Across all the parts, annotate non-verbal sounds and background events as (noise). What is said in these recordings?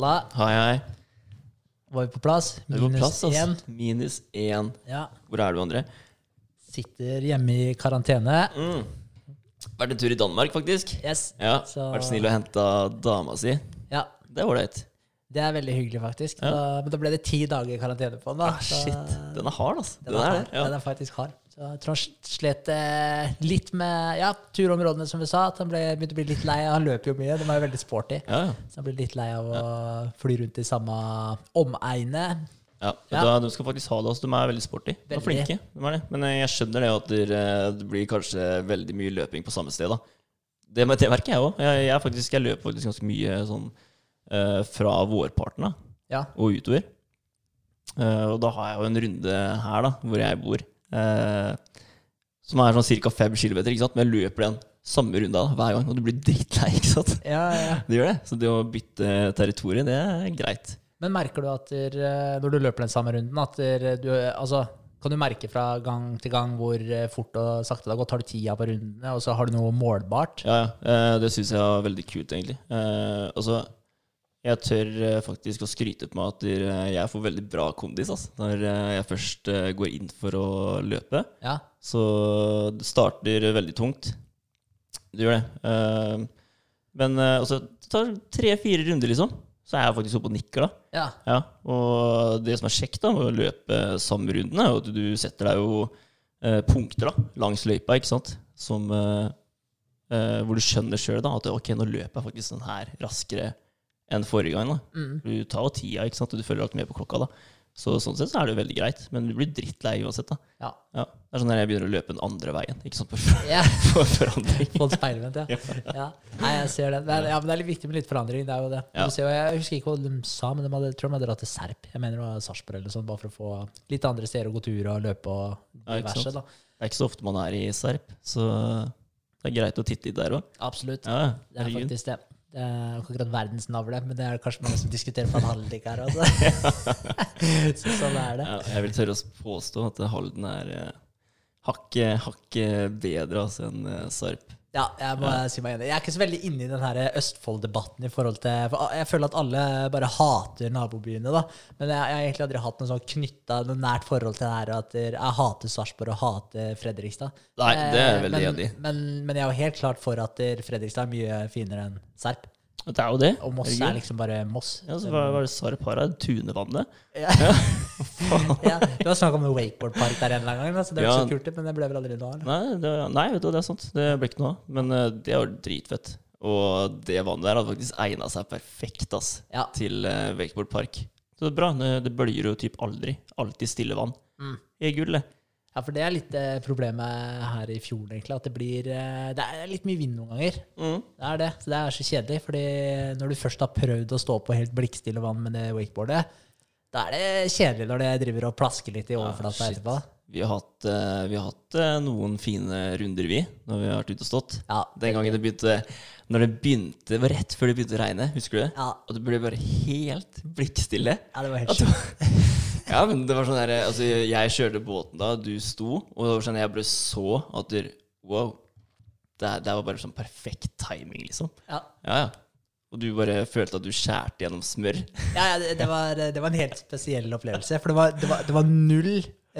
Halla, Hei, hei. var vi på plass? Minus én. Minus én. Ja. Hvor er du, André? Sitter hjemme i karantene. Mm. Vært en tur i Danmark, faktisk. Yes. Ja, Så- Vært snill og henta dama si. Ja, Det er ålreit. det er veldig hyggelig, faktisk. Ja. Da, men da ble det ti dager karantene på den. da. Ah, shit. Den er hard, altså. Den er, hard. Den er faktisk hard. Så jeg tror han slet eh, litt med ja, turområdene, som vi sa. At han ble, begynte å bli litt lei. Han løper jo mye, de er jo veldig sporty. Ja, ja. Så han ble litt lei av å fly rundt i samme omegne. ja. Ja. De skal faktisk ha det. Altså. De er veldig sporty. De er flinke. De er det. Men jeg skjønner det at det, eh, det blir kanskje veldig mye løping på samme sted. da. Det, det merker jeg òg. Jeg, jeg, faktisk- jeg løper faktisk ganske mye sånn uh, fra vårparten av Ja. og utover. Uh, og da har jeg jo en runde her, da, hvor jeg bor, eh, som er sånn ca. 5 km. Men jeg løper den samme runda hver gang, og du blir drittlei. (laughs) ikke sant? Ja, ja. Det gjør det. Så det å bytte territorium, det er greit. Men merker du at der, eh, når du løper den samme runden, at der, du, altså, kan du merke fra gang til gang hvor eh, fort og sakte det har gått? Har du tida på rundene, og så har du noe målbart? Ja, ja. Eh, det syns jeg er veldig kult, egentlig. Eh, altså, jeg tør eh, faktisk å skryte på meg at eh, jeg får veldig bra kondis altså, når eh, jeg først går inn for å løpe. Ja. Så det starter veldig tungt. Det gjør det. Eh, men det tar tre-fire runder, liksom. Så er jeg faktisk oppe og nikker, da. ja. Ja, og det som er kjekt da med å løpe samme runden, er at du setter deg jo punkter da, langs løypa, ikke sant? Som, hvor du skjønner sjøl at ok, nå løper jeg faktisk den her raskere enn forrige gang. da. Mm. Du tar jo tida, ikke sant? og du følger alt med på klokka. da. Så sånn sett så er det jo veldig greit, men du blir drittlei uansett. da. Ja. Ja. Det er sånn når jeg begynner å løpe den andre veien. ikke sant, på, for ja. (laughs) forandring. på en speilvendt, (laughs) ja. ja. Nei, jeg ser det. Men, ja, men det er litt viktig med litt forandring. det er jo det. Ser, jeg husker ikke hva de sa, men de hadde, tror de hadde dratt til Serp. Jeg mener det var Sarpsborg eller sånn, bare for å få litt andre steder å gå tur og løpe og diverse. da. Det er ikke så ofte man er i Serp, så det er greit å titte litt der òg. Absolutt. Ja, Det er faktisk det. Det er ikke akkurat verdensnavle, men det er kanskje mange som diskuterer for en halvdikk her. Altså. (laughs) så sånn er det. Ja, jeg vil tørre å påstå at Halden er eh, hakket hakket bedre altså, enn eh, Sarp. Ja, jeg må si meg enig. Jeg er ikke så veldig inne i den her Østfold-debatten. i forhold til, for Jeg føler at alle bare hater nabobyene. da. Men jeg, jeg har egentlig aldri hatt noe sånn knytta noe nært forhold til det her. At jeg hater Sarpsborg og hater Fredrikstad. Nei, det er jeg Eh, veldig enig i. Men, men jeg er jo helt klart for at Fredrikstad er mye finere enn Serp. Det er jo det. Og Moss er liksom bare Moss. ja, så var, hva er det Sarp har? Tunevannet? Ja. ja, Du har snakka om en wakeboardpark der en gang, så det er Ja. så kult, men det ble vel aldri noe av. Nei, det, nei, vet du, det er sant. Det ble ikke noe av. Men eh, det var dritfett. Og det vannet der hadde faktisk egna seg perfekt ass, Ja. til uh, wakeboardpark. Så det er bra. Det, det bølger jo typ aldri. Alltid stille vann. Mm. Gull, det. Ja, for det er litt eh, problemet her i fjorden, egentlig. At det blir eh, Det er litt mye vind noen ganger. Mm. Det er det. Så det er så kjedelig. Fordi når du først har prøvd å stå på helt blikkstille vann med det wakeboardet, da er det kjedelig når det driver og plasker litt i overflata ja, etterpå. Vi har hatt, eh, vi har hatt eh, noen fine runder, vi, når vi har vært ute og stått. Ja. Den gangen det begynte Når det begynte, det var rett før det begynte å regne, husker du det? Ja. Og det ble bare helt blikkstille. ja, det var helt sjukt. Ja, men det var sånn der, altså Jeg kjørte båten da, du sto, og det var sånn jeg bare så at du, Wow. Det, det var bare sånn perfekt timing, liksom. Ja. Ja, ja. Og du bare følte at du skjærte gjennom smør. Ja, ja, det, det, var, det var en helt spesiell opplevelse. For det var, det var, det var null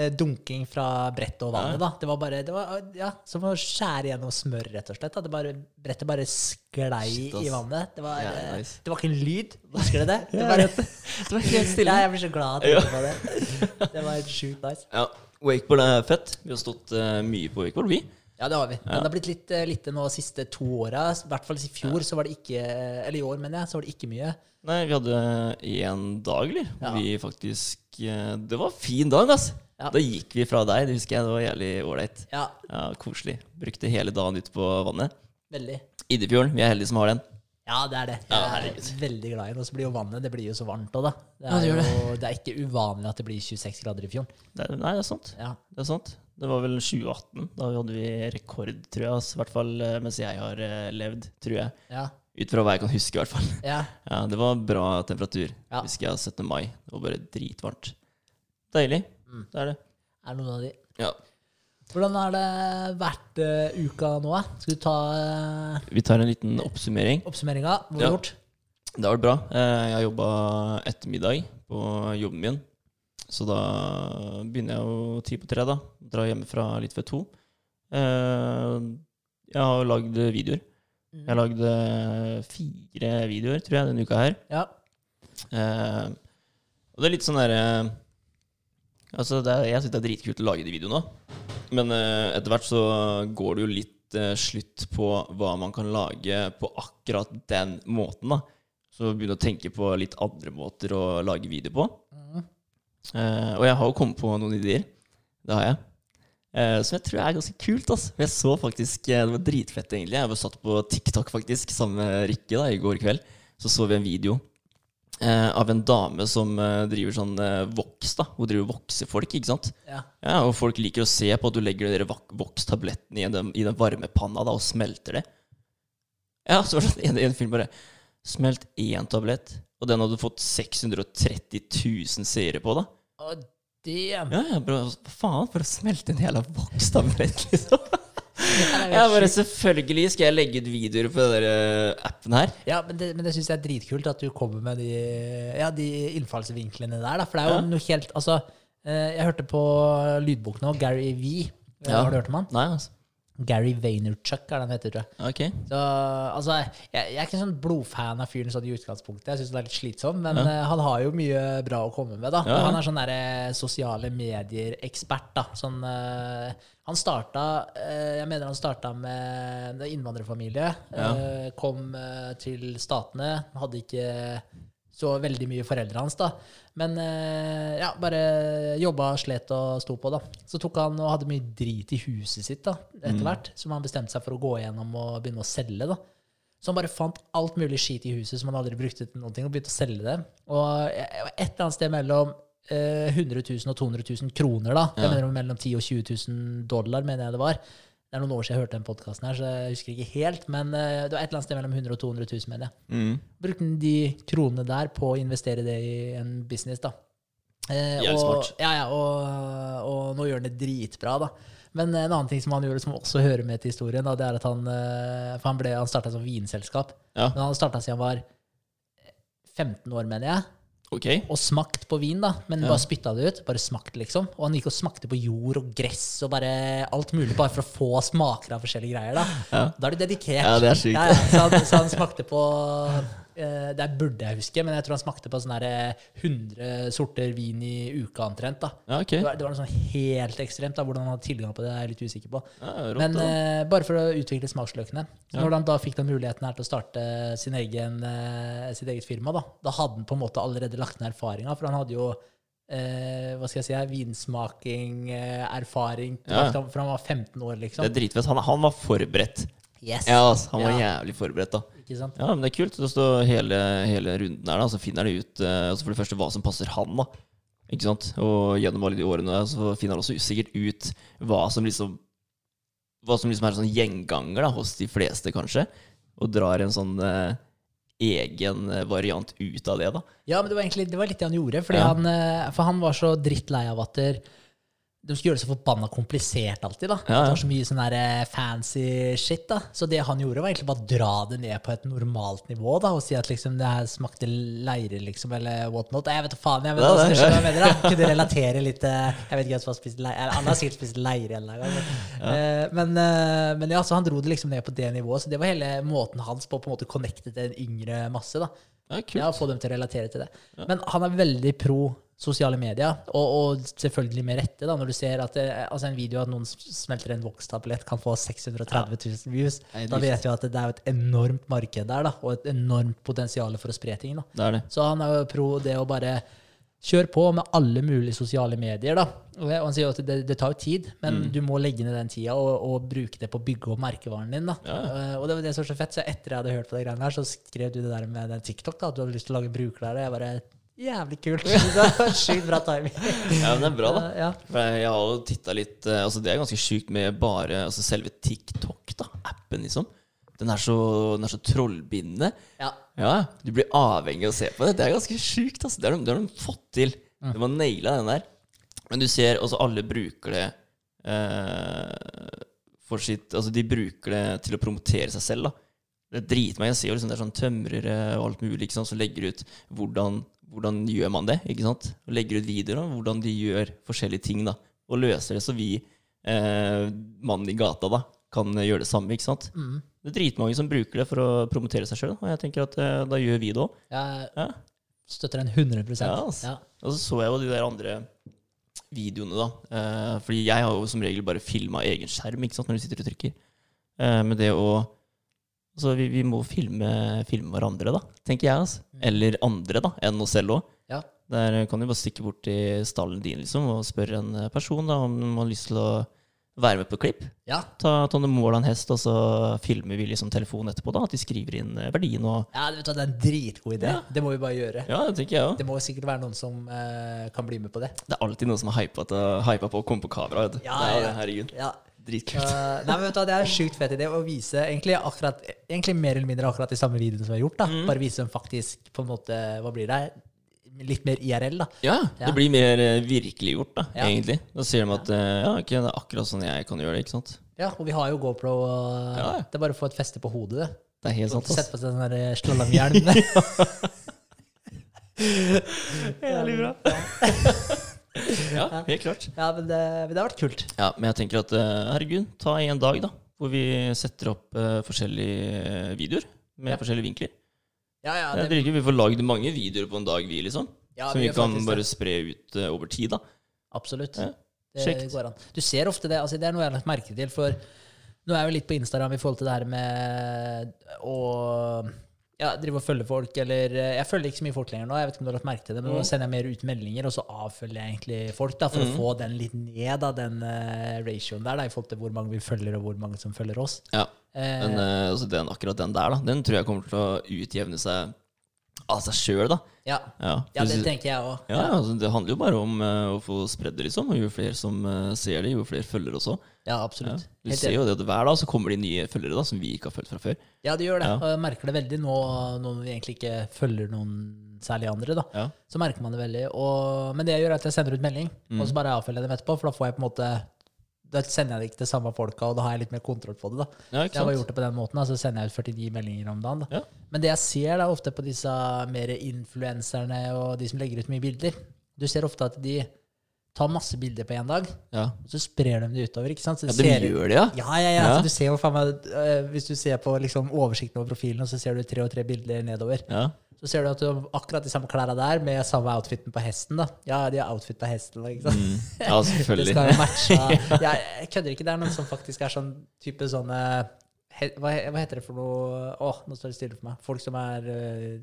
dunking fra brettet og vannet. da. Det var bare det var, ja, som å skjære gjennom smør, rett og slett. da. Det bare, brettet bare sklei Shit, i vannet. Det var, Ja, eh, nice. det var ikke en lyd. Husker du det? (laughs) Det, Ja, bare, Det var helt stille. Ja, jeg blir så glad av å tenke på det. (laughs) Det var helt sjukt nice. Ja, Wakeboard er fett. Vi har stått uh, mye på wakeboard, vi. Ja, det har vi. Men det har blitt litt eh, lite nå de siste to åra. I hvert fall i fjor, så var det ikke Eller i år, mener jeg, så var det ikke mye. Nei, vi hadde én dag, eller? Ja. Vi faktisk eh, Det var en fin dag, ass. Ja. Da gikk vi fra deg, det husker jeg. Det var jævlig ålreit. Ja, Ja, koselig. Brukte hele dagen ute på vannet. veldig. Iddefjorden. Vi er heldige som har den. Ja, det er det. Ja, Jeg er herregud. veldig glad i den. Og så blir jo vannet det blir jo så varmt òg, da. Det Ja, er, det jo, det er ikke uvanlig at det blir 26 grader i fjorden. Det er, nei, det er sant. Ja. Det er sant. Det var vel 2018. Da hadde vi rekord, tror jeg. I hvert fall eh, mens jeg har eh, levd, tror jeg. Ja. Ut fra hva jeg kan huske, i hvert fall. ja. (laughs) Ja, Det var bra temperatur. Ja. Husker jeg 17. mai. Det var bare dritvarmt. Deilig. Mm. Det er det. Er noen av de. Ja. Hvordan har det vært uh, uka nå? Skal du ta uh, Vi tar en liten oppsummering. oppsummeringa? Hva har du gjort? Det har vært bra. Eh, Jeg har jobba ettermiddag på jobben min. Så da begynner jeg jo ti på tre, da. Drar hjemmefra litt ved to. Eh, Jeg har lagd videoer. Jeg har lagd fire videoer, tror jeg, denne uka her. Ja. Eh, og det er litt sånn derre Altså, det er, jeg syns det er dritkult å lage de videoene, men eh, etter hvert så går det jo litt eh, slutt på hva man kan lage på akkurat den måten, da. Så begynner å tenke på litt andre måter å lage video på. Eh, og jeg har jo kommet på noen ideer. Det har jeg. Eh, som jeg tror er ganske kult. Altså. Jeg så faktisk, eh, Det var dritfett, egentlig. Jeg var satt på TikTok faktisk sammen med Rikke da, i går kveld. Så så vi en video eh, av en dame som eh, driver sånn eh, voks. da. Hun driver og vokser folk, ikke sant. Ja. Ja, Og folk liker å se på at du legger de vokstablettene i den, i den varme panna da, og smelter det. Ja, så var det en, en film bare Smelt én tablett, og den hadde fått 630 000 seere på, da. Å, damn. Ja, ja, bra. hva faen, for å smelte en jævla vokstablett, liksom. (laughs) Ja, bare selvfølgelig skal jeg legge ut videoer på den eh, appen her. Ja, men det, men det syns jeg er dritkult at du kommer med de, ja, de innfallsvinklene der. Da. For det er jo Ja. noe helt Altså, eh, jeg hørte på lydbok nå, Gary V. Ja. Har du hørt om han? Nei, altså. Gary Vaynerchuk er det han heter, tror jeg. Ok. Så, altså, jeg, jeg er ikke en sånn blodfan av fyren sånn i utgangspunktet. Jeg syns det er litt slitsom, men Ja. uh, han har jo mye bra å komme med. da. Ja, ja. Han er sånn der, eh, sosiale medier-ekspert. da. Sånn, uh, han starta uh, Jeg mener han starta med en innvandrerfamilie. Eh, kom eh, til Statene. Hadde ikke så veldig mye foreldre hans, da. Men eh, ja, bare jobba, slet og sto på, da. Så tok han og hadde mye drit i huset sitt da, etter hvert, som han bestemte seg for å gå gjennom og begynne å selge. da. Så han bare fant alt mulig skit i huset som han aldri brukte til noen ting, og begynte å selge det. Og eh, et eller annet sted mellom eh, 100 000 og 200 000 kroner, da. Jeg mener mellom 10 000 og 20 000 dollar, mener jeg det var. Det er noen år siden jeg hørte den podkasten her, så jeg husker ikke helt. Men eh, det var et eller annet sted mellom 100 og 200 000, mener jeg Mm. brukte de kronene der på å investere det i en business, da. Eh, og, smart. ja, ja, og, og nå gjør han det dritbra, da. Men en annen ting som han gjorde, som også hører med til historien, da, det er at han eh, For han, ble- han starta som vinselskap. Ja, Men han starta siden han var 15 år, mener jeg, ok. og smakt på vin, da. Men Ja. bare spytta det ut. Bare smakt, liksom. Og han gikk og smakte på jord og gress og bare alt mulig, bare for å få smaker av forskjellige greier, da. Ja. Da er du dedikert. Ja, det er sykt. Ja. Så, han, så han smakte på Det burde jeg huske, men jeg tror han smakte på sånn eh, 100 sorter vin i uka omtrent. Ja, okay. Det var, det var noe sånn helt ekstremt. da, Hvordan han hadde tilgang på det, er jeg litt usikker på. Ja, rått, Men eh, bare for å utvikle smaksløkene. Så når han da fikk den muligheten her til å starte sin egen, eh, sitt eget firma, da, da hadde han på en måte allerede lagt ned erfaringa, for han hadde jo eh, hva skal jeg si, vinsmaking, eh, erfaring, Ja. for han var 15 år, liksom. Det er dritfett. Han, han var forberedt. Yes! Ja, altså, han var Ja. jævlig forberedt, da. Ikke sant? Ja, men det er kult. Det står hele, hele runden her, da. Så finner de ut eh, altså for det første hva som passer han, da. Ikke sant? Og gjennom alle de årene så finner han også sikkert ut hva som liksom Hva som liksom er sånn gjenganger da, hos de fleste, kanskje. Og drar en sånn eh, egen eh, variant ut av det, da. Ja, men det var egentlig det var litt det han gjorde. Fordi Ja. han, for han var så drittlei av at der, de skulle gjøre det så forbanna komplisert alltid. da. Ja, ja. Det var så mye sånn der eh, fancy shit. da. Så det han gjorde, var egentlig bare å dra det ned på et normalt nivå da, og si at liksom det her smakte leire, liksom, eller whatnot. Jeg vet faen, jeg vet Ja, det- jeg mener. da. Kunne relatere litt eh, Jeg vet ikke hvem som har spist leire. Han Alle har sikkert spist leire en gang. Men, ja. men, eh, men ja, så han dro det liksom ned på det nivået. Så det var hele måten hans på å på en måte connecte til en yngre masse. da. Ja, kult. Ja, få dem til å relatere til det. Men han er veldig pro sosiale medier, og, og selvfølgelig med rette, da, når du ser at det, altså en video av noen smelter en vokstablett kan få 630 000 views. Ja, Da vet vi at det er jo et enormt marked der, da, og et enormt potensial for å spre ting. da. Det er det. Så han er jo pro det å bare kjøre på med alle mulige sosiale medier. da. Og han sier jo at det, det tar jo tid, men Mm. du må legge ned den tida og, og bruke det på å bygge opp merkevaren din. da. Ja. Eh, og det var det som var så fett, så etter jeg hadde hørt på det greiene her, så skrev du det der med den TikTok, da, at du hadde lyst til å lage brukerlære. Jeg bare Jævlig kult. (laughs) Det var Sjukt bra timing. Ja, men det er bra, da. Ja. For jeg, har jo titta litt eh, Altså Det er ganske sjukt med bare altså selve TikTok, da. Appen, liksom. Den er så, den er så trollbindende. ja. Ja, du blir avhengig av å se på det. Det er ganske sjukt. Altså. Det har de, det har de fått til. De har naila den der. Men du ser også alle bruker det eh, for sitt Altså, de bruker det til å promotere seg selv, da. det driter meg. Jeg ser jo liksom det er sånn tømrere og alt mulig ikke sant, som legger ut hvordan, hvordan gjør man det. ikke sant? Og legger ut videoer om hvordan de gjør forskjellige ting. da, Og løser det så vi, eh, mannen i gata, da, kan gjøre det samme. ikke sant? Mm. Det er dritmange som bruker det for å promotere seg sjøl, og jeg tenker at eh, da gjør vi det òg. Jeg Ja. støtter den 100 Ja, altså. ja. Og så så jeg jo de der andre videoene, da. Eh, fordi jeg har jo som regel bare filma egen skjerm ikke sant, når du sitter og trykker. Eh, men det å Altså, vi, vi må filme, filme hverandre, da, tenker jeg. altså. Eller andre, da, enn oss selv òg. Ja. Der kan du bare stikke bort til stallen din liksom, og spørre en eh, person da, om man har lyst til å være med på klipp. Ja. Ta, ta noen mål av en hest, og så filmer vi liksom telefonen etterpå. da, At de skriver inn eh, verdien og ja, du vet det er en dritgod idé. Ja. Det må vi bare gjøre. Ja, det tenker jeg også. Det må sikkert være noen som eh, kan bli med på det. Det er alltid noen som har hypa, på å komme på kamera. vet du. Ja, det er. Herregud. Ja. Dritkult. Uh, nei, men vet du, Det er en sjukt fett idé å vise egentlig, akkurat, egentlig mer eller mindre akkurat de samme videoene som vi har gjort. da. Mm. Bare vise dem faktisk på en måte, hva blir det? Litt mer IRL, da. Ja, Ja. det blir mer eh, virkeliggjort, da, Ja. egentlig. Da sier de at eh, ja, ok, det er akkurat sånn jeg kan gjøre det. ikke sant? Ja, Og vi har jo GoPro. Og Ja. Det er bare å få et feste på hodet. det. Det er helt sant. Sett ass. på seg den der slalåmhjelmen. (laughs) (laughs) Jævlig bra. (laughs) ja, helt klart. ja, men det, men det har vært kult. Ja, Men jeg tenker at eh, herregud, ta en dag da, hvor vi setter opp uh, forskjellige eh, videoer med Ja. forskjellige vinkler. Ja, ja, det... det, vi får lagd mange videoer på en dag, vi, liksom. ja, som vi kan bare det. spre ut uh, over tid, da. Absolutt. Ja, Det kjekt. går an. Du ser ofte det. altså Det er noe jeg har lagt merke til. For nå er jeg jo litt på Instagram i forhold til det her med å ja, drive og følge folk, eller eh, Jeg følger ikke så mye folk lenger nå, jeg vet ikke om du har lagt merke til det, men Mm. nå sender jeg mer ut meldinger, og så avfølger jeg egentlig folk, da, for Mm. å få den litt ned, da, den uh, ratioen der, da, i forhold til hvor mange vi følger, og hvor mange som følger oss. Ja, Eh, Men uh, altså den, akkurat den der, da, den tror jeg kommer til å utjevne seg av seg sjøl, da. Ja. Ja, ja, det tenker jeg òg. Ja, altså, Det handler jo bare om uh, å få spredd det, liksom. Og jo flere som uh, ser det, jo flere følgere også. Ja, Ja. absolutt. Du Helt ser jo det at hver dag så kommer det nye følgere da, som vi ikke har fulgt fra før. Ja, det gjør det. Ja. Og jeg merker det veldig nå, nå når vi egentlig ikke følger noen særlig andre. da. Ja. Så merker man det veldig. Og, men det jeg gjør, er at jeg sender ut melding, Mm. og så bare avfølger jeg dem etterpå. For da får jeg på en måte Da sender jeg det ikke til samme folka, og da har jeg litt mer kontroll på det. da. Ja, Jeg ikke har jeg sant? gjort det på den måten, da, så sender jeg ut 49 meldinger om dagen. da. Ja. Men det jeg ser da ofte på disse mer influenserne og de som legger ut mye bilder Du ser ofte at de tar masse bilder på én dag, Ja. og så sprer de det utover. ikke sant? Så ja, det de ser- gjør det, ja. ja, ja, ja. Ja. Så du ser meg eh, Hvis du ser på liksom oversikten over profilen, og så ser du tre og tre bilder nedover, ja. Så ser du at du har akkurat de samme klærne der, med samme outfiten på hesten. da. Ja, de har outfit på hesten. ikke sant? Mm. (laughs) ja Det selvfølgelig. skal jo matche. (laughs) Ja, jeg kødder ikke. Det er noen som faktisk er sånn type sånne he- hva, hva heter det for noe Åh, nå står det stille for meg. Folk som er eh,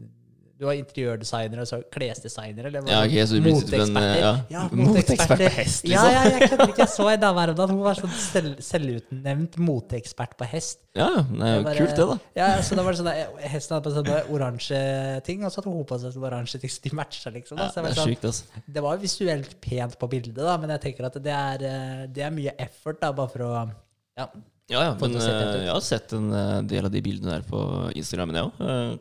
Du har interiørdesignere og så klesdesignere, eller? Ja, ok, så du moteeksperter. ja, Ja, (laughs) moteekspert på hest, liksom. ja, jeg kødder ikke. Jeg så en dame her om dagen. Hun var sånn selv, selvutnevnt moteekspert på hest. Ja, ja, det er jo kult, det, da. Ja, så da var det sånn Hesten hadde på sånne oransje ting, og så hadde hun på seg sånne oransje ting, så de matcha, liksom. Da. Ja, Så jeg det var er sånn, sjukt, altså. det var visuelt pent på bildet, da, men jeg tenker at det er, det er mye effort da, bare for å ja. Ja, ja, men eh, jeg har sett en eh, del av de bildene der på Instagram, jeg òg.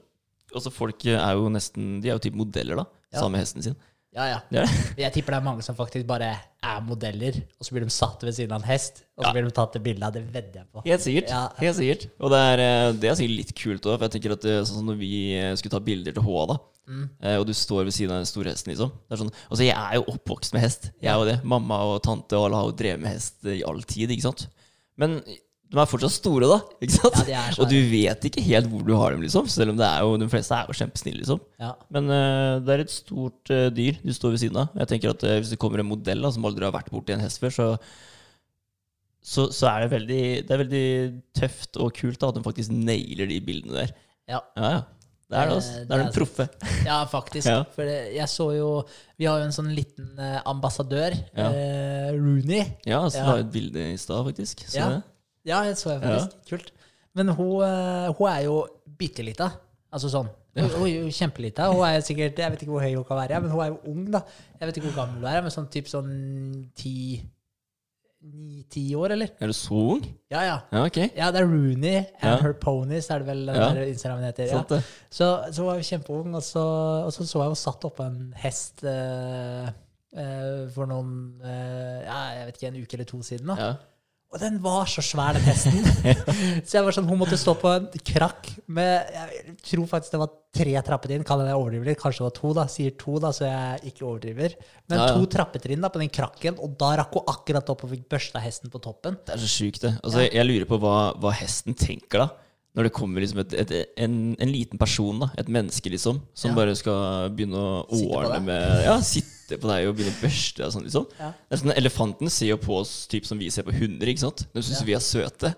Altså, folk er jo nesten De er jo typ modeller, da. Ja. Sammen med hesten sin. ja, ja. Det det. Jeg tipper det er mange som faktisk bare er modeller, og så blir de satt ved siden av en hest, og så Ja. blir de tatt et bilde av det. vedder jeg på. Helt sikkert. Ja. Helt sikkert. Og det er, eh, det er sikkert litt kult òg, for jeg tenker at det, sånn som når vi eh, skulle ta bilder til HA, da, Mm. eh, og du står ved siden av den store hesten, liksom. Det er sånn, altså, jeg er jo oppvokst med hest. Jeg er jo det. Mamma og tante og alle har jo drevet med hest i all tid, ikke sant. Men de er fortsatt store, da. ikke sant? Ja, og du vet ikke helt hvor du har dem, liksom. Selv om det er jo, de fleste er jo kjempesnille, liksom. Ja. Men uh, det er et stort uh, dyr du står ved siden av. Jeg tenker at uh, Hvis det kommer en modell da, som aldri har vært borti en hest før, så, så, så er det veldig, det er veldig tøft og kult da, at de faktisk nailer de bildene der. Ja. Ja, ja. Det er det, altså. Det er den proffe. Ja, faktisk. (laughs) Ja. For jeg så jo Vi har jo en sånn liten ambassadør, Ja. Rooney. Ja, så Ja. la et bilde i stad, faktisk. Så Ja. det. Ja, det så jeg faktisk. Kult. Men hun, eh, hun er jo bitte lita. Altså sånn. Hun, hun er jo kjempelita. Hun er sikkert, Jeg vet ikke hvor høy hun kan være, men hun er jo ung, da. Jeg vet ikke hvor gammel hun er, men sånn typ sånn ti Ni-ti år, eller? Er du så ung? Ja, ja. Ja, ok. Ja, det er Rooney and Ja. Her Ponies, er det vel Ja. Instagramen heter. Ja. Sant. Så, så hun var kjempeung, og så, og så så jeg hun satt oppå en hest eh, eh, for noen eh, ja, jeg vet ikke, en uke eller to siden. da. Ja. Og den var så svær, den hesten. (laughs) så jeg var sånn, hun måtte stå på en krakk med Jeg tror faktisk det var tre trappetrinn. Kan jeg overdrive litt? Kanskje det var to, da. Sier to, da, så jeg ikke overdriver. Men Ja, ja. to trappetrinn da, på den krakken, og da rakk hun akkurat opp og fikk børsta hesten på toppen. Det er så sjukt, det. Altså, jeg, jeg lurer på hva, hva hesten tenker da. Når det kommer liksom et, et, en, en liten person, da, et menneske, liksom, som Ja. bare skal begynne å ordne med Ja, sitte på deg og begynne å børste deg sånn, liksom. Ja. Sånn, Elefanten ser jo på oss typ som vi ser på hunder, ikke sant? De syns Ja. vi er søte.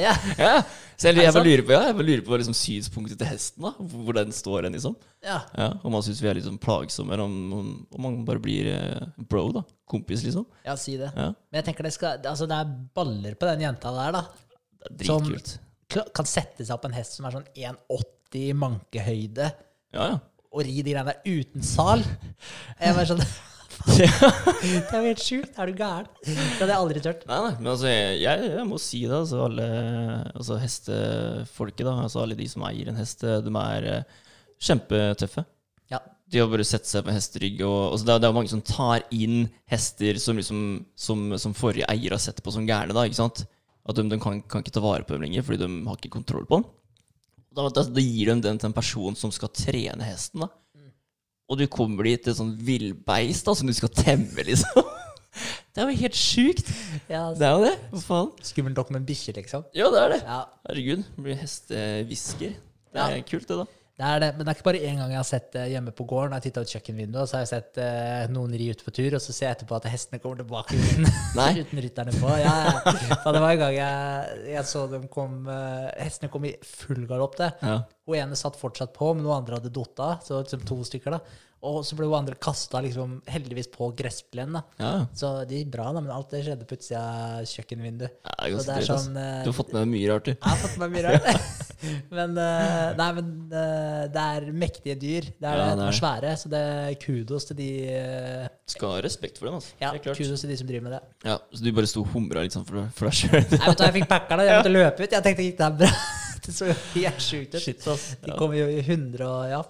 Ja, (laughs) ja. Så jeg, jeg, bare lurer på, ja, jeg bare lurer på liksom, synspunktet til hesten, da. Hvor den står hen, liksom. ja. Ja, Om man syns vi er litt sånn plagsomme, eller om, om, om man bare blir eh, bro, da. Kompis, liksom. ja, si det. Ja. Men jeg tenker det skal Altså, det er baller på den jenta der, da. Det er dritkult. Kla- Kan sette seg opp en hest som er sånn 1,80 i mankehøyde, Ja, ja. og ri de greiene der uten sal. Jeg bare sånn (laughs) Det er jo helt sjukt. Er du gæren? Det hadde jeg aldri turt. Nei, nei, men altså, jeg, jeg, jeg må si det. Altså, alle altså, hestefolket, da, altså alle de som eier en hest, de er uh, kjempetøffe. Ja. De har bare sett seg på hesterygg. Og, altså, det, er, det er mange som tar inn hester som, liksom, som, som forrige eier har sett på som gærne. Da, ikke sant? At de, de kan, kan ikke ta vare på dem lenger, fordi de har ikke kontroll på den. Da, da, da gir de den til en person som skal trene hesten. da. Og du kommer dit til et sånn villbeist da, som du skal temme, liksom. (laughs) Det er jo helt sjukt. Ja, Det er jo det. Hva faen? Skummelt nok med en bikkje, liksom. Ja, det er det. Ja, Herregud, blir hestehvisker. Det er Ja. kult, det, da. Det er det. Men det er ikke bare én gang jeg har sett det hjemme på gården. Jeg jeg titta ut kjøkkenvinduet, så har jeg sett eh, noen ri ut på tur, og så ser jeg etterpå at hestene kommer tilbake uten, (laughs) uten rytterne på. Ja, ja. (laughs) Det var en gang jeg, jeg så dem kom eh, Hestene kom i full galopp. det. Ja. Hun ene satt fortsatt på, men noen andre hadde datt av. Så liksom to stykker da. Og så ble hun andre kasta liksom, heldigvis på gressplenen. ja. Så det gikk bra, da, men alt det skjedde på utsida av kjøkkenvinduet. Ja, det er det er sånn, eh, Du har fått med deg mye rart, du. Jeg har fått med mye rart. (laughs) men uh, nei, men uh, det er mektige dyr. Det er Ja, det. er er svære, så det er kudos til de Skal ha respekt for dem, altså. Ja, er kudos til de som driver med det. Ja, så du bare sto og humra litt sånn for, for deg sjøl? Nei, vet du Jeg fikk packeren, da. Jeg måtte (laughs) løpe ut. Jeg tenkte gikk det her bra? Det (laughs) så helt sjukt ut. Shit, ass. De Ja. kommer jo i 100 og ja.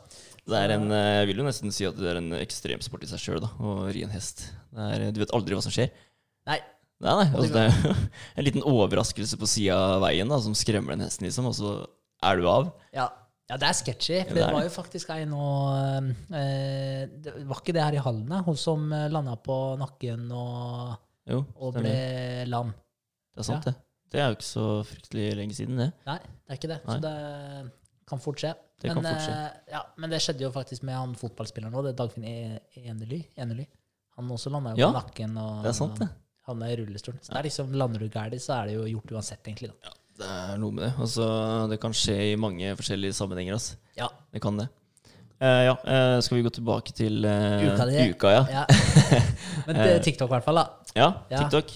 Det er en, eh, jeg vil jo nesten si at det er en ekstremsport i seg sjøl, å ri en hest. Det er, du vet aldri hva som skjer. Nei. Nei, nei, altså, det er (laughs) en liten overraskelse på sida av veien da, som skremmer den hesten, liksom, og så er du av. Ja. ja, det er sketchy. For det var jo faktisk ei nå eh, det Var ikke det her i Hallen, da? Hun som landa på nakken og, Jo, og ble lam. det er sant, det. Det er jo ikke så fryktelig lenge siden, det. Nei, det er ikke det. Nei. Så det kan fort skje. Det men, kan fort skje. eh, ja, men det skjedde jo faktisk med han fotballspilleren er Dagfinn E- Enely. Enely. Han også landa jo Ja, på nakken og Det er sant, det. havna i rullestolen. Så det er liksom, lander du gærent, så er det jo gjort uansett, egentlig. da. Det er noe med det. Altså, det kan skje i mange forskjellige sammenhenger. Altså. Ja. Det kan det. Eh, ja, uh, skal vi gå tilbake til uh, Uka di. uka ja. Ja. (laughs) Men det, TikTok, i hvert fall. da. ja. TikTok.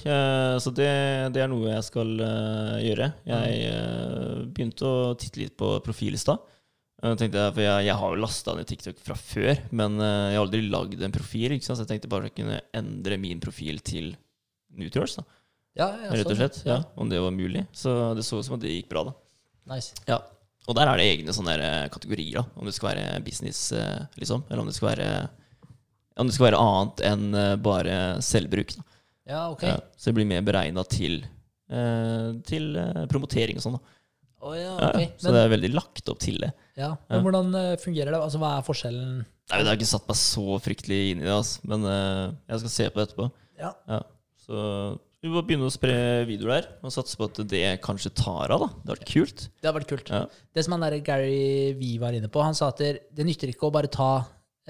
Så det, det er noe jeg skal gjøre. Jeg eh, begynte å titte litt på profil i tenkte jeg, for jeg, jeg har jo lasta ned TikTok fra før, men jeg har aldri lagd en profil. Ikke sant? Så jeg tenkte bare jeg kunne endre min profil til Nutrials. ja, rett og sånn. slett. Ja, om det var mulig. Så det så ut som at det gikk bra, da. Nice. Ja. Og der er det egne sånne eh, kategorier, da. Om det skal være business, eh, liksom. Eller om det skal være Om det skal være annet enn eh, bare selvbruk. Da. Ja, ok. Ja, så det blir mer beregna til, til promotering og sånn. da. Oh, ja, okay. ja. Så Men, det er veldig lagt opp til det. ja. Men hvordan fungerer det? Altså, Hva er forskjellen? Nei, Det har ikke satt meg så fryktelig inn i det, altså. men uh, jeg skal se på det etterpå. Ja. Ja. Så vi må begynne å spre videoer der, og satse på at det kanskje tar av. da. Det har vært kult. Det har vært kult. Ja. Det som han der Gary V var inne på, han sa at det, nytter ikke å bare ta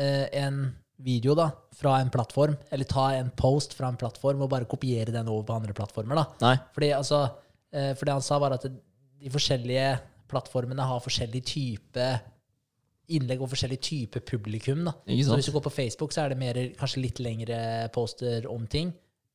eh, en video da, fra en plattform, eller ta en post fra en plattform og bare kopiere den over på andre plattformer. da. Nei. Fordi, altså, eh, for det han sa, var at de forskjellige plattformene har forskjellig type innlegg og forskjellig type publikum. da. Så hvis du går på Facebook, så er det mer, kanskje litt lengre poster om ting.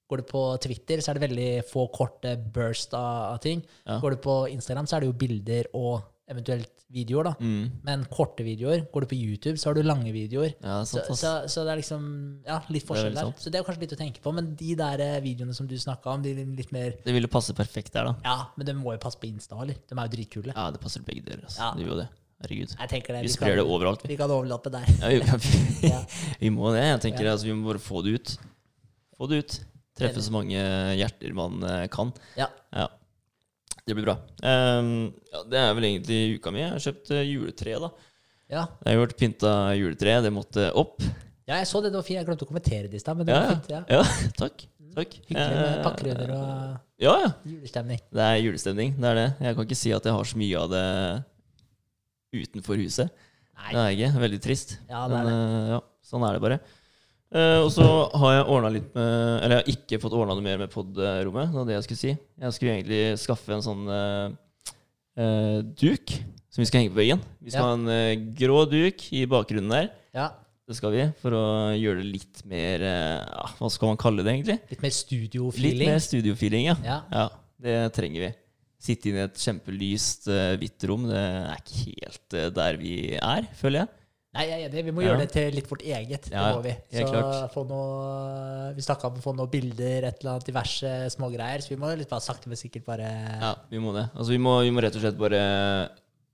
Går du på Twitter, så er det veldig få korte burst av, ting. Ja. Går du på Instagram, så er det jo bilder og eventuelt videoer. da. Mm. Men korte videoer. Går du på YouTube, så har du lange videoer. Ja, er Så, så, så det er liksom ja, litt forskjell der. Så det er kanskje litt å tenke på. Men de der eh, videoene som du snakka om, de er litt mer Det ville passe perfekt der, da. Ja, men de må jo passe på Insta, eller? De er jo dritkule. Ja, det passer begge dører. Altså. Ja. Det gjør jo det. Herregud. Det. Vi Vi sprer det overalt. Vi. vi kan overlappe der. Ja, vi, vi, (laughs) Ja. (laughs) vi må det. Jeg tenker altså, Vi må bare få det ut. Få det ut. Treffe så mange hjerter man eh, kan. Ja. Ja. Det blir bra. Um, ja, det er vel egentlig uka mi. Jeg har kjøpt eh, juletre, da. Ja. Jeg har gjort pynta juletre. Det måtte opp. ja, jeg så det. Det var fint. Jeg glemte å kommentere det i stad, men det Ja, var ja. fint. ja. ja (laughs) takk. takk. Hyggelig med Eh, og Ja, ja. julestemning. Det er julestemning. Det er det. Jeg kan ikke si at jeg har så mye av det utenfor huset. Nei. Det er jeg ikke. Veldig trist. Ja, det er Men eh, ja, sånn er det bare. Eh, og så har jeg ordna litt med Eller jeg har ikke fått ordna noe mer med pod-rommet. Det var det jeg skulle si. Jeg skulle egentlig skaffe en sånn uh, uh, duk som vi skal henge på veggen. Vi skal Ja. ha en grå duk i bakgrunnen der. Ja. Det skal vi, for å gjøre det litt mer eh, Hva skal man kalle det, egentlig? Litt mer Litt studio-feeling. mer studiofeeling, ja. Ja. ja. Det trenger vi. Sitte inne i et kjempelyst, hvitt rom, det er ikke helt der vi er, føler jeg. Nei, jeg er enig. Vi må Ja. gjøre det til litt vårt eget. Ja, det må vi. Så klart. få noe Vi snakka om å få noen bilder, et eller annet diverse smågreier. Så vi må litt bare sakte, men sikkert bare Ja, vi må det. Altså, vi må, vi må rett og slett bare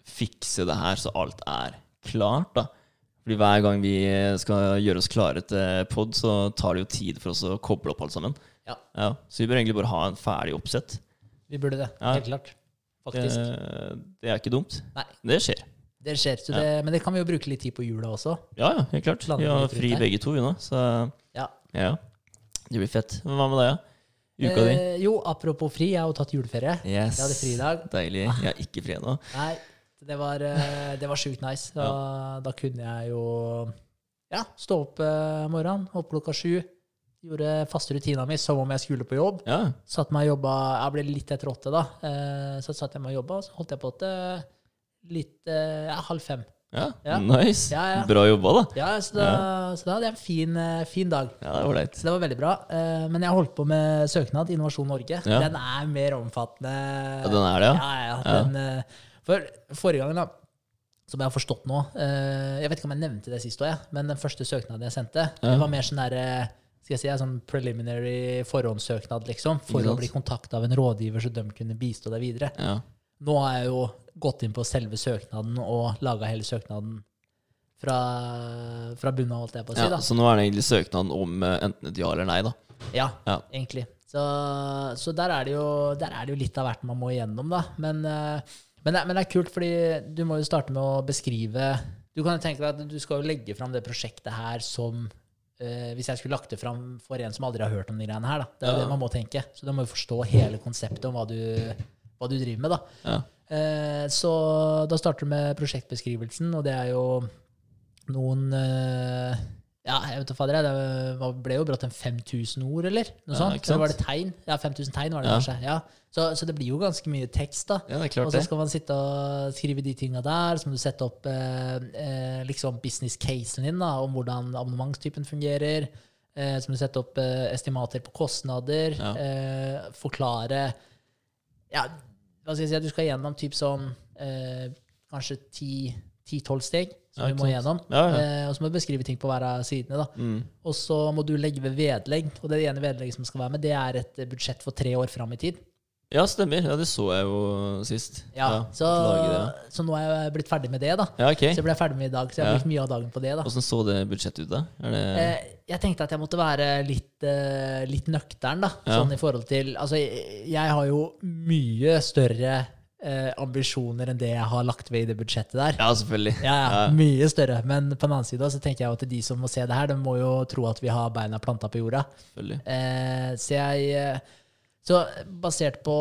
fikse det her så alt er klart, da. Fordi hver gang vi skal gjøre oss klare til pod, så tar det jo tid for oss å koble opp alt sammen. Ja. Ja, så vi bør egentlig bare ha en ferdig oppsett. Vi burde det. Ja. Helt klart. Faktisk. Det, Det er ikke dumt. Nei. Det skjer. Det skjer. Så det, Men det kan vi jo bruke litt tid på jula også. Ja, ja, helt klart. Vi har fri her. begge to, vi nå, så Ja. ja. Det blir fett. Men hva med deg, da? Uka di? Eh, jo, apropos fri, jeg har jo tatt juleferie. Yes. Jeg hadde fri i dag. Deilig. Jeg har ikke fri ennå. (laughs) Nei, det var, eh, det var sjukt nice. Da, da kunne jeg jo ja, stå opp eh, om morgenen, opp klokka sju. Gjorde faste rutina mi som om jeg skulle på jobb. Ja. Satt meg og jobba Jeg ble litt etter åtte, da. Eh, Så satt jeg meg og jobba, og så holdt jeg på til litt eh, ja, halv fem. ja. Ja. Nice. Ja, ja. Bra jobba, da. Ja, så da, så da hadde jeg en fin, eh, fin dag. Ja, det var leit. Så det var veldig bra. Eh, Men jeg holdt på med søknad Innovasjon Norge. Den er mer omfattende. Ja, den er det, ja. Den, for forrige gang, da, som jeg har forstått nå Jeg vet ikke om jeg nevnte det sist òg, men den første søknaden jeg sendte, det var mer sånn derre skal jeg si, sånn preliminary forhåndssøknad, liksom, for å bli kontakta av en rådgiver, så de kunne bistå deg videre. Ja. Nå har jeg jo gått inn på selve søknaden og laga hele søknaden fra, fra bunnen av, holdt jeg på å si. ja. da. Så nå er det egentlig søknaden om eh, enten et ja eller nei, da. Ja, Ja. egentlig. Så, så der, er det jo, der er det jo litt av hvert man må igjennom, da. Men, eh, men, det, men det er kult, fordi du må jo starte med å beskrive Du kan jo tenke deg at du skal jo legge fram det prosjektet her som Uh, Hvis jeg skulle lagt det fram for en som aldri har hørt om de greiene her, da. Det er jo Ja. det man må tenke. Så du må jo forstå hele konseptet om hva du, hva du driver med, da. Ja. Eh, så da starter du med prosjektbeskrivelsen, og det er jo noen eh, Ja, jeg vet ikke, det ble jo brått en 5000 ord, eller? Noe Ja, sånt. Eller var det tegn? Ja, 5000 tegn var det Ja. kanskje. Ja. Så, så det blir jo ganske mye tekst, da. Ja, det er Og så skal man sitte og skrive de tinga der. Så må du sette opp eh, eh, liksom business casen din da, om hvordan abonnementstypen fungerer. Eh, så må du sette opp eh, estimater på kostnader. Ja. Eh, forklare Ja, hva oss si? at Du skal gjennom typ sånn eh, kanskje 10-12 steg som Ja, du må sant. gjennom. Ja, ja. Eh, og så må du beskrive ting på hver av sidene. da. Mm. Og så må du legge ved vedlegg. Og det ene vedlegget som skal være med, det er et eh, budsjett for tre år fram i tid. Ja, stemmer. Ja, det så jeg jo sist. Ja, så, så nå er jeg blitt ferdig med det, da. Ja, ok. Så jeg ble ferdig med i dag, så jeg har Ja. brukt mye av dagen på det. da. Hvordan så det budsjettet ut, da? Det Eh, jeg tenkte at jeg måtte være litt, eh, litt nøktern, da. Ja. Sånn i forhold til Altså, jeg, har jo mye større eh, ambisjoner enn det jeg har lagt ved i det budsjettet der. Ja, selvfølgelig. Ja, ja, Ja. mye større. Men på den annen side så tenker jeg at de som må se det her, de må jo tro at vi har beina planta på jorda. selvfølgelig. Eh, så jeg eh, Så basert på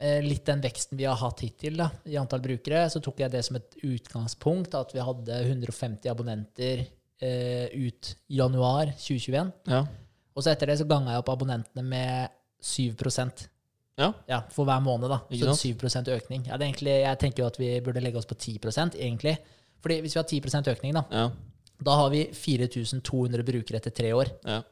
eh, litt den veksten vi har hatt hittil da, i antall brukere, så tok jeg det som et utgangspunkt at vi hadde 150 abonnenter eh, ut januar 2021. Ja. Og så etter det så ganga jeg opp abonnentene med 7 Ja. ja, for hver måned. da. Ikke Så 7% økning. Ja, det egentlig, jeg tenker jo at vi burde legge oss på 10% egentlig. Fordi hvis vi har 10 økning, da, Ja. da har vi 4200 brukere etter tre år. ja.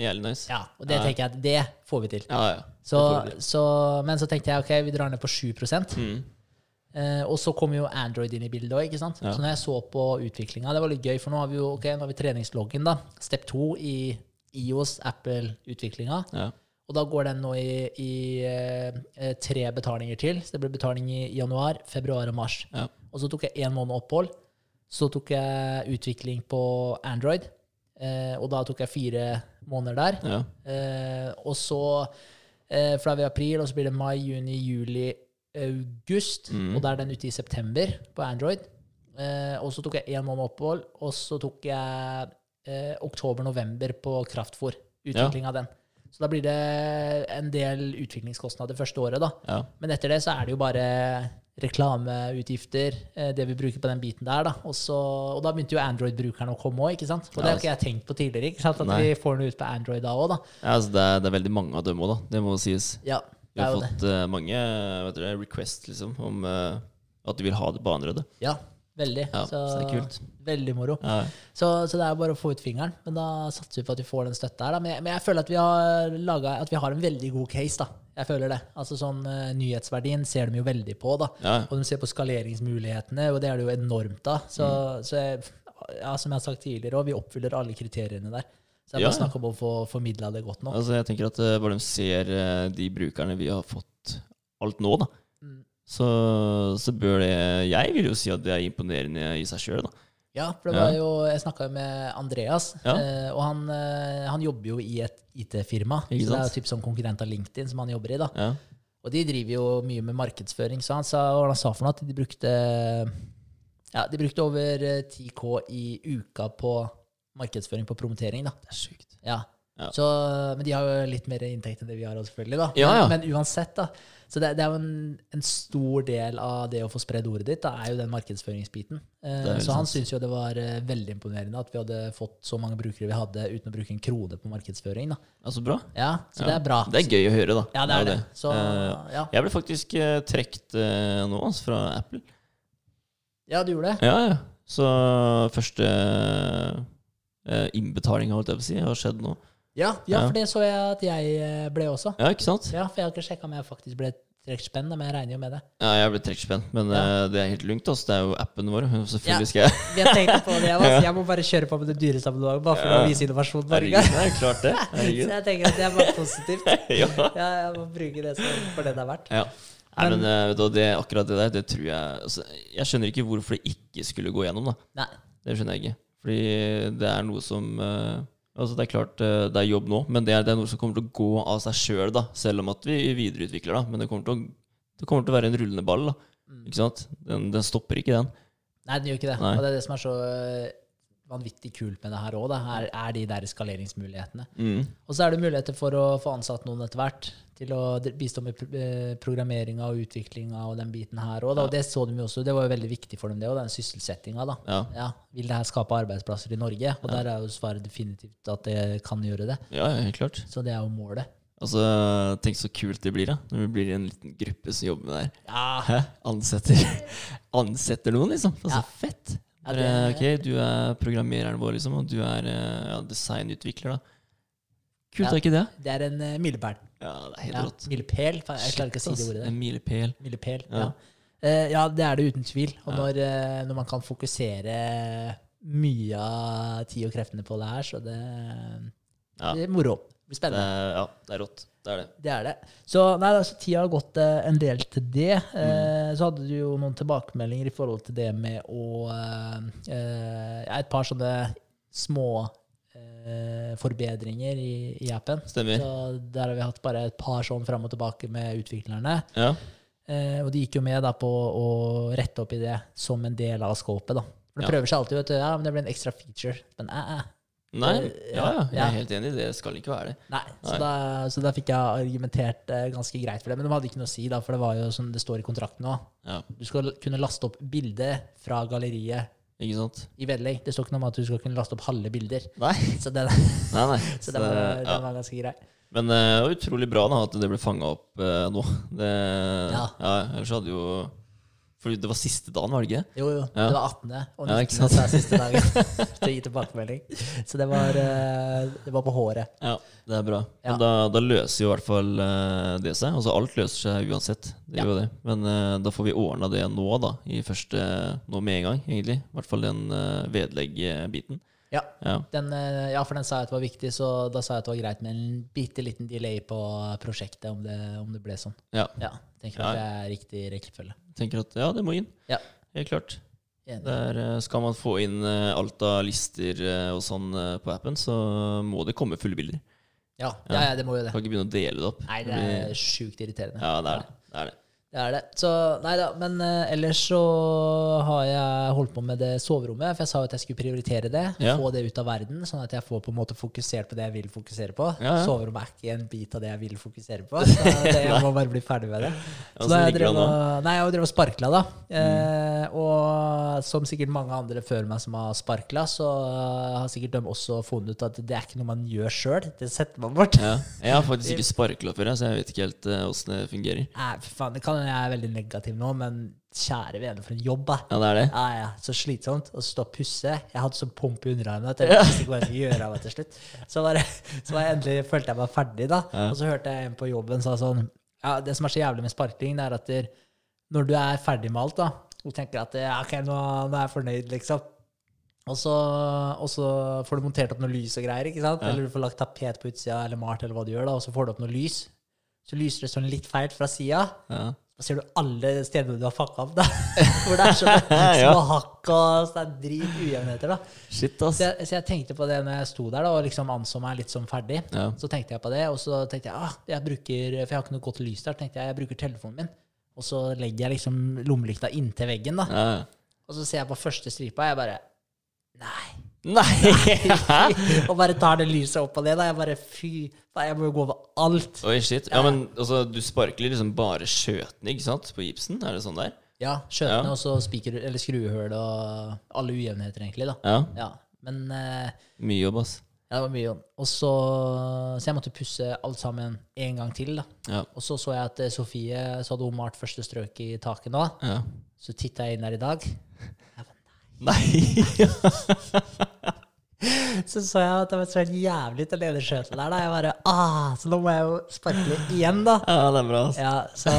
Jævlig nice. Ja, Og det Ja. tenker jeg at det får vi til. Ja, ja. Så, så, men så tenkte jeg ok, vi drar ned på 7 Mm. eh, Og så kommer jo Android inn i bildet òg. Ja. Så når jeg så på utviklinga Det var litt gøy, for nå har vi jo ok, nå har vi treningsloggen. da Step 2 i IOS Apple-utviklinga. Ja. Og da går den nå i, i eh, eh, tre betalinger til. Så det blir betaling i januar, februar og mars. Ja. Og så tok jeg én måned opphold. Så tok jeg utvikling på Android. Eh, og da tok jeg fire måneder der. Ja. Eh, og så eh, er vi april, og så blir det mai, juni, juli, august. Mm. Og da er den ute i september på Android. Eh, og så tok jeg én måned opphold, og så tok jeg eh, oktober-november på kraftfôr. Utvikling av den. Så da blir det en del utviklingskostnader første året, da. ja. Men etter det så er det jo bare reklameutgifter, eh, det vi bruker på den biten der, da. Og, så, og da begynte jo Android-brukerne å komme òg, ikke sant. Og det har ikke jeg tenkt på tidligere. At Nei. vi får den ut på Android da òg, da. ja altså det, er, det er veldig mange av dem òg, da. Det må sies. Ja, Vi har jo det. fått eh, mange vet dere, request liksom, om uh, at de vil ha det på Android. Ja, veldig. Ja, så det er kult. Veldig moro. Ja. Så, så det er bare å få ut fingeren. Men da satser vi på at vi får den støtta her. Da. Men, jeg- men jeg føler at vi har laget, at vi har en veldig god case. da. Jeg føler det. Altså sånn uh, Nyhetsverdien ser de jo veldig på. da. Ja. Og de ser på skaleringsmulighetene, og det er det jo enormt av. Så, Mm. så jeg, ja, som jeg har sagt tidligere, òg, vi oppfyller alle kriteriene der. Så det er bare snakk om å få formidla det godt nå. Altså, jeg tenker at uh, bare de ser uh, de brukerne vi har fått alt nå, da. Så, så bør det Jeg vil jo si at det er imponerende i seg sjøl, da. Ja, for det var jo, Jeg snakka jo med Andreas, Ja. eh, og han, eh, han jobber jo i et IT-firma. Så det er jo typ sånn konkurrent av LinkedIn som han jobber i. da. Ja. Og de driver jo mye med markedsføring, så han sa, han sa for noe, at de brukte ja, de brukte over eh, 10K i uka på markedsføring på promotering. da. Det er sykt. Ja. Ja. Så, men de har jo litt mer inntekt enn det vi har, selvfølgelig. da. Ja, ja. Men, men uansett, da. Så det, det er jo en, en stor del av det å få spredd ordet ditt, da, er jo den markedsføringsbiten. Eh, så han syntes jo det var eh, veldig imponerende at vi hadde fått så mange brukere vi hadde, uten å bruke en krone på markedsføring. da. Altså så bra. Ja, Så det er bra. Det er gøy å høre, da. Ja, det er det. Så, uh, ja. Jeg ble faktisk uh, trukket uh, nå, altså, fra Apple. ja, du gjorde det? Ja, ja. Så første uh, innbetalinga, holdt jeg på å si, har skjedd nå. Ja, ja, Ja. for det så jeg at jeg eh, ble også. Ja, ikke sant? Ja, For jeg har ikke sjekka om jeg faktisk ble trekkspenn, spenn, men jeg regner jo med det. Ja, jeg ble trekkspenn, men Ja. uh, det er helt lugnt. Altså. Det er jo appen vår. (laughs) Selvfølgelig skal jeg Vi har tenkt på det, altså. (laughs) jeg må bare kjøre på med det dyreste abonnementet, bare for Ja. å vise innovasjon. Herregud, det er klart det. (laughs) Så jeg tenker at det er bare positivt. ja. Ja, jeg må bruke det som, for det det er verdt. ja. Nei, Men- men eh, vet du, det, akkurat det der, det tror jeg altså, Jeg skjønner ikke hvorfor det ikke skulle gå gjennom, da. Nei. Det skjønner jeg ikke. Fordi det er noe som eh, Altså Det er klart eh, det er jobb nå, men det er, det er noe som kommer til å gå av seg sjøl, selv, Selv om at vi videreutvikler, da. Men det kommer til å, det kommer til å være en rullende ball. da Mm. Ikke sant? Den, den stopper ikke, den. Nei, den gjør ikke det. Nei. Og det er det som er så øh, vanvittig kult med det her òg, er, er de der skaleringsmulighetene. Mm. Og så er det muligheter for å få ansatt noen etter hvert til å bistå med eh, programmeringa og utviklinga og den biten her òg. Og det så de jo også, det var jo veldig viktig for dem, det òg, den sysselsettinga. da. Ja. Ja, Vil det her skape arbeidsplasser i Norge? Og der er jo svaret definitivt at det kan gjøre det. ja, ja, helt klart. Så det er jo målet. Altså, Tenk så kult det blir, da. Når vi blir en liten gruppe som jobber med det her. Ja? Ansetter, (laughs) ansetter noen, liksom. Altså, Ja. Fett. Ja, det- ok, du er programmereren vår, liksom, og du er eh, ja, designutvikler, da. Kult, Ja. er ikke det? det er en uh, milepæl. Ja, det er helt Ja, rått. milepæl. Jeg klarer ikke å si det ordet. En milepæl. Milepæl, Ja. ja. Eh, ja, det er det uten tvil. Og når, når man kan fokusere mye av tid og kreftene på det her, så det, Ja. det er moro. Blir spennende. er, ja, det er rått. Det er det. Det er det. Så nei, altså, tida har gått eh, en del til det. Eh, Mm. Så hadde du jo noen tilbakemeldinger i forhold til det med å eh, eh, Et par sånne små eh, forbedringer i, i appen. Stemmer. Så der har vi hatt bare et par sånn fram og tilbake med utviklerne. Ja. Eh, og de gikk jo med da på å rette opp i det som en del av scopet. da. For det Ja. prøver seg alltid, vet du. Ja, men det blir en ekstra feature. Men eh, eh. Nei, Eh, ja, ja, jeg er helt enig. Det skal ikke være det. Nei, så Nei. da, så da fikk jeg argumentert eh, ganske greit for det. Men de hadde ikke noe å si, da, for det var jo som det står i kontrakten òg. Ja, Du skal kunne laste opp bilde fra galleriet Ikke sant? i vedlegg. Det står ikke noe om at du skal kunne laste opp halve bilder. Nei. Så den, (laughs) Nei, nei. (laughs) så den, var, ja. var ganske grei. Men det det var utrolig bra da at det ble fanga opp uh, nå. Det, ja. Ja. Ellers hadde jo For det var siste dagen, var det ikke? Jo, jo. Ja. Det var 18. og Ja, 19. ikke sant? så er siste dagen (laughs) til å gi tilbakemelding. Så det var, eh, det var på håret. Ja, det er bra. Ja. Men da, da løser jo i hvert fall eh, det seg. Altså alt løser seg uansett. Det Ja. gjør jo det. Men eh, da får vi ordna det nå, da. I første Nå med en gang, egentlig. I hvert fall den vedleggbiten. Ja. Ja. Den, ja, for den sa jeg at det var viktig, så da sa jeg at det var greit med en bitte liten delay på prosjektet, om det, om det ble sånn. ja. Ja, tenker at det er riktig rekkefølge. Tenker at ja, det må inn. Ja. Helt klart. Der eh, skal man få inn eh, alt av lister eh, og sånn på appen, så må det komme fulle bilder. Ja, ja, ja, det må jo det. Kan ikke begynne å dele det opp. Nei, det er sjukt irriterende. Ja, det er det. det, er det. Det er det. Så nei da, men eh, ellers så har jeg holdt på med det soverommet. For jeg sa jo at jeg skulle prioritere det. Ja. Få det ut av verden, sånn at jeg får på en måte fokusert på det jeg vil fokusere på. Ja, ja. Soverommet er ikke en bit av det jeg vil fokusere på. (laughs) Så det, jeg må bare bli ferdig med det. Så da jeg og- Nei, jeg har drevet og sparkla, da. Eh, og som sikkert mange andre før meg som har sparkla, så har sikkert de også funnet ut at det er ikke noe man gjør sjøl. Det setter man bort. Ja. Jeg har faktisk (laughs) ikke sparkla før, så jeg vet ikke helt åssen det fungerer. Nei, for faen, det kan jeg er veldig negativ nå, men kjære vene, for en jobb, da. Ja, det er det. Ja, ja, Så slitsomt å stå og pusse. Jeg hadde sånn pump i underarmen at jeg visste ikke hva jeg skulle gjøre av det til slutt. Så, bare, så var jeg endelig følte jeg meg ferdig, da. Og så hørte jeg en på jobben sa sånn Ja, det som er så jævlig med sparkling, det er at der, når du er ferdig med alt, da, og tenker at ja, ok, nå, nå er jeg fornøyd, liksom. Og så, og så får du montert opp noe lys og greier, ikke sant? eller du får lagt tapet på utsida, eller malt, eller hva du gjør, da, og så får du opp noe lys. Så lyser det sånn litt feil fra sida. Ja. Da ser du alle stedene du har fucka opp, da. (laughs) Hvor det er så (laughs) små hakk og sånn drit ujevnheter, da. Shit, ass. Så jeg, så jeg tenkte på det når jeg sto der da, og liksom anså meg litt som ferdig. Ja. Så tenkte jeg på det, og så tenkte jeg ah, jeg bruker, for jeg har ikke noe godt lys der, tenkte jeg jeg bruker telefonen min. Og så legger jeg liksom lommelykta inntil veggen, da. Ja. Og så ser jeg på første stripa, jeg bare Nei. Nei! (laughs) Og bare tar det lyset opp av det, da. Jeg bare fy da, Jeg må jo gå over alt. Oi, shit. Ja, men altså, du sparkler liksom bare skjøtene, ikke sant? På gipsen? Er det sånn der? Ja, skjøtene Ja. og så spiker, eller skruehull og alle ujevnheter, egentlig, da. Ja. Ja, men eh, Mye jobb, ass. ja, det var mye jobb. Og så, så jeg måtte pusse alt sammen en gang til. da. Ja. Og så så jeg at eh, Sofie så hadde hun malt første strøk i taket nå. ja. Så titta jeg inn der i dag. Nei! (laughs) Så så jeg at det var så jævlig jævlig den ene skjøtet der. da. Jeg bare, ah, Så nå må jeg jo sparkle igjen, da. ja, det er bra. Ja, så,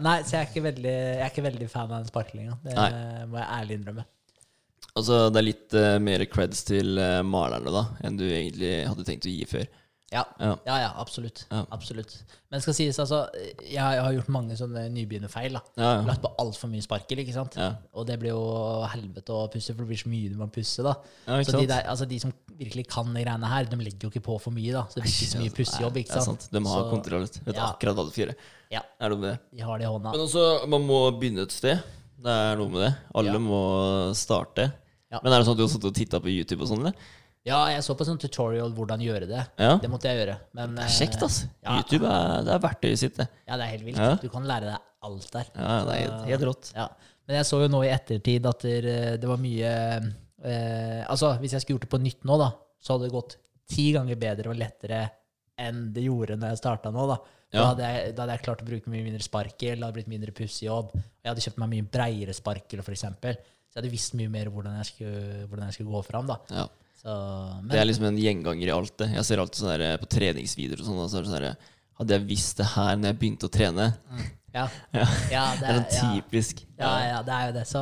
nei, så jeg er ikke veldig, jeg er ikke veldig fan av den sparklinga. Det Nei. må jeg ærlig innrømme. Altså, det er litt uh, mer creds til uh, malerne, da, enn du egentlig hadde tenkt å gi før. Ja, Ja. ja, absolutt. Ja. absolutt. Men skal sies, altså, jeg, har gjort mange sånne nybegynnerfeil. Ja, ja. Lagt på altfor mye sparkel, ikke sant? Og det blir jo helvete å pusse, for det blir så mye du må pusse. da. Så de, der, altså, de som virkelig kan de greiene her, de legger jo ikke på for mye. da. Så det blir ikke så mye pussejobb. Ikke sant? sant. De har Så- kontroll. Vet Ja. akkurat hva skal gjøre. Ja, Er det med det? de har det i hånda. Men også, man må begynne et sted. Det er noe med det. Alle må starte. Men er det sånn at du har sittet og titta på YouTube og sånn, eller? Ja, jeg så på sånn tutorial hvordan gjøre det. Ja. Det måtte jeg gjøre. Men Det er kjekt, altså. ja. YouTube er, det er verktøyet sitt, det. Ja, det er helt vilt. Ja. Du kan lære deg alt der. Ja, det er helt, helt rått. Ja. Men jeg så jo nå i ettertid at det, det var mye eh, Altså, hvis jeg skulle gjort det på nytt nå, da, så hadde det gått ti ganger bedre og lettere enn det gjorde når jeg starta nå. Da. Da, hadde jeg, da hadde jeg klart å bruke mye mindre sparkel, det hadde blitt mindre pussejobb. jobb Jeg hadde kjøpt meg mye breiere sparkel, eksempel. Så jeg hadde visst mye mer hvordan jeg skulle, hvordan jeg skulle gå fram. Da. Så, men, Det er liksom en gjenganger i alt det. Jeg ser alltid sånn der på treningsvideoer og sånn. så sånn der, Hadde jeg visst det her når jeg begynte å trene ja. (laughs) Ja. Ja, Det er sånn typisk. Ja, ja, det er jo det. Så,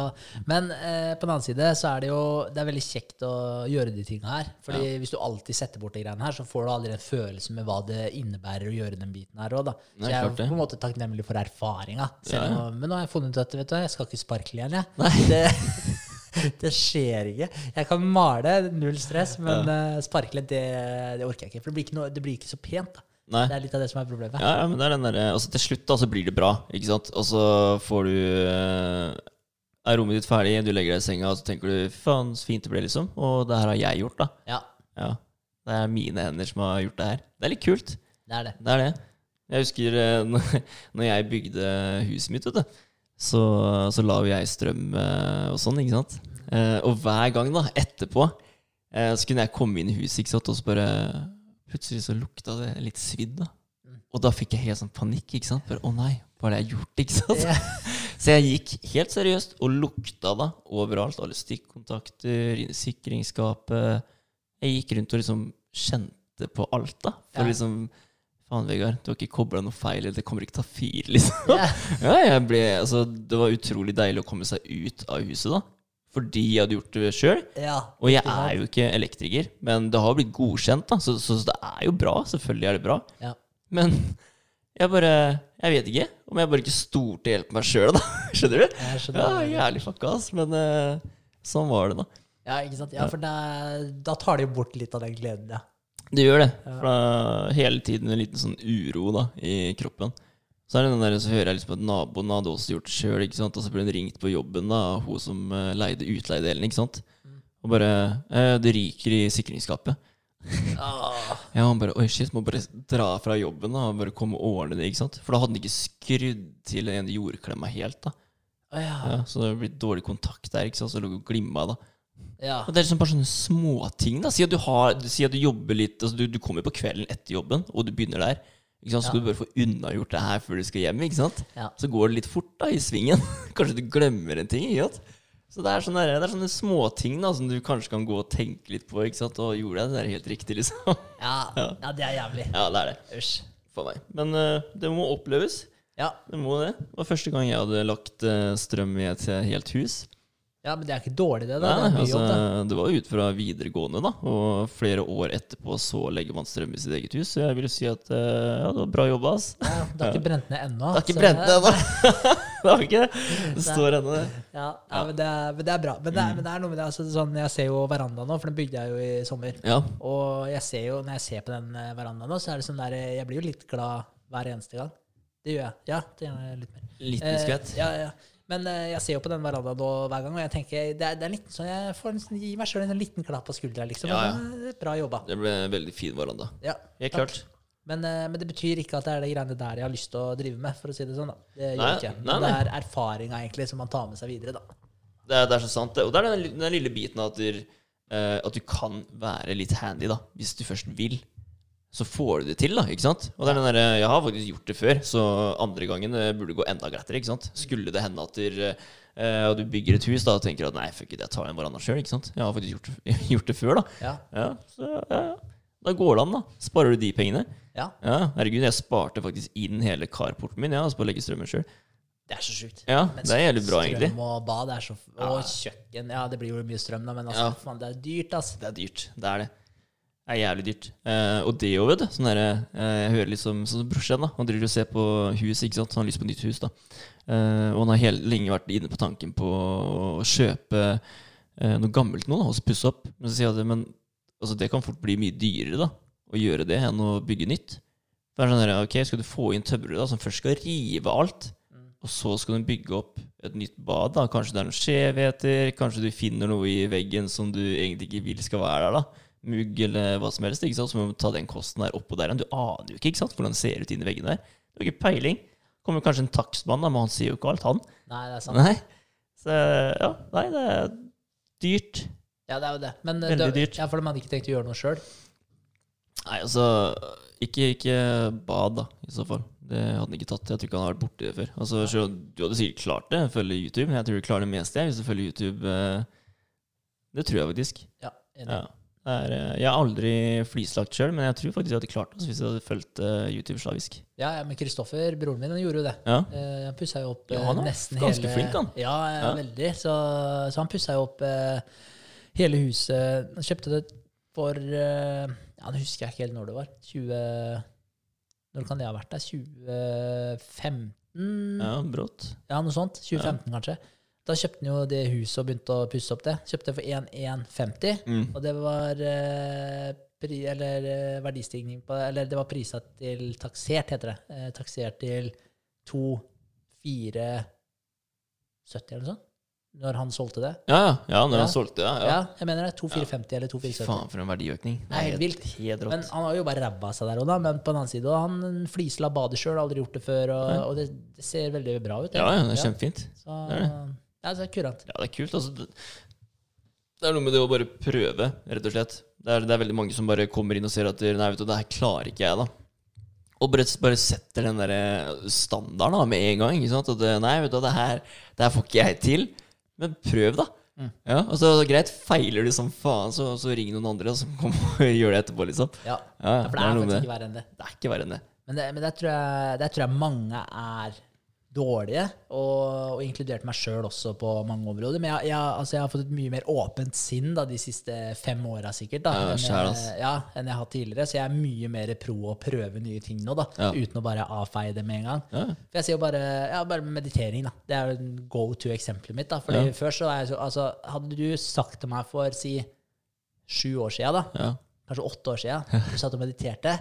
men eh, på den annen side så er det jo det er veldig kjekt å gjøre de tinga her. Fordi hvis du alltid setter bort de greiene her, så får du aldri en følelse med hva det innebærer å gjøre den biten her òg, da. Så Nei, jeg er på en måte takknemlig for erfaringa. Men nå har jeg funnet ut at vet du, jeg skal ikke sparkle igjen, jeg. Nei. Det, (laughs) (laughs) det skjer ikke. Jeg kan male, null stress, men eh, sparkle, det, det orker jeg ikke. For det blir ikke, noe, det blir ikke så pent. da. Nei. Det er litt av det som er problemet. Ja, ja, men det er den der, altså Til slutt da, så blir det bra, ikke sant? Og så får du eh, Er rommet ditt ferdig, du legger deg i senga, og så tenker du faen, så fint det ble, liksom. Og det her har jeg gjort, da. Ja, Ja. Det er mine hender som har gjort det her. Det er litt kult. det er det. Det er det. Jeg husker eh, (laughs) når jeg bygde huset mitt, vet du, så, så la jo jeg strøm eh, og sånn, ikke sant. Eh, Og hver gang da, etterpå, eh, så kunne jeg komme inn i huset, ikke sant, og så bare Plutselig så lukta det litt svidd, da. Og da fikk jeg helt sånn panikk, ikke sant. For å nei, hva har jeg gjort, ikke sant. Yeah. (laughs) Så jeg gikk helt seriøst og lukta da overalt. Alle stikkontakter, sikringsskapet. Jeg gikk rundt og liksom kjente på alt, da. For Ja. liksom Faen, Vegard, du har ikke kobla noe feil, det kommer ikke til å ta fyr, liksom. Yeah. Ja, (laughs) ble, altså, det var utrolig deilig å komme seg ut av huset, da. Fordi jeg hadde gjort det sjøl. Ja. Og jeg er jo ikke elektriker, men det har blitt godkjent, da. Så, så det er jo bra. Selvfølgelig er det bra. Ja. Men jeg bare Jeg vet ikke om jeg bare ikke stolte helt på meg sjøl, da. (laughs) Skjønner du? Jeg skjønner. Ja, jævlig fucka, ass. Men uh, Sånn var det, da. Ja, ikke sant? Ja, for da, da tar jo bort litt av den gleden, ja. Det gjør det. For det er hele tiden en liten sånn uro da, i kroppen. Så er det den der, så hører jeg liksom at naboen hadde også gjort det sjøl, og så ble hun ringt på jobben da, av hun som eh, leide utleiedelen, ikke sant. Og bare eh, 'Det ryker i sikringsskapet'. Ah, (laughs) Ja, han bare 'oi, shit', må bare dra fra jobben da, og bare komme og ordne det, ikke sant. For da hadde han ikke skrudd til den ene jordklemma helt, da. Ah, ja. Ja, så det ble dårlig kontakt der, ikke sant, så det hun og glimma da. Ja. Og det er liksom bare sånne småting. Si si at du jobber litt altså du, du kommer på kvelden etter jobben, og du begynner der. Ikke sant? Så skal du bare få unnagjort det her før du skal hjem. Ikke sant? Ja. Så går det litt fort da i svingen. (laughs) Kanskje du glemmer en ting. Ikke sant? Så det er sånne, det er sånne småting da som du kanskje kan gå og tenke litt på. Ikke sant? Og gjorde jeg det der helt riktig, liksom? (laughs) Ja. ja, det er jævlig. Ja, det er det. Usch. For meg. Men uh, det må oppleves. Ja. Det må det. Det var første gang jeg hadde lagt uh, strøm i et helt hus. Ja, men det er ikke dårlig, det. da. Nei, Det altså, jobb, det var ut fra videregående, da. Og flere år etterpå så legger man strøm i sitt eget hus. Så jeg vil si at eh, ja, det var bra jobba, ass. Ja, det har ikke brent ned ennå. Det har ikke så- brent ned ennå. (laughs) det har ikke det. Det står ennå. Ja, ja, Men, det er, men det er bra. Men det er, men det er noe med det. Altså, sånn, jeg ser jo verandaen nå, for den bygde jeg jo i sommer. Ja. Og jeg ser jo, når jeg ser på den eh, verandaen nå, så er det sånn der Jeg blir jo litt glad hver eneste gang. Det gjør jeg. Ja, det gjør jeg litt mer. Litt Eh, ja, ja. Men eh, jeg ser jo på den verandaen nå hver gang, og jeg tenker det er, det er litt sånn Jeg får en, gi meg sjøl en liten klapp på skuldra, liksom. Ja, ja. Bra jobba. Det ble en veldig fin veranda. Ja, Helt klart. Men, eh, men det betyr ikke at det er de greiene der jeg har lyst til å drive med, for å si det sånn. da. Det gjør Nei, ikke. nei, nei. det er erfaringa egentlig som man tar med seg videre, da. Det er, det er så sant, det. Og det er den, den lille biten at du, eh, at du kan være litt handy, da. Hvis du først vil. Så får du det til, da. ikke sant? Og det er den der, Jeg har faktisk gjort det før, så andre gangen burde det gå enda glattere. ikke sant? Skulle det hende at du, eh, og du bygger et hus da, og tenker at nei, fuck it, jeg tar en veranda sjøl. Jeg har faktisk gjort, (laughs) gjort det før, da. Ja. Ja, så ja. Da går det an, da. Sparer du de pengene? ja. Ja, herregud, jeg sparte faktisk inn hele carporten min, ja, altså på å legge strømmen sjøl. Det er så sjukt. Ja, Men det er jævlig bra, egentlig. Strøm og bad er så Og kjøkken. Ja, det blir jo mye strøm, da, men altså, Ja. faen, det er dyrt, altså. Det er dyrt. Det er det. Er jævlig dyrt. Eh, og det òg, vet du. Sånn der, eh, Jeg hører liksom sånn som brorsan, da. Han driver og ser på hus, ikke sant. Han har lyst på nytt hus, da. Eh, og han har hele, lenge vært inne på tanken på å kjøpe eh, noe gammelt nå, da, og så pusse opp. Men så sier jeg at men, altså, det kan fort bli mye dyrere, da. Å gjøre det enn å bygge nytt. Det er sånn der, ok, Skal du få inn tømrere da, som først skal rive alt, og så skal du bygge opp et nytt bad? da, Kanskje det er noen skjevheter, kanskje du finner noe i veggen som du egentlig ikke vil skal være der? da, Mugg eller hva som helst. ikke sant, Så må du ta den kosten der oppå der. Du aner jo ikke ikke sant, hvordan det ser ut inni veggen der. Du har ikke peiling. Kommer kanskje en takstmann, men han sier jo ikke alt, han. Nei, det er sant. Nei. Så ja, nei, det er dyrt. Ja, det er jo det. Men eh, Veldig det, dyrt. Ja, for de hadde ikke tenkt å gjøre noe sjøl. Nei, altså Ikke, ikke bad, da, i så fall. Det hadde han ikke tatt. Jeg tror ikke han har vært borti det før. Altså, så Du hadde sikkert klart det, følge YouTube. Men jeg tror du klarer det meste jeg, hvis du følger YouTube. eh, Det tror jeg faktisk. Ja, enig. Ja. Det er, eh, jeg har aldri flislagt sjøl, men jeg tror faktisk jeg hadde klart det hvis jeg hadde fulgt uh, YouTube slavisk. Ja, ja, men Kristoffer, broren min, han gjorde jo det. Ja. Uh, han pussa jo opp Ja, eh, han er nesten ganske hele flink, han. Ja, ja, veldig. Så, så han pussa jo opp uh, hele huset. Han kjøpte det for Ja, nå husker jeg ikke helt når det var. 20 Når kan det ha vært? der? 2015? Ja, brått. Ja, noe sånt. 2015, kanskje. Da kjøpte han jo det huset og begynte å pusse opp det. Kjøpte det for 1150, Mm. og det var eh, pri, eller eh, verdistigning på Eller det var prisa til taksert, heter det. Eh, taksert til 2470 eller noe sånt. Når han solgte det. Ja, ja, når Ja. han solgte det. Ja, Ja, jeg mener det. 2450 eller Fy 2470. faen, for en verdiøkning. Det er helt vilt. Helt Men han har jo bare ræva seg der òg, da. Men på den annen side, og han flisla badet sjøl, aldri gjort det før, og, og det, det ser veldig bra ut. Ja, ja, det er kjempefint. Så, det er ja, det er kurant. Ja, det er kult. Altså, det, det er noe med det å bare prøve, rett og slett. Det er, det er veldig mange som bare kommer inn og ser at nei, vet du, det her klarer ikke jeg, da. Og bare, bare setter den der standarden da, med en gang. Ikke sant? At nei, vet du, det her, det her får ikke jeg til. Men prøv, da. Ja, altså, Greit, feiler du som faen, så, så ring noen andre som (laughs) kommer og gjør det etterpå, liksom. Ja, Ja, ja, for det er noe med faktisk ikke verre enn det. Det er ikke verre enn det. Men det, men det, tror jeg, det tror jeg mange er dårlige, og, og inkludert meg sjøl også på mange områder. Men jeg, jeg, altså jeg har fått et mye mer åpent sinn da, de siste fem åra sikkert, da, Ja, enn, jeg, ja, enn jeg har hatt tidligere. Så jeg er mye mer pro å prøve nye ting nå, da, Ja. uten å bare avfeie det med en gang. For jeg sier jo bare, ja, bare meditering, da. Det er jo go to-eksempelet mitt. da. Fordi før så så, altså, Hadde du sagt til meg for si sju år sia, da, Ja. kanskje åtte år sia, du satt og mediterte,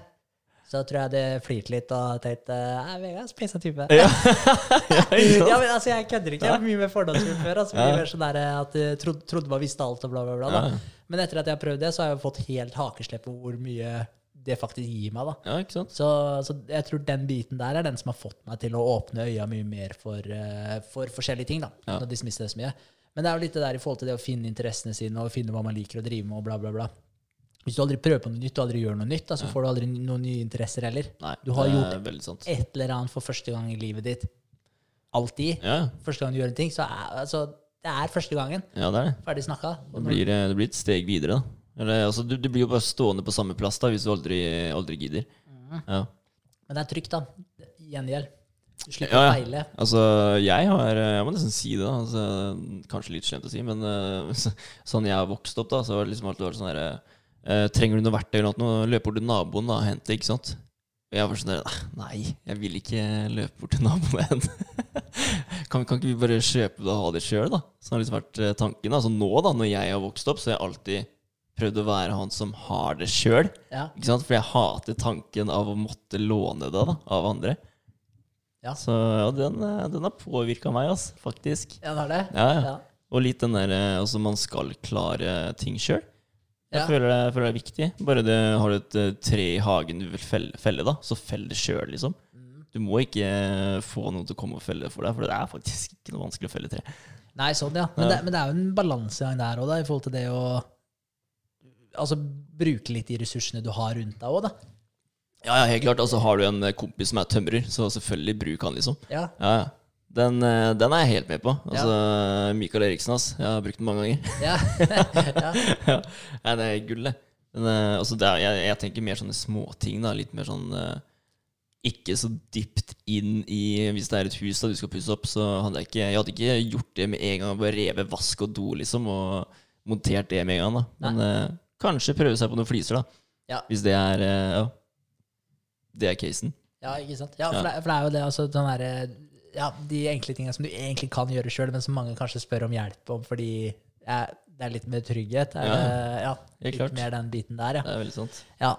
så tror jeg det flirte litt og tenkte Nei, Vegard, så peisa type. Ja. (laughs) ja, men altså, Jeg kødder ikke. Jeg var mye mer fordomsfull før. Altså, mye mer sånn der at jeg trodde, trodde man visste alt og bla, bla, bla. Da. Men etter at jeg har prøvd det, så har jeg fått helt hakeslepp på hvor mye det faktisk gir meg. da. ja? Så, så jeg tror den biten der er den som har fått meg til å åpne øya mye mer for, eh, for forskjellige ting. da. Ja. Når de det så mye. Men det er jo litt det der i forhold til det å finne interessene sine og finne hva man liker å drive med. og bla, bla, bla. Hvis du aldri prøver på noe nytt og aldri gjør noe nytt, da, så får du aldri noen nye interesser heller. Nei, Du har gjort. Et eller annet for første gang i livet ditt. Alltid. Ja, Første gang du gjør en ting, så er altså, det er første gangen. ja, det er det. Ferdig snakka. Det blir, det blir et steg videre, da. Eller, altså, du, du blir jo bare stående på samme plass da, hvis du aldri, aldri gidder. Mm. Ja. Men det er trygt, da. Gjengjeld. Du slipper ja. å feile. Altså, jeg har Jeg må nesten si det, da. Altså, kanskje litt slemt å si, men uh, (laughs) sånn jeg har vokst opp, da, så har det liksom alltid vært sånn herre eh, Trenger du noe verktøy eller noe, løp bort til naboen da, og hent det, ikke sant? Og jeg var sånn der Nei, jeg vil ikke løpe bort til naboen og hente (laughs) kan, kan ikke vi bare kjøpe det og ha det sjøl, da? Sånn har liksom vært eh, tanken. Altså nå, da, når jeg har vokst opp, så har jeg alltid prøvd å være han som har det sjøl. Ja. Ikke sant? For jeg hater tanken av å måtte låne det da, av andre. Ja. Så ja, den, eh, den har påvirka meg, altså, faktisk. Ja, det har det? Ja, ja. Ja. Og litt den der eh, Altså, man skal klare ting sjøl. Jeg Ja. føler, det, jeg føler det er viktig. Bare det, har du et eh, tre i hagen du vil felle, felle da, så fell det sjøl, liksom. Mm. Du må ikke eh, få noen til å komme og felle for deg, for det er faktisk ikke noe vanskelig å felle tre. Nei, sånn, ja. Men, Ja. Det, men det er jo en balansegang der òg, i forhold til det å Altså bruke litt de ressursene du har rundt deg òg, da. Ja, ja, helt klart. Altså, har du en eh, kompis som er tømrer, så selvfølgelig bruk han, liksom. Ja, ja. Den, eh, den er jeg helt med på. Altså, Michael Eriksen, ass. Jeg har brukt den mange ganger. ja. (laughs) ja. ja. Nei, det er gull, det. Men, eh, altså, det er, jeg, jeg tenker mer sånne småting. Litt mer sånn eh, Ikke så dypt inn i Hvis det er et hus da du skal pusse opp, så hadde jeg ikke Jeg hadde ikke gjort det med en gang. Bare revet vask og do, liksom, og montert det med en gang. da Men eh, kanskje prøve seg på noen fliser, da. Ja. Hvis det er Ja. Det er casen. Ja, ikke sant? Ja, for, Ja. Det, for det er jo det, altså, den derre ja, De enkle tingene som du egentlig kan gjøre sjøl, men som mange kanskje spør om hjelp om fordi ja, det er litt mer trygghet. Er Ja, ja, litt klart. mer den biten der, ja. Det er veldig sant. ja.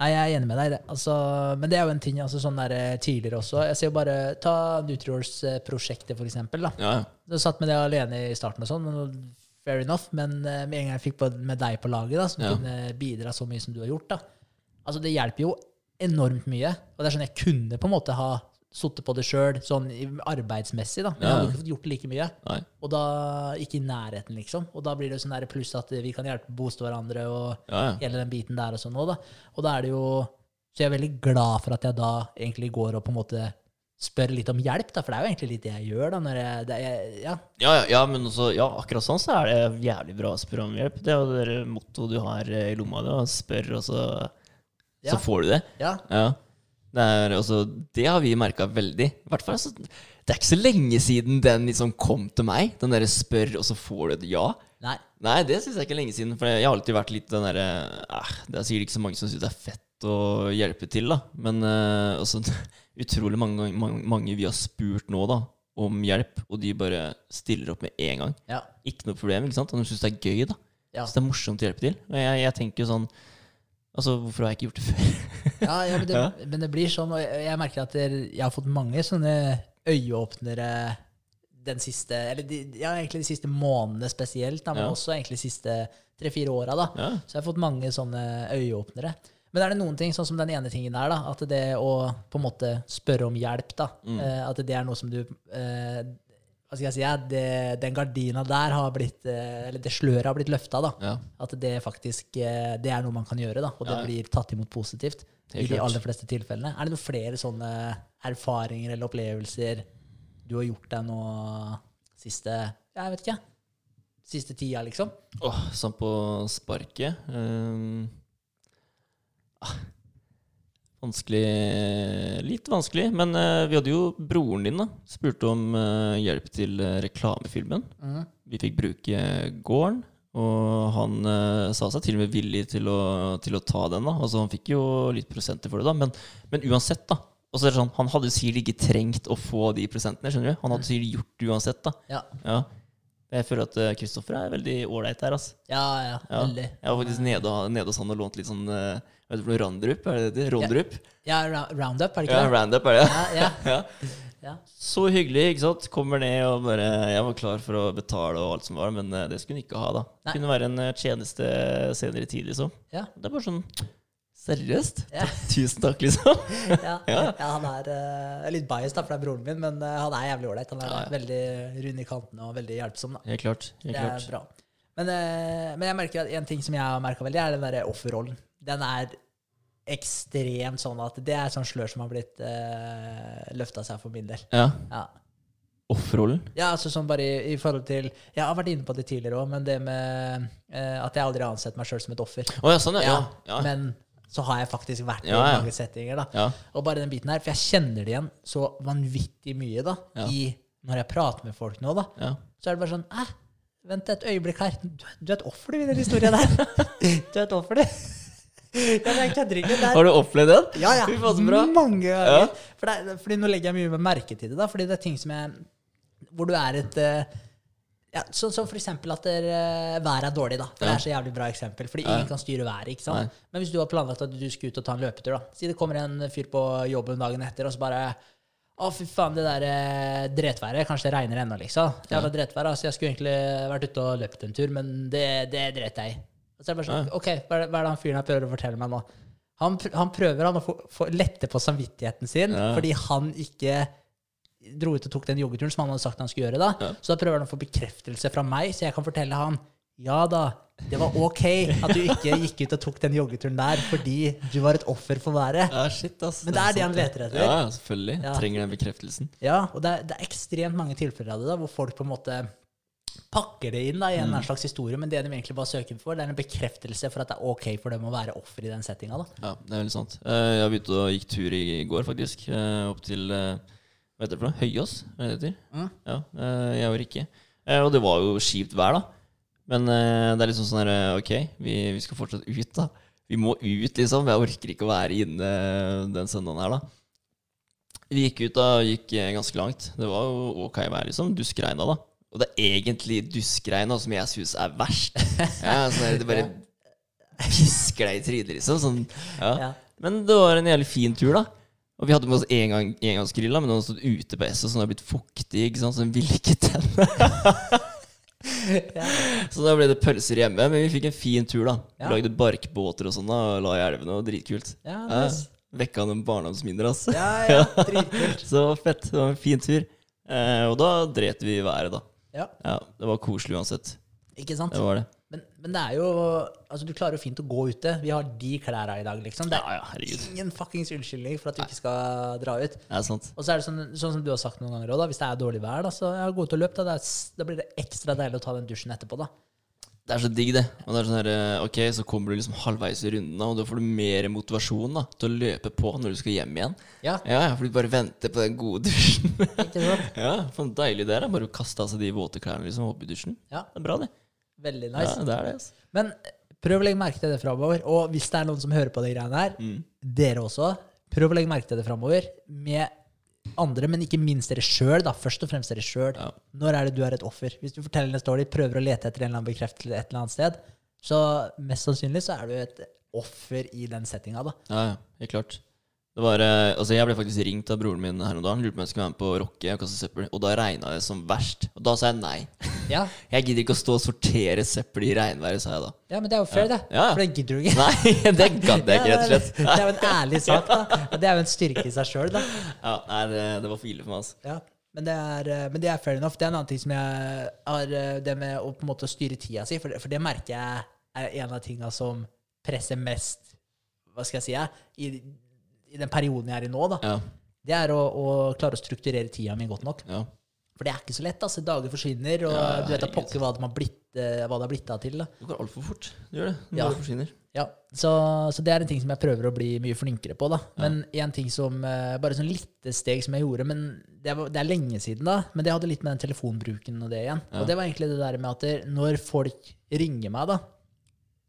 Nei, jeg er enig med deg i det. Altså, men det er jo en ting altså, sånn der, eh, tidligere også. Jeg ser jo bare Ta Nutriors-prosjektet, for eksempel. Da. Ja, ja. Jeg satt med det alene i starten, og sånn, men fair enough. Men eh, med en gang jeg fikk på, med deg på laget, da, som Ja. kunne bidra så mye som du har gjort, da. Altså, det hjelper jo enormt mye. Og det er sånn jeg kunne på en måte ha sittet på det sjøl, sånn arbeidsmessig, da. Vi Ja. hadde ikke fått gjort like mye. Nei. Og da ikke i nærheten, liksom. Og da blir det sånn pluss at vi kan hjelpe bostå hverandre og Ja, ja. hele den biten der og sånn òg, da. Og da er det jo Så jeg er veldig glad for at jeg da egentlig går og på en måte spør litt om hjelp, da. For det er jo egentlig litt det jeg gjør, da. Jeg, det jeg, ja. Ja, ja, ja, men også, ja, akkurat sånn så er det jævlig bra å spørre om hjelp. Det er jo det mottoet du har eh, i lomma. Du spør, og så, Ja. så får du det. ja. Det, er, altså, det har vi merka veldig. I hvert fall, altså, det er ikke så lenge siden den liksom kom til meg. Den derre spør, og så får du et ja. Nei. Nei, det syns jeg ikke er lenge siden. For jeg har alltid vært litt den derre eh, Det er sikkert ikke så mange som syns det er fett å hjelpe til, da. Men eh, også, (laughs) utrolig mange, mange, mange vi har spurt nå, da, om hjelp, og de bare stiller opp med en gang. Ja. Ikke noe problem, ikke sant? Og de syns det er gøy, da. Ja. Så det er morsomt å hjelpe til. Og jeg, jeg tenker sånn Altså, hvorfor har jeg ikke gjort det før? (laughs) Ja, ja, men, det, Ja. men det blir sånn, og jeg, jeg merker at jeg har fått mange sånne øyeåpnere den siste Eller de, ja, egentlig de siste månedene spesielt, da, men Ja. også egentlig de siste tre-fire åra. Ja. Så jeg har fått mange sånne øyeåpnere. Men er det noen ting, sånn som den ene tingen der, da, at det å på en måte spørre om hjelp, da, Mm. eh, at det er noe som du eh, Hva skal jeg si? Det, den gardina der har blitt eh, Eller det sløret har blitt løfta, ja. At det faktisk eh, det er noe man kan gjøre, da, og det Ja. blir tatt imot positivt. I de aller fleste tilfellene. Er det noen flere sånne erfaringer eller opplevelser du har gjort deg nå siste Jeg vet ikke. Siste tida, liksom? Åh, sånn på sparket um, ah, Vanskelig Litt vanskelig. Men eh, vi hadde jo broren din, da. Spurte om eh, hjelp til eh, reklamefilmen. Mhm. Vi fikk bruke gården. Og han eh, sa seg til og med villig til å, til å ta den. da Altså Han fikk jo litt prosenter for det, da. Men, men uansett, da. Og så er det sånn, Han hadde sikkert ikke trengt å få de prosentene. skjønner du Han hadde sikkert gjort det uansett. da Ja. Ja Jeg føler at eh, Kristoffer er veldig ålreit her. altså ja, ja, ja. veldig. Jeg var faktisk nede, nede hos han og lånt litt sånn eh, Vet du hva Randrup? Er det det? heter? Rondrup? Ja, roundup, er det ikke det? Ja, Roundup er det. Ja, ja, (laughs) Ja. ja. Så hyggelig, ikke sant? Kommer ned og bare Jeg var klar for å betale og alt som var, men eh, det skulle hun ikke ha, da. Nei. Kunne være en eh, tjeneste senere i tid, liksom. Ja. Det er bare sånn Seriøst? Ja. (laughs) Tusen takk, liksom. (laughs) Ja, Ja. han er uh, litt biased, da, for det er broren min, men uh, han er jævlig ålreit. Han er Ja, veldig rund i kantene og veldig hjelpsom. da. Helt klart. Helt Det er klart. bra. Men, uh, men jeg merker at en ting som jeg har merka veldig, er den derre offerrollen. Den er ekstremt sånn at det er sånn slør som har blitt uh, løfta seg for min del. Ja. Ja. Offerrollen. ja, altså sånn bare i, i forhold til Jeg har vært inne på det tidligere òg, men det med uh, at jeg aldri har ansett meg sjøl som et offer. Å ja, sånn, ja. ja. Men så har jeg faktisk vært Ja, i mange settinger. da. Og bare den biten her, For jeg kjenner det igjen så vanvittig mye da, i når jeg prater med folk nå. da. Så er det bare sånn Æh, vent et øyeblikk her. Du, du er et offer, du, i den historien der. (laughs) du er et offer, du. Har du opplevd den? ja, ja. Mange ganger. Ja. For det fordi nå legger jeg mye merke til det. da, fordi det er ting som jeg Hvor du er et eh, ja, Sånn som eksempel at det, eh, været er dårlig. da, Det Ja. er så jævlig bra eksempel. Fordi Ja. ingen kan styre været. ikke sant? Nei. Men hvis du har planlagt at du skulle ut og ta en løpetur, da. Si det kommer en fyr på jobben dagen etter, og så bare Å, fy faen, det der eh, dretværet. Kanskje det regner ennå, liksom. Jævla dretvær. Altså, jeg skulle egentlig vært ute og løpt en tur, men det, det dret jeg i. Og så er det bare sånn, ok, hva er det, hva er det han fyren her prøver å fortelle meg nå? Han, han prøver han å få, få lette på samvittigheten sin Ja. fordi han ikke dro ut og tok den joggeturen som han hadde sagt han skulle gjøre. da. Ja. Så da prøver han å få bekreftelse fra meg, så jeg kan fortelle han ja da, det var ok at du ikke gikk ut og tok den joggeturen der fordi du var et offer for været. Ja, shit, ass. Men det er det han leter etter. Ja, selvfølgelig. Ja. Trenger den bekreftelsen. Ja, og det er, det er ekstremt mange tilfeller av det da, hvor folk på en måte pakker det inn da, i en Mm. slags historie, men det de egentlig bare søker for, det er en bekreftelse for at det er ok for dem å være offer i den settinga. Ja, det er veldig sant. Eh, Jeg begynte å gikk tur i går, faktisk. eh, Opp til eh, Hva heter det for noe? Høyås? Hva det heter? Mm. Ja, eh, jeg og Rikke. Eh, Og det var jo kjipt vær, da. Men eh, det er liksom sånn her Ok, vi, vi skal fortsatt ut, da. Vi må ut, liksom. Jeg orker ikke å være inne den søndagen her, da. Vi gikk ut da, gikk ganske langt. Det var jo ok vær, liksom. Duskregna, da. Og det er egentlig duskregna som jeg syns er verst. (laughs) Ja, sånn der, det bare pisker deg i trynet, liksom. Sånn, ja. Ja. Men det var en jævlig fin tur, da. Og vi hadde med oss engang, engangsgrill, da, men den hadde stått ute på S, og så den hadde blitt fuktig, ikke sant? så den ville ikke tenne. Ja. (laughs) Så da ble det pølser hjemme, men vi fikk en fin tur, da. Ja. Lagde barkbåter og sånn, og la i elvene, og dritkult. Ja, nice. eh, Vekka noen barndomsminner, altså. ja, ja, (laughs) dritkult. Så fett. Det var en fin tur. Eh, og da dret vi i været, da. Ja, Ja, Det var koselig uansett. ikke sant? Det var det. Men, det er jo Altså, du klarer jo fint å gå ute. Vi har de klærne i dag, liksom. Det er ja, ja, ingen fuckings unnskyldning for at du ikke skal dra ut. Det er sant. Og så er det sånn, sånn som du har sagt noen ganger òg, hvis det er dårlig vær, da, så ja, gå ut og løp. Da, det er, da blir det ekstra deilig å ta den dusjen etterpå, da. Det er så digg, det. Og det er sånn her, eh, ok, Så kommer du liksom halvveis i runden, da, og da får du mer motivasjon da, til å løpe på når du skal hjem igjen. Ja, Ja, ja, For du bare venter på den gode dusjen. ikke sant? (laughs) ja, for deilig det er. da. Bare å kaste av seg de våte klærne liksom, opp i dusjen. Ja, Det er bra, det. Veldig nice. Ja, det er det, altså. Men prøv å legge merke til det framover. Og hvis det er noen som hører på de greiene her, Mm. dere også, prøv å legge merke til det framover med andre, men ikke minst dere sjøl. Først og fremst dere sjøl. Ja. Når er det du er et offer? Hvis du forteller en story, prøver å lete etter en eller annen bekreftelse et eller annet sted, så mest sannsynlig så er du et offer i den settinga. Ja, ja, helt klart. Det var, eh, altså Jeg ble faktisk ringt av broren min her om dagen. Lurte på om jeg skulle være med på rocke og kaste søppel. Og da regna det som verst. Og da sa jeg nei. Ja, (laughs) Jeg gidder ikke å stå og sortere søppel i regnværet, sa jeg da. ja men det er jo fair, det. Ja, ja. For det gidder du ikke. (laughs) Nei, det gadd jeg ikke, rett og (laughs) slett. Det er jo en ærlig sak, da. Det er jo en styrke i seg sjøl, da. Ja, nei, det, det var for ille for meg, altså. Ja, men det, er, eh, men det er fair enough. Det er en annen ting som jeg har eh, Det med å på en måte styre tida si, for det, for det merker jeg er en av tinga som presser mest Hva skal jeg si? I, I den perioden jeg er i nå, da. Ja, Det er å, å klare å strukturere tida mi godt nok. ja. For det er ikke så lett. altså Dager forsvinner, og Ja, du vet da pokker hva, de blitt, eh, hva det har blitt av til. da Det går altfor fort. Du gjør det. Ja. det forsvinner. Ja, så, så det er en ting som jeg prøver å bli mye flinkere på. da. Men en ting som, eh, bare sånn lite steg som jeg gjorde, men det, var, det er lenge siden da, men det hadde litt med den telefonbruken og det igjen. Og det var egentlig det der med at når folk ringer meg, da,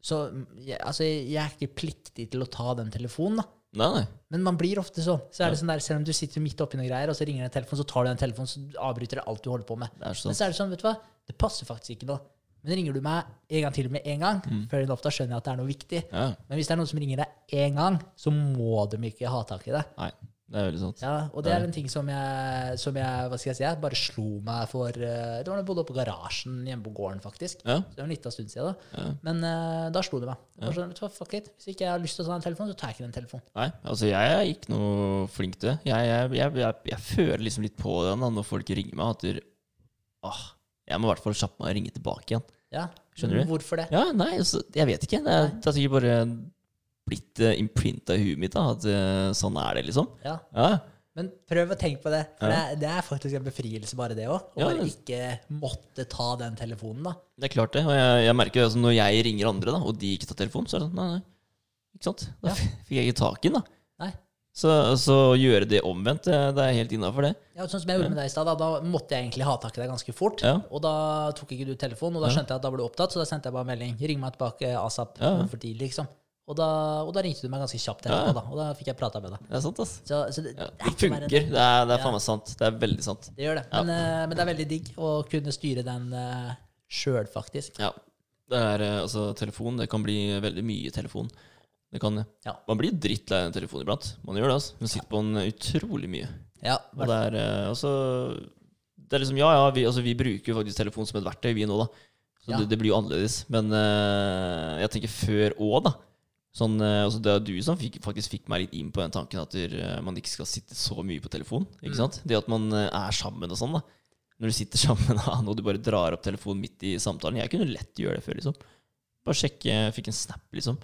så jeg, altså, jeg er ikke pliktig til å ta den telefonen. da. Nei, nei. Men man blir ofte sånn. Så er det sånn der, Selv om du sitter midt oppi noe greier, og så ringer det en telefon, så tar du den telefonen, så avbryter det alt du holder på med. Men så er det sånn, vet du hva, det passer faktisk ikke nå. Men ringer du meg en gang til med en gang, før enough, da skjønner jeg at det er noe viktig. Ja. Men hvis det er noen som ringer deg én gang, så må de ikke ha tak i det. Nei, det er veldig sant. Ja, og det er en ting som jeg, som jeg hva skal jeg si, jeg bare slo meg for eh, Det var da jeg bodde oppe på garasjen hjemme på gården, faktisk. Ja. Så det var en liten stund siden. da. Ja. Men uh, da slo det meg. Det sånn, fuck it. Hvis ikke jeg har lyst til å ta en telefon, så tar jeg ikke den telefonen. Nei, altså jeg er ikke noe flink til det. Jeg, jeg, jeg, jeg, føler liksom litt på den når folk ringer meg, at du, åh, jeg må i hvert fall kjappe meg og ringe tilbake igjen. Ja, Skjønner du? Hvorfor det? Ja, nei, altså, jeg vet ikke. Det er, det er sikkert bare blitt uh, imprinta i huet mitt da, at eh, sånn er det, liksom. Ja. Ja, Men prøv å tenke på det. For Ja. det, er, det er faktisk en befrielse, bare det òg. Å Ja, bare ikke måtte ta den telefonen, da. det er klart det. Og jeg, jeg merker jo altså, når jeg ringer andre, da, og de ikke tar telefonen, så er det sånn, nei, nei. Ikke sant? Da fikk jeg ikke tak i den, da. Nei. Så, så gjøre det omvendt, det, det er helt innafor det. Ja, sånn som jeg gjorde med deg i stad, da, da måtte jeg egentlig ha tak i deg ganske fort. Ja. Og da tok ikke du telefonen, og da skjønte jeg at da ble du opptatt, så da sendte jeg bare melding. Ring meg tilbake asap Ja. for tidlig, liksom. Og da, og da ringte du meg ganske kjapt Ja. da. Og da fikk jeg prata med deg. Det er sant, ass. Så, så det, Ja, det, er det funker. Det er, det er faen meg sant. Det er veldig sant. Det gjør det. Men, uh, men det er veldig digg å kunne styre den uh, sjøl, faktisk. Ja. Det er, uh, altså, telefon, det kan bli veldig mye telefon. Det kan det. Ja. Man blir drittlei av en telefon iblant. Man gjør det, altså. Man sitter på den utrolig mye. Ja, Og det er uh, altså Det er liksom, ja, ja, vi, altså, vi bruker faktisk telefon som et verktøy, vi nå, da. Så Ja. det, det blir jo annerledes. Men jeg tenker før òg, da. Sånn, eh, altså det er du som fikk, faktisk fikk meg litt inn på den tanken at eh, man ikke skal sitte så mye på telefon. Ikke Mm. sant? Det at man eh, er sammen og sånn, da. Når du sitter (laughs) sammen med han, og du bare drar opp telefonen midt i samtalen. Jeg kunne lett gjøre det før, liksom. Bare sjekke jeg Fikk en snap, liksom.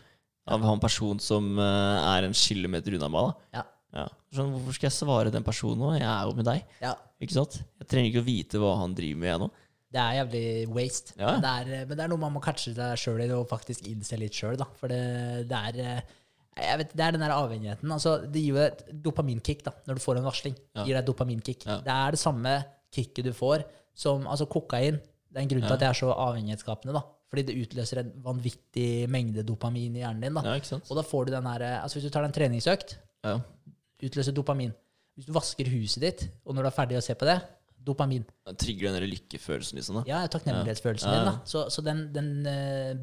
Av han person som er en kilometer unna meg, da. Ja. Ja. Sånn, hvorfor skal jeg svare den personen nå? Jeg er jo med deg. ja. Ikke sant? Jeg trenger ikke å vite hva han driver med, jeg nå. Det er jævlig waste. Ja. Men, det er, men det er noe man må catche seg sjøl i og faktisk innse litt sjøl. For det, det er eh, jeg vet, det er den der avhengigheten. Altså, det gir jo et dopaminkick da, når du får en varsling. Ja. Det gir deg et dopaminkick. Ja. Det er det samme kicket du får som altså kokain. Det er en grunn til at det er så avhengighetsskapende. da. Fordi det utløser en vanvittig mengde dopamin i hjernen din. da. Og da får du den her, eh, altså Hvis du tar den en treningsøkt, Ja. utløser dopamin. Hvis du vasker huset ditt, og når du er ferdig å se på det, dopamin. Trigger den lykkefølelsen, liksom. da. Ja, takknemlighetsfølelsen Ja. din. da. Så, så den, den eh,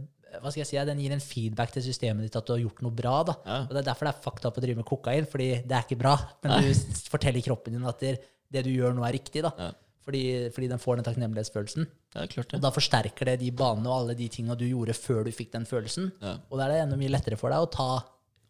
hva skal jeg si, den gir en feedback til systemet ditt at du har gjort noe bra. da. Ja. Og Det er derfor det er fucked up å drive med kokain, fordi det er ikke bra. Men du forteller kroppen din at det, det du gjør nå, er riktig. da. Ja. Fordi, fordi den får den takknemlighetsfølelsen. Det er klart, Og da forsterker det de banene og alle de tinga du gjorde før du fikk den følelsen. Ja. Og da er det enda mye lettere for deg å ta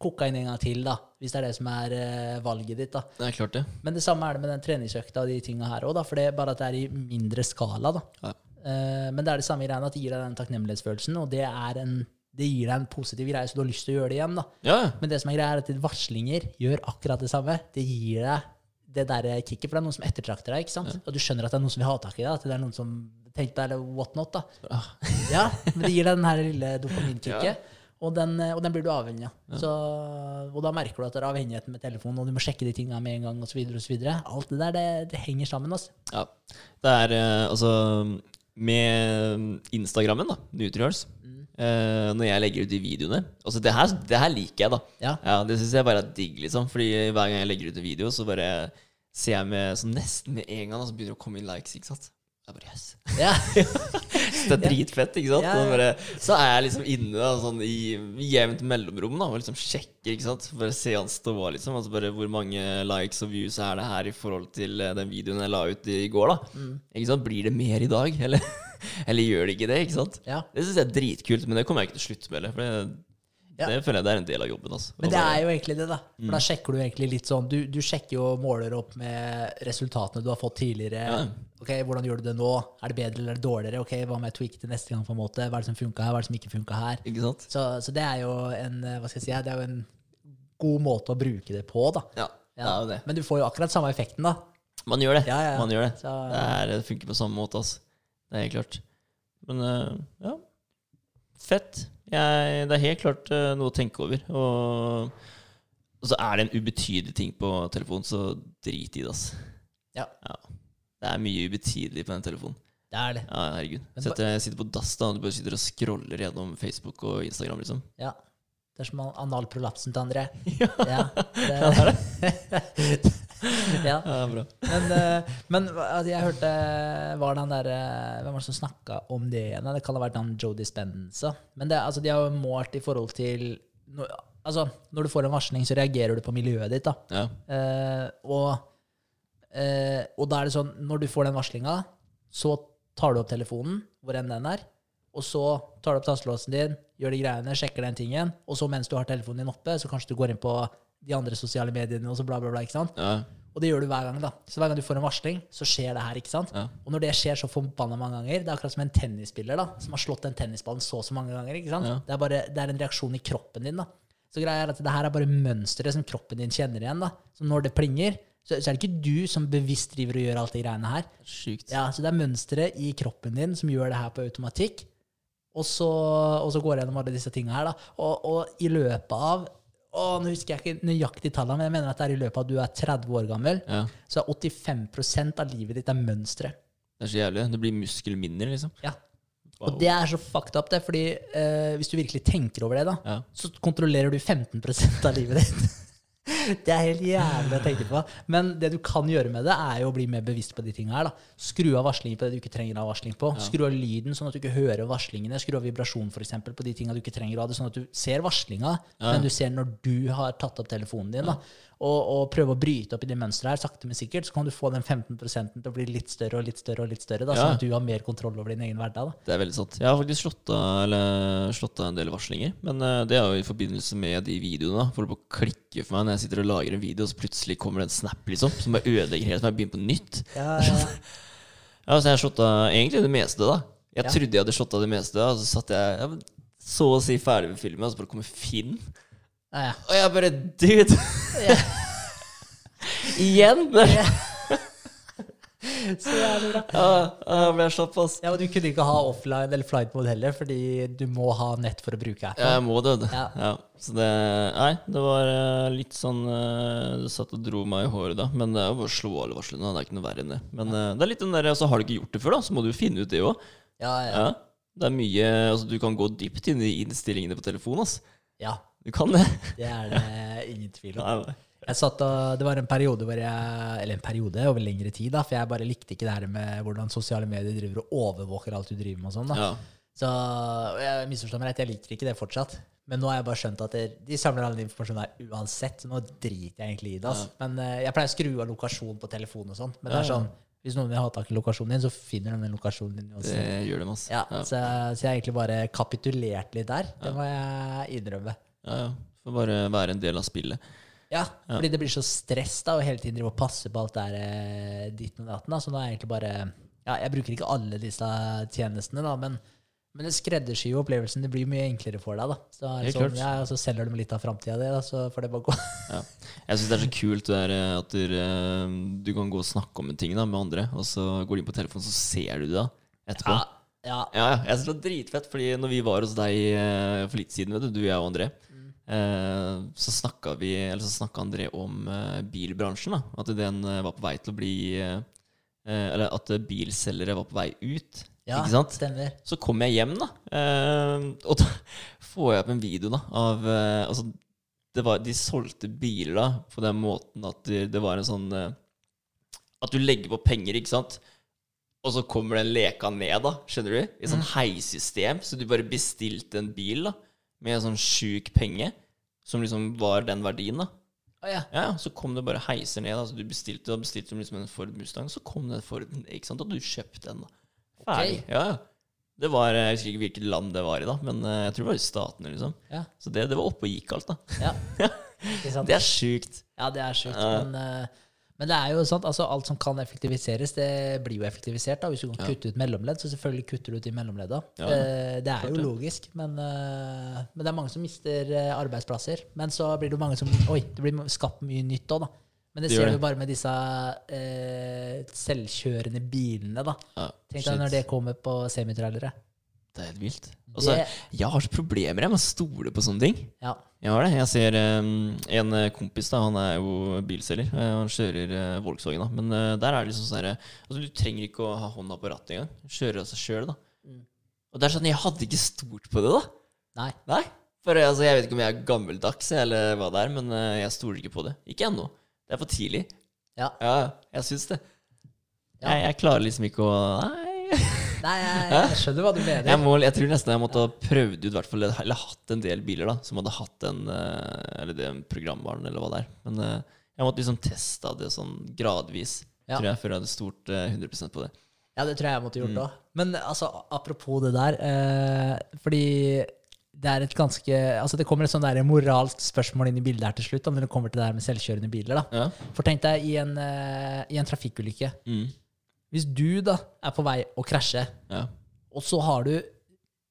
kokain en gang til, da, hvis det er det som er uh, valget ditt. da. Det er klart, det. Men det samme er det med den treningsøkta og de tinga her òg, for det er bare at det er i mindre skala. da. Ja. Uh, men det er det samme greiene at det gir deg den takknemlighetsfølelsen, og det, en, det gir deg en positiv greie, så du har lyst til å gjøre det igjen. da. Ja, ja. Men det som er greia, er at varslinger gjør akkurat det samme. Det gir deg det der kicket, for det er noen som ettertrakter deg, ikke sant? Og du skjønner at det er noen som vil ha tak i deg, at det er noen som tenker deg, eller whatnot. da. Ah. (laughs) Ja, men det gir deg den her lille dopaminkicket. Og, den, og den blir du avhengig av. Så, og da merker du at det er avhengigheten med telefonen, og du må sjekke de tinga med en gang, osv. Alt det der, det, det henger sammen. altså. ja. Det er eh, altså Med Instagrammen, da, Nutrials eh, Når jeg legger ut de videoene Altså det her, det her liker jeg, da. Ja. Ja, Det syns jeg bare er digg, liksom. Fordi hver gang jeg legger ut en video, så bare ser jeg med så nesten med en gang, og så begynner det å komme inn likes. ikke sant? Jeg bare, yes. Ja. (laughs) Så (laughs) det er dritfett, ikke sant? Ja, bare, så er jeg liksom inne da, sånn i jevnt mellomrom da, og liksom sjekker, ikke sant? Bare se han stå, liksom. Altså bare hvor mange likes og views er det her i forhold til eh, den videoen jeg la ut i går, da. Mm. Ikke sant? Blir det mer i dag, eller, (laughs) eller gjør det ikke det, ikke sant? Ja. Det syns jeg er dritkult, men det kommer jeg ikke til å slutte med, for det, Ja. det føler jeg det er en del av jobben. Altså. Men det er jo egentlig det, da. For da sjekker du egentlig litt sånn Du, du sjekker jo og måler opp med resultatene du har fått tidligere. Ja. Ok, Hvordan gjør du det nå? Er det bedre eller er dårligere? Ok, Hva må jeg tweake til neste gang? på en måte? Hva er det som funka her? Hva er det som ikke funka her? Ikke? Så, så det er jo en eh, hva skal jeg si, det er jo en god måte å bruke det på. da. Ja, det er jo det. Men du får jo akkurat samme effekten, da. Man gjør det. Man gjør det. Så, Det, er, det funker på samme måte, altså. Det er helt klart. Men eh, ja. Fett. Jeg, det er helt klart eh, noe å tenke over. Og, og så er det en ubetydelig ting på telefonen, så drit i det, ass. Ja. Det er mye ubetydelig på den telefonen. Det er det. Ja, herregud. Setter, jeg sitter på dass da, og du bare sitter og scroller gjennom Facebook og Instagram, liksom. Ja. Det er som analprolapsen til André. Ja, (laughs) Ja, det, ja. (laughs) (laughs) ja bra. Men, eh, men altså, jeg hørte var det han der, eh, Hvem var det som snakka om det igjen? Det kan ha vært han Joe Dispenza. Men det, altså, de har jo målt i forhold til Altså, når du får en varsling, så reagerer du på miljøet ditt. Ja. Eh, og, eh, og da er det sånn, når du får den varslinga, så tar du opp telefonen, hvor enn den er, og så tar du opp tastelåsen din, gjør de greiene, sjekker den tingen, og så mens du har telefonen din oppe, så kanskje du går inn på de andre sosiale mediene og så bla, bla, bla. ikke sant? Ja. Og det gjør du hver gang. da. Så hver gang du får en varsling, så skjer det her. ikke sant? Ja. Og når det skjer så forbanna mange ganger, det er akkurat som en tennisspiller da, som har slått den tennisballen så og så mange ganger. ikke sant? Ja. Det, er bare, det er en reaksjon i kroppen din. da. Så greia er at det her er bare mønsteret som kroppen din kjenner igjen. da. Så når det plinger, så, så er det ikke du som bevisst driver og gjør alt de greiene her. Sykt. Ja, Så det er mønsteret i kroppen din som gjør det her på automatikk. Og så, og så går jeg gjennom alle disse tinga her, da. Og, og i løpet av å, Nå husker jeg ikke nøyaktig tallene, men jeg mener at det er i løpet av at du er 30 år gammel, Ja. så er 85% av livet ditt er mønstre. Det er så jævlig. Det blir muskelminner, liksom. Ja. Wow. Og det er så fucked up, det, fordi eh, hvis du virkelig tenker over det, da, Ja. så kontrollerer du 15% av livet ditt. (laughs) Det er helt jævlig å tenke på. Men det du kan gjøre med det, er jo å bli mer bevisst på de tinga her. da. Skru av varslingen på det du ikke trenger av varsling på. Skru av lyden, sånn at du ikke hører varslingene. Skru av vibrasjon, for eksempel, på de tinga du ikke trenger ha det, sånn at du ser varslinga, men du ser når du har tatt opp telefonen din. da. Og, og prøve å bryte opp i de mønstrene her, sakte, men sikkert, så kan du få den 15 til å bli litt større og litt større, og litt større, da, Ja. sånn at du har mer kontroll over din egen hverdag. da. Det er veldig sant. Jeg har faktisk slått av, eller, slått av en del varslinger. Men eh, det er jo i forbindelse med de videoene. Folk For det bare klikker for meg når jeg sitter og lager en video, og så plutselig kommer det en snap liksom, som bare ødelegger helt, og jeg begynner på nytt. Ja, ja. (laughs) Ja, så jeg har slått av egentlig det meste, da. Jeg Ja. trodde jeg hadde slått av det meste, og så satt jeg, jeg så å si ferdig med filmen, og så bare kommer Finn. Ja, ja. Og jeg bare Dude! (laughs) Igjen! Så jævlig bra. Ja, ble jeg slapp, ass. Ja, men Du kunne ikke ha offline eller flight mode heller, fordi du må ha nett for å bruke appen. Ja, jeg må det. Ja. Ja. Så det Nei, det var eh, litt sånn eh, Det satt og dro meg i håret da. Men det er jo bare å slå alle varslene. Det er ikke noe verre enn det. Men eh, det er litt den der altså, Har du ikke gjort det før, da, så må du finne ut det òg. Ja, ja. Ja. Det er mye Altså, du kan gå dypt inn i innstillingene på telefonen, ass. ja Du kan det. det er det ingen tvil om. Og, Det var en periode hvor jeg Eller en periode over lengre tid, da, for jeg bare likte ikke det her med hvordan sosiale medier driver og overvåker alt du driver med og sånn. Ja. Så jeg misforstår meg rett, jeg liker ikke det fortsatt. Men nå har jeg bare skjønt at det, de samler all informasjon her uansett, nå driter jeg egentlig i det. ass. Men eh, jeg pleier å skru av lokasjon på telefonen og sånn. Men det er sånn, hvis noen vil ha tak i lokasjonen din, så finner de den lokasjonen din. Også. Det gjør de, ass. Ja, Ja. Så, så jeg har egentlig bare kapitulert litt der. Det må jeg innrømme. Ja, ja. Får bare være en del av spillet. Ja, fordi det blir så stress da, å hele tiden drive og passe på alt det der Ditt ditten og datten. da. Så nå er jeg egentlig bare Ja, jeg bruker ikke alle disse tjenestene, da, men, men det skreddersyr jo opplevelsen. Det blir mye enklere for deg, da. Så, Helt sånn, klart. ja, og så selger de litt av framtida di, så får det bare gå. (laughs) Ja. Jeg syns det er så kult det der, eh, at du, eh, du kan gå og snakke om en ting da, med andre, og så går du inn på telefonen, så ser du det da etterpå. Ja, ja. Ja, ja. Jeg synes det var dritfett, fordi når vi var hos deg eh, for litt siden, vet du, du, jeg og André, eh, så snakka vi, eller så snakka André om eh, bilbransjen. da, At den eh, var på vei til å bli eh, eh, Eller at eh, bilselgere var på vei ut. ja Ikke sant? stemmer. Så kom jeg hjem, da, eh, og da (laughs) får jeg opp en video da, av eh, altså, det var, De solgte biler da, på den måten at det, det var en sånn eh, At du legger på penger, ikke sant? Og så kommer den leka ned, da, skjønner du? I sånn heissystem. Så du bare bestilte en bil da, med en sånn sjuk penge, som liksom var den verdien. da. Oh, ja. Ja, Så kom det bare heiser ned. Altså, du bestilte, du bestilte liksom en Ford Mustang, så kom den Forden, ikke sant? Og du kjøpte den. da. Ferdig. Ok. Ja, ja. Det var, Jeg husker ikke hvilket land det var i, da, men eh, jeg tror det var i Statene. liksom. Ja. Så det, det var oppe og gikk alt, da. ja. (laughs) Det er sjukt. Ja, det er sjukt. Men, eh, men det er jo sant, altså alt som kan effektiviseres, det blir jo effektivisert. da, Hvis du kan kutte ut mellomledd, så selvfølgelig kutter du ut de mellomledda. Ja, Eh, det er jo logisk, men, eh, men det er mange som mister eh, arbeidsplasser. Men så blir det jo mange som Oi, det blir skapt mye nytt òg, da. Men det, Det ser du vi bare med disse eh, selvkjørende bilene, da. Ja, Tenk deg når det kommer på semitrailere. Det er helt vilt. Altså, jeg har så problemer jeg med å stole på sånne ting. Ja. Jeg har det. Jeg ser um, en eh, kompis, da, han er jo bilselger. eh, Han kjører uh, Volkswagen, da. Men uh, der er det liksom sånn herre altså, Du trenger ikke å ha hånda på rattet engang. Kjører av seg sjøl, da. Mm. Og det er sånn, jeg hadde ikke stolt på det, da. Nei. Nei. For altså, jeg vet ikke om jeg er gammeldags eller hva det er, men uh, jeg stoler ikke på det. Ikke ennå. Det er for tidlig. Ja. Ja, jeg syns det. Ja. Jeg, jeg klarer liksom ikke å Nei. (laughs) Nei, jeg, jeg skjønner hva du mener. Jeg, må, jeg tror nesten jeg måtte ha prøvd ut, hvert fall, eller hatt en del biler da, som hadde hatt en eh, Eller det programvaren, eller hva det er. Men eh, jeg måtte liksom testa det sånn gradvis, Ja. tror jeg, før jeg hadde stolt eh, 100% på det. Ja, det tror jeg jeg måtte Mm. gjort òg. Men altså, apropos det der eh, Fordi det er et ganske Altså, det kommer et sånn der moralsk spørsmål inn i bildet her til slutt, om når det kommer til det her med selvkjørende biler. da. Ja. For tenk deg i en, eh, i en trafikkulykke. Mm. Hvis du da er på vei å krasje, ja. og så har du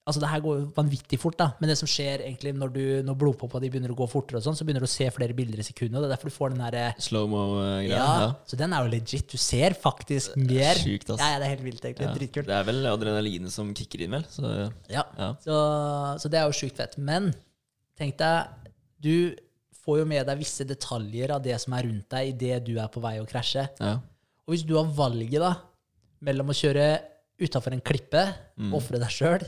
Altså, det her går jo vanvittig fort, da. Men det som skjer egentlig når, du, når blodpoppa di begynner å gå fortere, og sånn, så begynner du å se flere bilder i sekundet. og Det er derfor du får den derre Slow-mo-greia. ja, Ja. Så den er jo legit. Du ser faktisk mer. Sjukt, ass. Ja, ja, det er helt vilt, egentlig. Ja. Dritkult. Det er vel adrenalinet som kicker inn, vel. Så Ja. ja. Så, så det er jo sjukt fett. Men tenk deg, du får jo med deg visse detaljer av det som er rundt deg idet du er på vei å krasje. ja. Og hvis du har valget da, mellom å kjøre utafor en klippe, Mm. ofre deg sjøl,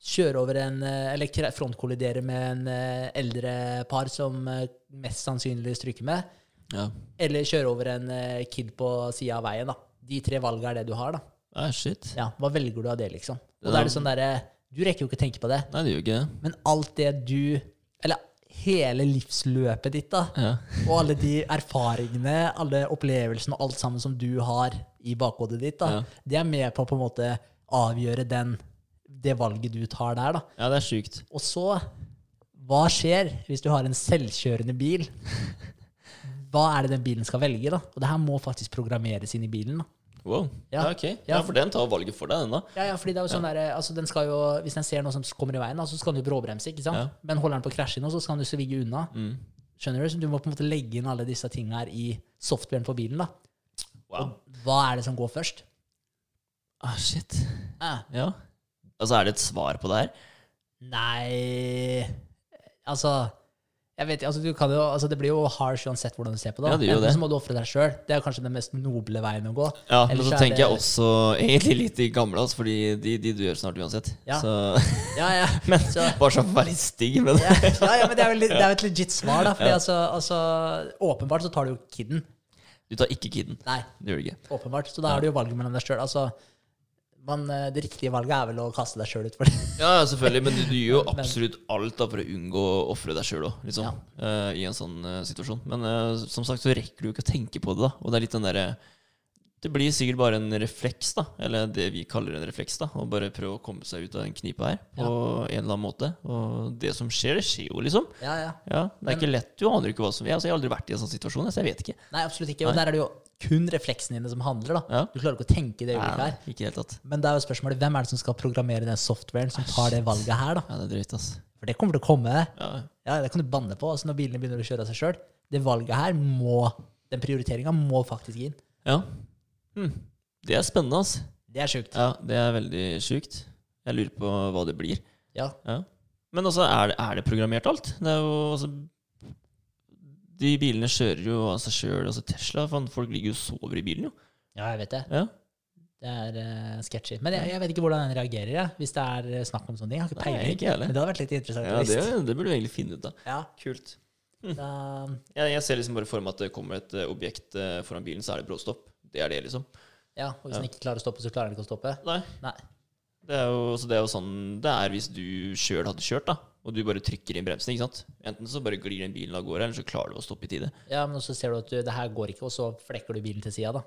kjøre over en eh, Eller frontkollidere med en eh, eldre par som eh, mest sannsynlig stryker med, ja. eller kjøre over en kid på sida av veien, da. De tre valga er det du har, da. Ah, shit. Ja, Hva velger du av det, liksom? Og Det da er det sånn derre Du rekker jo ikke å tenke på det. Nei, det gjør ikke det. Men alt det du Eller hele livsløpet ditt, da. Ja. Og alle de erfaringene, alle opplevelsene og alt sammen som du har i bakhodet ditt, da. Ja. Det er med på å på en måte avgjøre den, det valget du tar der, da. ja, det er sykt. Og så Hva skjer hvis du har en selvkjørende bil? (laughs) Hva er det den bilen skal velge, da? Og det her må faktisk programmeres inn i bilen. da. Wow. Ja, ok. Ja. For den tar valget for deg, den, da. Ja, ja, fordi det er jo sånn der, altså den skal jo, Hvis den ser noe som kommer i veien, så skal den jo bråbremse. ikke sant? Men holder den på å krasje inn, så skal den jo svigge unna. Mm. Skjønner Du Så du må på en måte legge inn alle disse tingene her i softwaren på bilen. da. Wow. Hva er det som går først? Ah, shit. Eh, Ja. Altså, er det et svar på det her? nei Altså jeg vet, altså, du kan jo, altså Det blir jo harsh uansett hvordan du ser på det. Ja, det Enten det. så må du ofre deg sjøl. Det er kanskje den mest noble veien å gå. Ja, men så er tenker det- jeg også egentlig litt i gamle, altså, fordi de, de gjør snart uansett. Ja. Så, Ja, ja. (laughs) men Så- Bare sånn for å være litt stygg, med ja, ja, ja, men det er, vel, det er jo et legit svar, da. Fordi altså, altså, åpenbart så tar du jo kiden. du tar ikke kiden. Nei, Det gjør du ikke. åpenbart. Så da har du jo valget mellom deg sjøl. Altså, man, eh, det riktige valget er vel å kaste deg sjøl utfor det. (laughs) Ja, ja, selvfølgelig, men du, du gjør jo (laughs) absolutt alt da for å unngå å ofre deg sjøl òg, liksom. uh, I en sånn uh, situasjon. Men uh, som sagt så rekker du jo ikke å tenke på det, da. Og det er litt den derre Det blir sikkert bare en refleks, da. Eller det vi kaller en refleks, da. Å bare prøve å komme seg ut av den knipa her på en eller annen måte. Og det som skjer, det skjer jo, liksom. Ja, ja. Ja, Det er ikke lett. Du aner ikke hva som altså, Jeg har aldri vært i en sånn situasjon, så jeg vet ikke. Nei, absolutt ikke. Og der er det jo kun refleksene dine som handler. da. Ja. Du klarer ikke å tenke det øyeblikket her. ikke helt tatt. Men det er jo spørsmålet, hvem er det som skal programmere den softwaren som tar det valget her? da? Ja, det er drøyt, ass. For det kommer til å komme. Ja, Ja, Det kan du banne på altså når bilene begynner å kjøre av seg sjøl. Det valget her må Den prioriteringa må faktisk inn. ja. Hm. Det er spennende, ass. Det er sjukt. Ja, det er veldig sjukt. Jeg lurer på hva det blir. Ja. Ja. Men altså, er det, er det programmert alt? Det er jo altså De bilene kjører jo av seg sjøl. Altså Tesla, fan, folk ligger jo og sover i bilen, jo. ja, jeg vet det. Ja. Det er uh, sketchy. Men jeg, jeg vet ikke hvordan den reagerer, jeg, hvis det er eh, snakk om sånne ting. Jeg har ikke Nei, ikke. Men det hadde vært litt interessant Ja, det, det burde du egentlig finne ut av. Ja, Kult. da, (laughs) Jeg, jeg ser liksom bare for meg at det kommer et eh, objekt eh, foran bilen, så er det bråstopp. Det er det, liksom. ja, og hvis den ikke klarer å stoppe, så klarer den ikke å stoppe. Nei. Nei. Det er jo, så det er jo sånn det er hvis du sjøl hadde kjørt, da. Og du bare trykker inn bremsen. ikke sant? Enten så bare glir den bilen av gårde, eller så klarer du å stoppe i tide. Ja, men så ser du at du, det her går ikke, og så flekker du bilen til sida, da.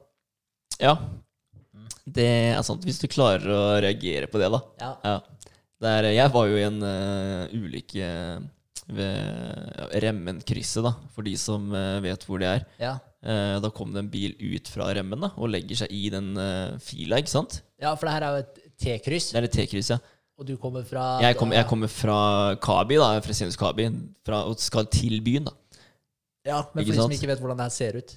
Ja, det er sant. Hvis du klarer å reagere på det, da. Ja. Ja. Det er, jeg var jo i en uh, ulykke ved ja, Remmenkrysset, da, for de som uh, vet hvor det er. Ja. Uh, da kom det en bil ut fra remmen da, og legger seg i den eh, fila, ikke sant? ja, for det her er jo et T-kryss, Det er et T-kryss, ja. Og du kommer fra Jeg, kom, jeg kommer fra Kabi, da, Fresenius Kabi, fra, og skal til byen, da. Ja, men Ikke for de som ikke vet hvordan det her ser ut.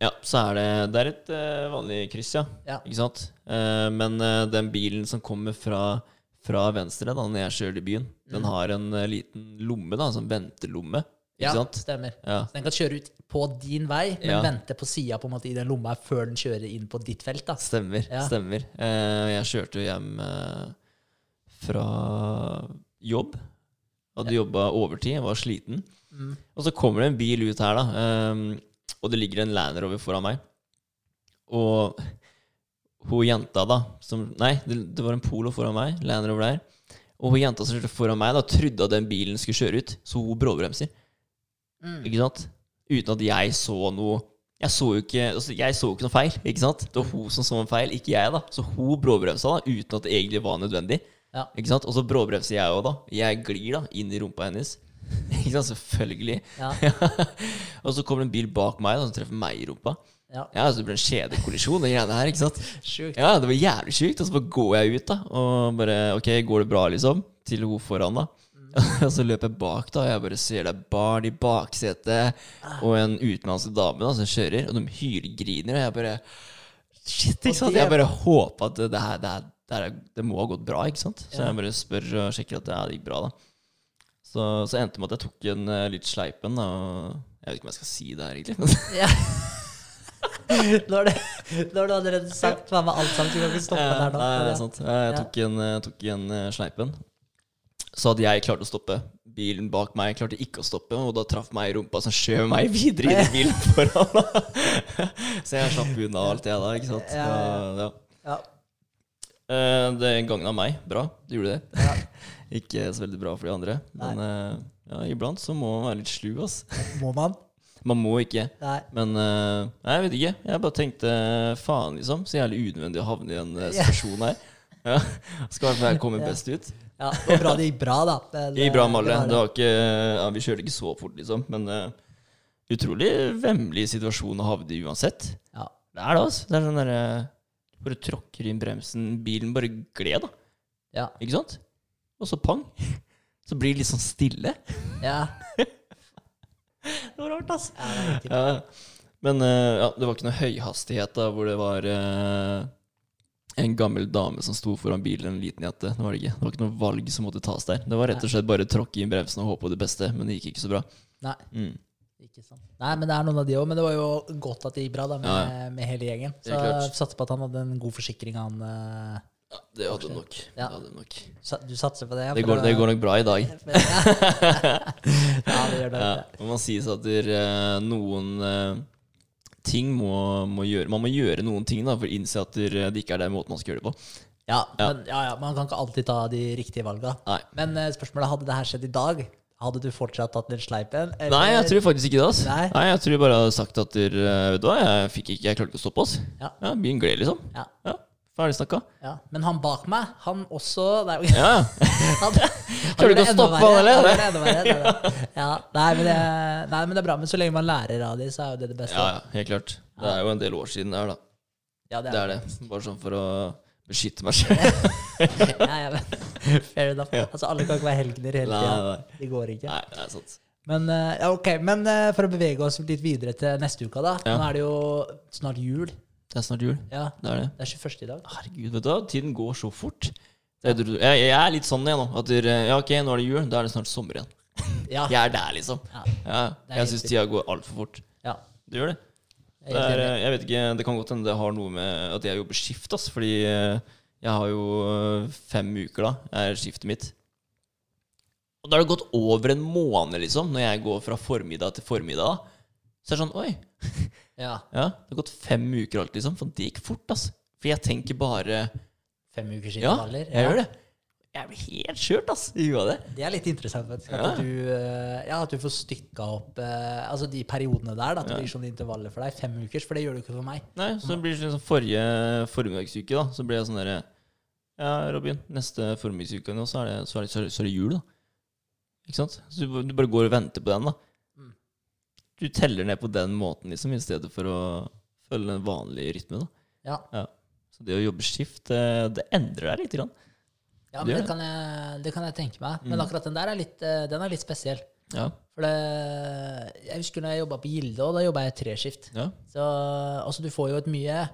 Ja, så er det Det er et uh, vanlig kryss, ja. Ja. Ikke sant? Uh, men uh, den bilen som kommer fra fra venstre da når jeg kjører til byen, den har en liten lomme, da, sånn ventelomme. Ikke Ja, sant? stemmer. Ja. Så den kan kjøre ut på din vei, men Ja. vente på sida i den lomma før den kjører inn på ditt felt. da. Stemmer. Ja. stemmer. Jeg kjørte jo hjem fra jobb. Hadde jobba overtid, var sliten. Mm. Og så kommer det en bil ut her, da. Um, og det ligger en Land Rover foran meg. Og hun jenta, da som, Nei, det, det var en Polo foran meg. Land Rover der. Og hun jenta som kjørte foran meg, da trodde at den bilen skulle kjøre ut, så hun bråbremser. Mm. Ikke sant? Uten at jeg så noe Jeg så jo ikke, altså jeg så ikke noe feil. Ikke sant? Det var hun som så en feil, ikke jeg. da Så hun bråbremsa da uten at det egentlig var nødvendig. Ja. Ikke sant? Og så bråbremser jeg òg, da. Jeg glir da inn i rumpa hennes. (laughs) Ikke sant? Selvfølgelig. Ja. (laughs) og så kommer det en bil bak meg da som treffer meg i rumpa. Ja. Ja, så Det ble en kjedekollisjon, de greiene her. ikke sant? (laughs) Sjukt. Ja, det var jævlig sjukt. Og så bare går jeg ut, da. Og bare Ok, går det bra, liksom? Til hun foran, da. og så løper jeg bak, da. Og jeg bare ser det er barn i baksetet. Og en utenlandsk dame da som kjører. Og de hylgriner. Og jeg bare Shit, ikke sant? det- Jeg bare håper at det, det her det, her, det, er, det må ha gått bra, ikke sant? Så jeg bare spør og sjekker at det, gikk bra, da. Så, så endte det med at jeg tok en uh, litt sleipen, da. Og jeg vet ikke om jeg skal si det her, egentlig. Ja. (laughs) Når, du, når du allerede sagt hva med alt sammen, så kan ikke stoppe Ja, der nå. Nei, det er sant. Jeg tok en, jeg tok en eh, sleipen. Så hadde jeg klart å stoppe. Bilen bak meg klarte ikke å stoppe, og da traff meg i rumpa, som skjøv meg videre inn i (laughs) bilen foran. (laughs) så jeg slapp unna alt, jeg da. ikke sant? Ja, ja, ja. Eh, Det gagna meg bra. Det gjorde det. Ja. (laughs) ikke så veldig bra for de andre. Men eh, ja, iblant så må man være litt slu, ass. Må man? Man må ikke. Nei. Men eh, nei, jeg vet ikke. Jeg bare tenkte faen, liksom. Så jævlig unødvendig å havne i en situasjon her. (laughs) Ja. Skal i hvert fall jeg komme best ut. Ja, det var bra det gikk bra, da. Det, Det gikk bra med alle. Det var ikke, ja, vi kjørte ikke så fort, liksom. Men uh, utrolig vemmelig situasjon å havne i uansett. Ja. Det er det, altså. Det er sånn derre Bare tråkker inn bremsen. Bilen bare gled, da. Ja. Ikke sant? Og så pang. (laughs) Så blir det litt sånn stille. ja. (laughs) Det var rart, altså. ja. Ja. Men eh, ja, det var ikke noe høyhastighet da, hvor det var eh, en gammel dame som sto foran bilen, en liten jente. Det var det ikke. Det var ikke noe valg som måtte tas der. Det var rett og slett bare tråkke inn bremsen og håpe på det beste, men det gikk ikke så bra. Nei, Mm. Ikke sant. Nei, men det er noen av de òg. Men det var jo godt at det gikk bra da, med, Ja, med hele gjengen. Så Helt klart. jeg satser på at han hadde en god forsikring, han. eh, Ja, det hadde nok. Ja. Det, hadde nok. sa- Du satser på det? ja, Det, for går, det går nok bra i dag. (laughs) ja, det gjør det. Ja, og man sies at der, eh, noen eh, ting må, må gjøre Man må gjøre noen ting da, for å innse at der, det ikke er den måten man skal gjøre det på. Ja, Ja. men ja, ja, man kan ikke alltid ta de riktige valga. Nei. Men eh, spørsmålet hadde det her skjedd i dag, hadde du fortsatt tatt den sleipen? eller- Nei, jeg tror faktisk ikke det. Altså. Nei. Nei. Jeg tror jeg bare hadde sagt at der, eh, Vet du hva, jeg fikk ikke Jeg klarte ikke å stoppe oss. Ja. Ja, Bilen gled, liksom. Ja, Ja, Ferdig snakka. ja. Men han bak meg, han også Nei, (laughs) Ja. (laughs) han, Klarer du ikke å stoppe han, eller? Han gjorde det enda verre, det. Ja, nei, men det, nei, men det er bra. Men så lenge man lærer av de, så er jo det det beste. ja, ja, helt klart. Det er jo en del år siden det er, da. Ja, Det er det. Bare sånn for å beskytte meg sjøl. (laughs) (laughs) Ja, ja, men, (laughs) fair enough. Ja. Altså, alle kan ikke være helgener hele tida. Det går ikke. Nei, det er sant. Men, eh, ja, ok, men eh, for å bevege oss litt videre til neste uke, da. Nå er det jo snart jul. Det er snart jul. Ja, Det er det. Det er 21. i dag. Herregud, vet du hva? Tiden går så fort. Jeg, jeg er litt sånn jeg nå. At ja, ok, nå er det jul. Da er det snart sommer igjen. (laughs) Ja. Jeg er der, liksom. Ja. Ja, jeg syns tida går altfor fort. ja. Det gjør det. Det, er enig. jeg vet ikke, det kan godt hende det har noe med at jeg jobber skift. Ass, fordi eh, jeg har jo eh, fem uker, da, er skiftet mitt. Og da har det gått over en måned, liksom, når jeg går fra formiddag til formiddag. da. Så er det sånn Oi, (laughs) Ja. ja, det har gått fem uker alt, liksom. For det gikk fort, altså. For jeg tenker bare Fem uker siden, Ja, jeg gjør det. Jeg blir helt skjørt, ass, i huet av det. Det er litt interessant, faktisk. Ja. At, du, eh, ja, at du får stykka opp eh, altså de periodene der. Da, at det Ja. blir sånn intervaller for deg. Fem ukers, for det gjør du ikke for meg. Nei, så det blir sånn som forrige formiddagsuke, da. Så blir jeg sånn derre Ja, Robin, neste formiddagsuke nå, så er det, så er det, så er det, så er det jul, da. Ikke sant? Så du, du bare går og venter på den, da. Mm. Du teller ned på den måten, liksom, i stedet for å følge den vanlige rytmen, da. Ja, Så det å jobbe skift, det, det endrer deg litt. Grann. Ja men det kan, jeg, det kan jeg tenke meg. Men Mm. akkurat den der er litt, eh, den er litt spesiell. Ja. For det, jeg husker når jeg jobba på Gilde, og da jobba jeg treskift. ja. Så altså, du får jo et mye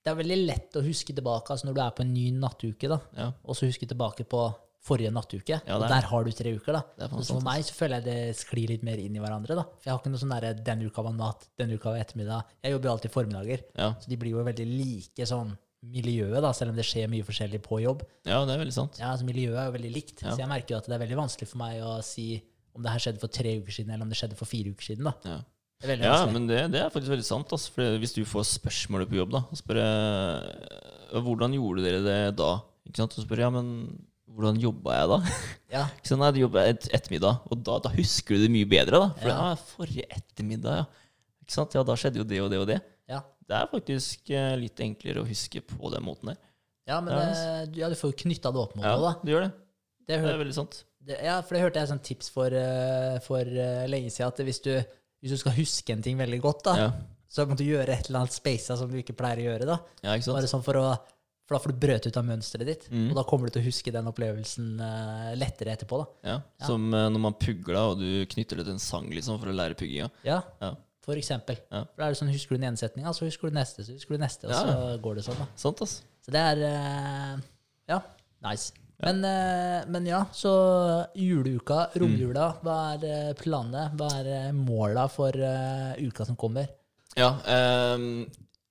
det er veldig lett å huske tilbake altså når du er på en ny nattuke, da, Ja. og så huske tilbake på forrige nattuke. Ja, og er- der har du tre uker, da. Så for meg så føler jeg det sklir litt mer inn i hverandre, da. For jeg har ikke noe sånn derre denne uka var natt, denne uka var ettermiddag. Jeg jobber jo alltid formiddager, Ja. så de blir jo veldig like sånn miljøet, da, selv om det skjer mye forskjellig på jobb. ja, det er veldig sant. Ja, altså Miljøet er jo veldig likt, Ja. så jeg merker jo at det er veldig vanskelig for meg å si om det her skjedde for tre uker siden, eller om det skjedde for fire uker siden. da. Ja. Det Ja, men det, det er faktisk veldig sant. Altså, for hvis du får spørsmålet på jobb, da, og spør hvordan gjorde dere det da? Ikke sant? Og spør ja, men hvordan jobba jeg da? (laughs) Ja, sant? Nei, du jobba et ettermiddag, og da, da husker du det mye bedre. da For Ja. ja. forrige ettermiddag, ja. Ikke sant? Ja, da skjedde jo det og det og det. ja. Det er faktisk eh, litt enklere å huske på den måten der. ja men Ja, eh, du- ja, du får jo knytta det opp mot Ja, noe, da. du gjør det. Det, Det er veldig sant. det, ja, for det hørte jeg som tips for, eh, for uh, lenge siden, at hvis du, hvis du skal huske en ting veldig godt, da, Ja, så må du gjøre et eller annet space som du ikke pleier å gjøre. da. ja ikke sant? Bare sånn for å for da får du brøt ut av mønsteret ditt, Mm. og da kommer du til å huske den opplevelsen uh, lettere etterpå. da. Ja, Ja. Som uh, når man pugler, og du knytter det til en sang liksom, for å lære pugginga. Ja, Ja. For eksempel. Ja. For da er det sånn, Husker du den ene setninga, så husker du neste, så husker du neste, og Ja. så går det sånn. da. Sånt, ass. Så det er eh, Ja, nice. Men, eh, men ja, så juleuka, romjula, hva er eh, planene? Hva er måla for uka som kommer? Ja, um,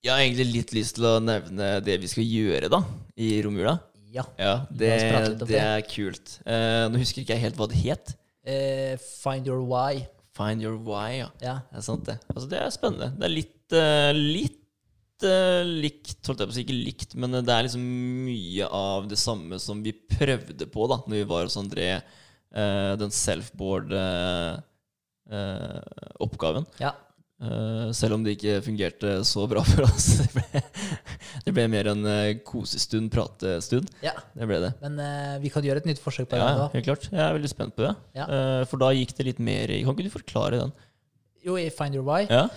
jeg har egentlig litt lyst til å nevne det vi skal gjøre da, i romjula. Ja. Ja, det, det det. er kult. Uh, nå husker ikke jeg helt hva det het. Uh, find your why. Find your why, ja. Ja. Det er sant, det. Altså, det er spennende. Det er litt, uh, litt uh, likt, holdt jeg på å si. Ikke likt, men det er liksom mye av det samme som vi prøvde på da når vi var hos André. uh, den selfboard-oppgaven. ja. Eh, selv om det ikke fungerte så bra (laughs) for oss. Det ble, mer en eh, kosestund, pratestund. ja. Det ble det. Men uh, vi kan gjøre et nytt forsøk på det. Ja, da. helt klart. Jeg er veldig spent på det. Ja. Uh, for da gikk det litt mer Kan ikke du forklare den? Jo, i Find your why. Ja?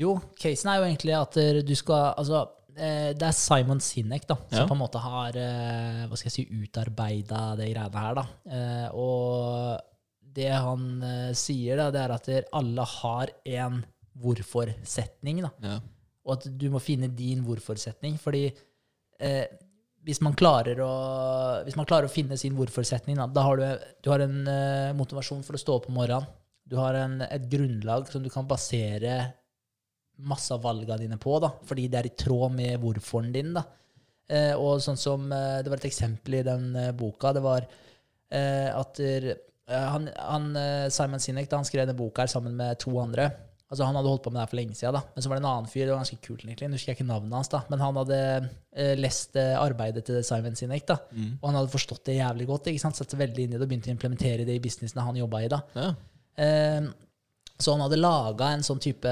Jo, casen er jo egentlig at du skal Altså, det er Simon Sinek da, som Ja. på en måte har hva skal jeg si, utarbeida det greiene her. da. Og det han sier, da, det er at alle har en hvorfor-setning. da. ja. Og at du må finne din hvorfor-setning. Fordi eh, hvis, man å, hvis man klarer å finne sin hvorfor-setning, da, har du, du har en eh, motivasjon for å stå opp om morgenen. Du har en, et grunnlag som du kan basere masse av valgene dine på, da, fordi det er i tråd med hvorforen din. da. Eh, og sånn som eh, Det var et eksempel i den eh, boka. Det var eh, at han, han, Simon Sinek da, han skrev denne boka her sammen med to andre. Altså Han hadde holdt på med det her for lenge siden. da. Men så var det en annen fyr, det var ganske kult egentlig, nå husker jeg ikke navnet hans, da, men han hadde eh, lest eh, arbeidet til Simon Sinek. da, Mm. Og han hadde forstått det jævlig godt. ikke sant, Satt seg veldig inn i det og begynte å implementere det i businessene han jobba i. da. ja. Eh, så han hadde laga en sånn type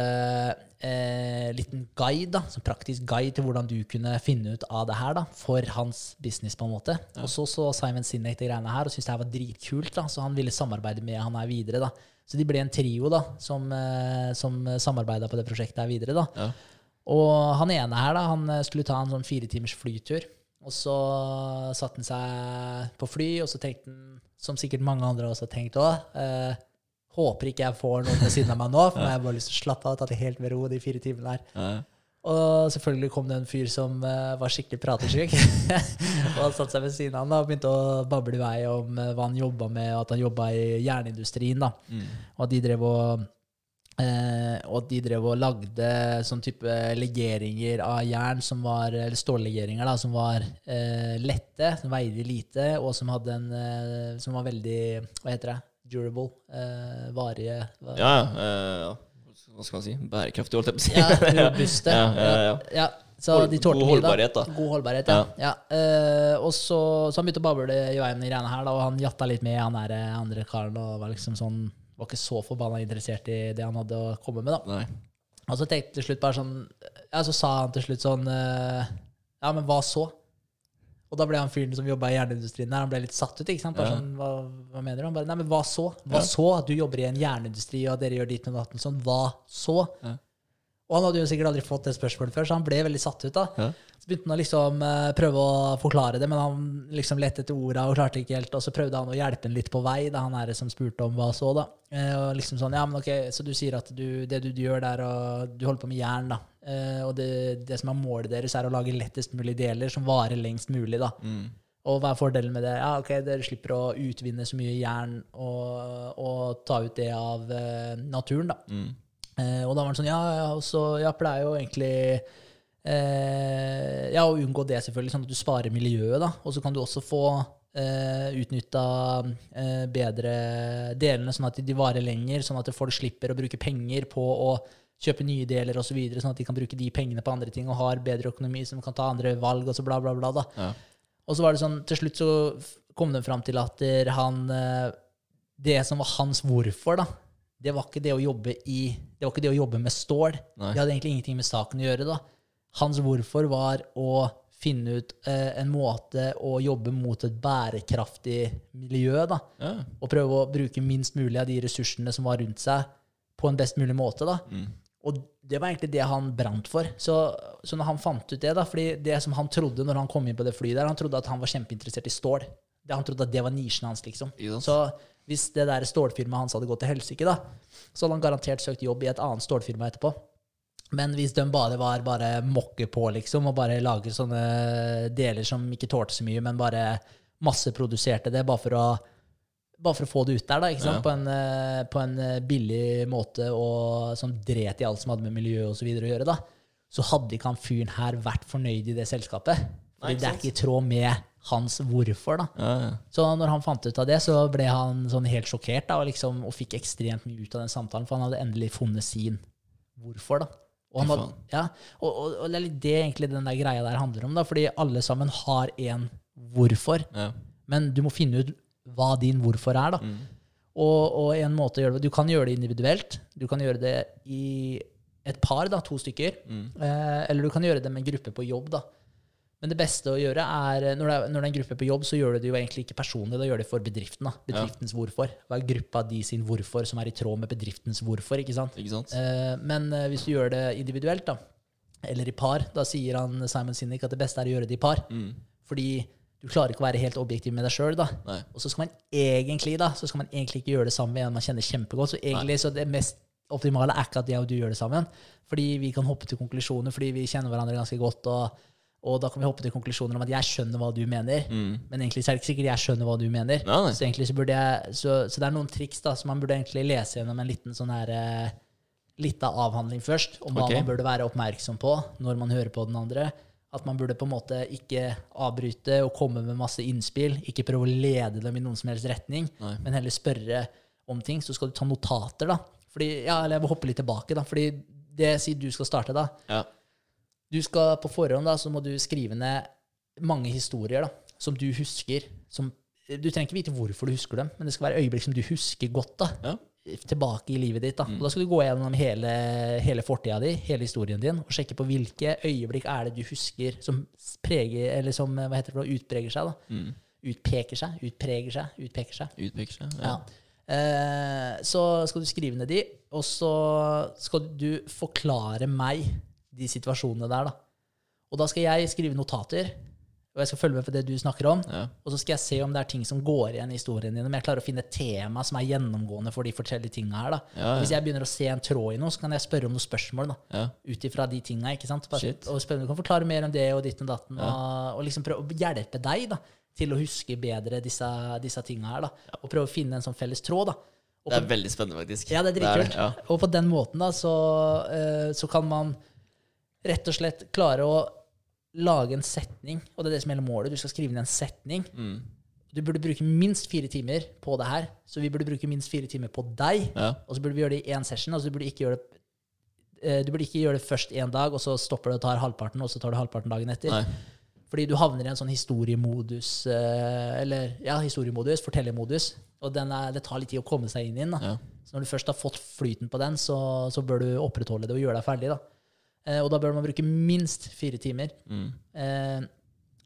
eh, liten guide, da, sånn praktisk guide til hvordan du kunne finne ut av det her da, for hans business. på en måte. Og så så Simon Sinek det greiene her og syntes det her var dritkult, da, så han ville samarbeide med han her videre. da. Så de ble en trio da, som, eh, som samarbeida på det prosjektet her videre. da. Ja. Og han ene her da, han eh, skulle ta en sånn fire timers flytur. Og så satte han seg på fly, og så tenkte han, som sikkert mange andre også har tenkt òg eh, Håper ikke jeg får noen ved siden av meg nå, for jeg har bare lyst til å slappe av og ta det helt med ro de fire timene her. Ja. Og selvfølgelig kom det en fyr som eh, var skikkelig pratesjuk. (laughs) og han satte seg ved siden av han da, og begynte å bable i vei om eh, hva han jobba med, og at han jobba i jernindustrien. da. Mm. Og at de drev og eh, og de drev og lagde sånn type legeringer av jern, som var, eller stållegeringer, da, som var eh, lette, som veide lite, og som hadde en eh, som var veldig Hva heter det? Durable. Eh, varige hva- Ja, ja. ja. Hva skal man si? Bærekraftig, holdt jeg på å si. Ja, (laughs) robuste. Ja, ja, ja. Ja, så de tålte god holdbarhet, da. God holdbarhet, ja. ja. Uh, og så, så han begynte å bable i veien i greiene her, da, og han jatta litt med han der eh, andre karen og var liksom sånn var ikke så forbanna interessert i det han hadde å komme med. da. Nei. Og så tenkte til slutt bare sånn Ja, så sa han til slutt sånn uh, Ja, men hva så? Og da ble han fyren som jobba i jernindustrien der, han ble litt satt ut. ikke sant? Bare sånn, hva, hva mener du? Han bare Nei, men hva så? Hva Ja. så? At du jobber i en jernindustri, og dere gjør ditt med datten sånn. Hva så? Ja. Og han hadde jo sikkert aldri fått det spørsmålet før, så han ble veldig satt ut. da. Ja. Så begynte han å liksom uh, prøve å forklare det, men han liksom lette etter orda og klarte ikke helt. Og så prøvde han å hjelpe ham litt på vei, da han er det som spurte om hva så, da. Uh, og liksom sånn, ja, men ok, Så du sier at du, det du, gjør der, og du holder på med jern, da. Eh, og det, det som er målet deres, er å lage lettest mulig deler som varer lengst mulig. da. Mm. Og hva er fordelen med det? Ja, ok, Dere slipper å utvinne så mye jern og, og ta ut det av uh, naturen. da. Mm. Uh, og da var det sånn, ja, ja, og så, jeg pleier jo egentlig ja, å unngå det, selvfølgelig, sånn at du sparer miljøet. da. Og så kan du også få Uh, utnytta bedre delene, sånn at de varer lenger, sånn at folk slipper å bruke penger på å kjøpe nye deler osv., så videre, sånn at de kan bruke de pengene på andre ting og har bedre økonomi, som kan ta andre valg og så bla, bla, bla. da. Ja. Og så var det sånn, til slutt så kom de fram til at der han eh, Det som var hans hvorfor, da, det var ikke det å jobbe i Det var ikke det å jobbe med stål. Nei. Det hadde egentlig ingenting med saken å gjøre, da. Hans hvorfor var å finne ut eh, en måte å jobbe mot et bærekraftig miljø, da. Ja. Og prøve å bruke minst mulig av de ressursene som var rundt seg, på en best mulig måte, da. Mm. Og det var egentlig det han brant for. Så, så når han fant ut det, da, fordi det som han trodde når han kom inn på det flyet der, han trodde at han var kjempeinteressert i stål. Det, han trodde at det var nisjen hans, liksom. Yes. Så hvis det der stålfirmaet hans hadde gått til helsike, da, så hadde han garantert søkt jobb i et annet stålfirma etterpå. Men hvis de bare var bare mokke på, liksom, og bare lager sånne deler som ikke tålte så mye, men bare masseproduserte det bare for å bare for å få det ut der, da? Ja. På, en, eh, på en eh, billig måte og som dret i alt som hadde med miljø og så videre å gjøre, da, så hadde ikke han fyren her vært fornøyd i det selskapet. Fordi Nei, det er ikke i tråd med hans hvorfor, da. Ja, ja. Så når han fant ut av det, så ble han sånn helt sjokkert da, og, liksom, og fikk ekstremt mye ut av den samtalen, for han hadde endelig funnet sin hvorfor. da. Og, han hadde, ja, og, og, og det er litt det egentlig den der greia der handler om, da, fordi alle sammen har en hvorfor, ja. men du må finne ut hva din hvorfor er. da. Mm. Og, og en måte å gjøre det Du kan gjøre det individuelt. Du kan gjøre det i et par, da, to stykker. Mm. Eh, eller du kan gjøre det med en gruppe på jobb. da. Men det beste å gjøre er når det er, når det er en gruppe på jobb, så gjør du det jo egentlig ikke personlig. Da gjør du det for bedriften. da. Bedriftens hvorfor. Hva er gruppa de sin hvorfor som er i tråd med bedriftens hvorfor? ikke sant? Ikke sant? Eh, men eh, hvis du gjør det individuelt, da, eller i par, da sier han Simon Sinek at det beste er å gjøre det i par. Mm. Fordi du klarer ikke å være helt objektiv med deg sjøl. Nei. Og så skal man egentlig da, så skal man egentlig ikke gjøre det sammen med en man kjenner kjempegodt. Så egentlig så det mest optimale er ikke at jeg og du gjør det sammen. Fordi vi kan hoppe til konklusjoner, fordi vi kjenner hverandre ganske godt. Og, og da kan vi hoppe til konklusjoner om at jeg skjønner hva du mener. Mm. Men egentlig så er det ikke sikkert jeg skjønner hva du mener. Nei, nei. Så, egentlig så, burde jeg, så, så det er noen triks da, som man burde egentlig lese gjennom en liten sånn her eh, lita avhandling først, om hva okay. man burde være oppmerksom på når man hører på den andre. At man burde på en måte ikke avbryte og komme med masse innspill. Ikke prøve å lede dem i noen som helst retning, Nei. men heller spørre om ting. Så skal du ta notater, da. Fordi, ja, eller jeg må hoppe litt tilbake, da. Fordi det sier du skal starte, da. Ja. Du skal på forhånd da, så må du skrive ned mange historier da, som du husker. Som, du trenger ikke vite hvorfor du husker dem, men det skal være øyeblikk som du husker godt. da, Ja. Tilbake i livet ditt. da. Og da skal du gå gjennom hele, hele fortida di, hele historien din, og sjekke på hvilke øyeblikk er det du husker som preger, eller som hva heter det, utpreger seg. da. Mm. Utpeker seg, utpreger seg, utpeker seg. Utpeker seg. Ja. Ja. Eh, så skal du skrive ned de, og så skal du forklare meg de situasjonene der, da. Og da skal jeg skrive notater, og jeg skal følge med på det du snakker om. Ja. Og så skal jeg se om det er ting som går igjen i historien din, om jeg klarer å finne et tema som er gjennomgående for de forskjellige tinga her. da. Ja. Hvis jeg begynner å se en tråd i noe, så kan jeg spørre om noen spørsmål. da ut ifra de tinga. ikke sant? Bare, og spørre om du kan forklare mer om det og ditt og datten, og, og liksom prøve å hjelpe deg da, til å huske bedre disse, disse tinga her. da, Og prøve å finne en sånn felles tråd. da. Og Det er veldig spennende, faktisk. ja, det er dritkult. ja. Og på den måten da, så, eh, så kan man rett og slett klare å lage en setning, og det er det som gjelder målet. Du skal skrive ned en setning. Mm. Du burde bruke minst fire timer på det her, så vi burde bruke minst fire timer på deg. Ja. Og så burde vi gjøre det i én session. Altså du burde ikke gjøre det eh, du burde ikke gjøre det først én dag, og så stopper du og tar halvparten, og så tar du halvparten dagen etter. Nei. Fordi du havner i en sånn historiemodus, eh, eller ja, historiemodus, fortellermodus, og den er, det tar litt tid å komme seg inn i den. Ja. Så når du først har fått flyten på den, så, så bør du opprettholde det og gjøre deg ferdig. da. Eh, og da bør man bruke minst fire timer. Mm. Eh,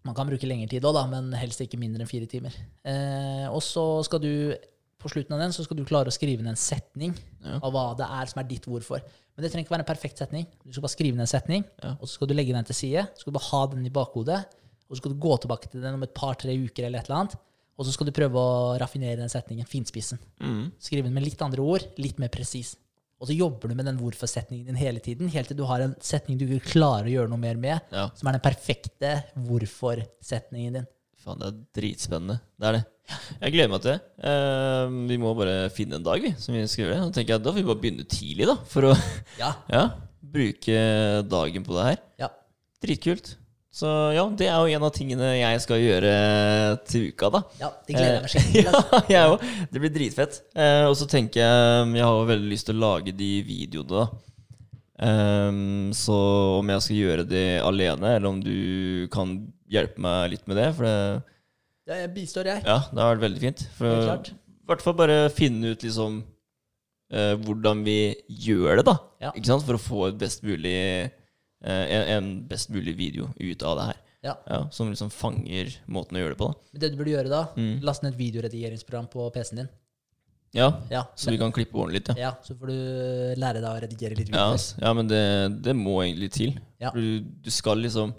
man kan bruke lengre tid òg, men helst ikke mindre enn fire timer. Eh, og så skal du på slutten av den så skal du klare å skrive ned en setning Ja. av hva det er som er ditt hvorfor. Men det trenger ikke være en perfekt setning. Du skal bare skrive ned en setning, Ja. og så skal du legge den til side. Så skal du bare ha den i bakhodet, og så skal du gå tilbake til den om et par-tre uker, eller et eller annet, og så skal du prøve å raffinere den setningen, finspissen. Mm. Skrive den med litt andre ord, litt mer presis. Og så jobber du med den hvorfor-setningen din hele tiden, helt til du har en setning du ikke klarer å gjøre noe mer med, Ja. som er den perfekte hvorfor-setningen din. Faen, det er dritspennende. Det er det. Jeg gleder meg til det. Eh, vi må bare finne en dag, vi, som vi skal gjøre det. Da tenker jeg, da får vi bare begynne tidlig, da. For å Ja. (laughs) ja, bruke dagen på det her. Ja. Dritkult. Så ja, det er jo en av tingene jeg skal gjøre til uka, da. ja det gleder jeg meg skikkelig til. (laughs) ja, jeg òg. Det blir dritfett. Eh, og så tenker jeg Jeg har jo veldig lyst til å lage de videoene. Ehm, så om jeg skal gjøre det alene, eller om du kan hjelpe meg litt med det For det, Ja, jeg bistår, jeg. ja, det har vært veldig fint. For i hvert fall bare finne ut liksom eh, hvordan vi gjør det, da. Ja. Ikke sant? For å få et best mulig, eh, en, en best mulig video ut av det her. Ja. Ja, som liksom fanger måten å gjøre det på. da. Men det du burde gjøre da, Mm. last ned et videoredigeringsprogram på PC-en din. Ja, Ja, Så vi kan klippe ordentlig litt, ja. ja, så får du lære deg å redigere litt Ja, ja men det, det må egentlig til. Ja. Du, du skal liksom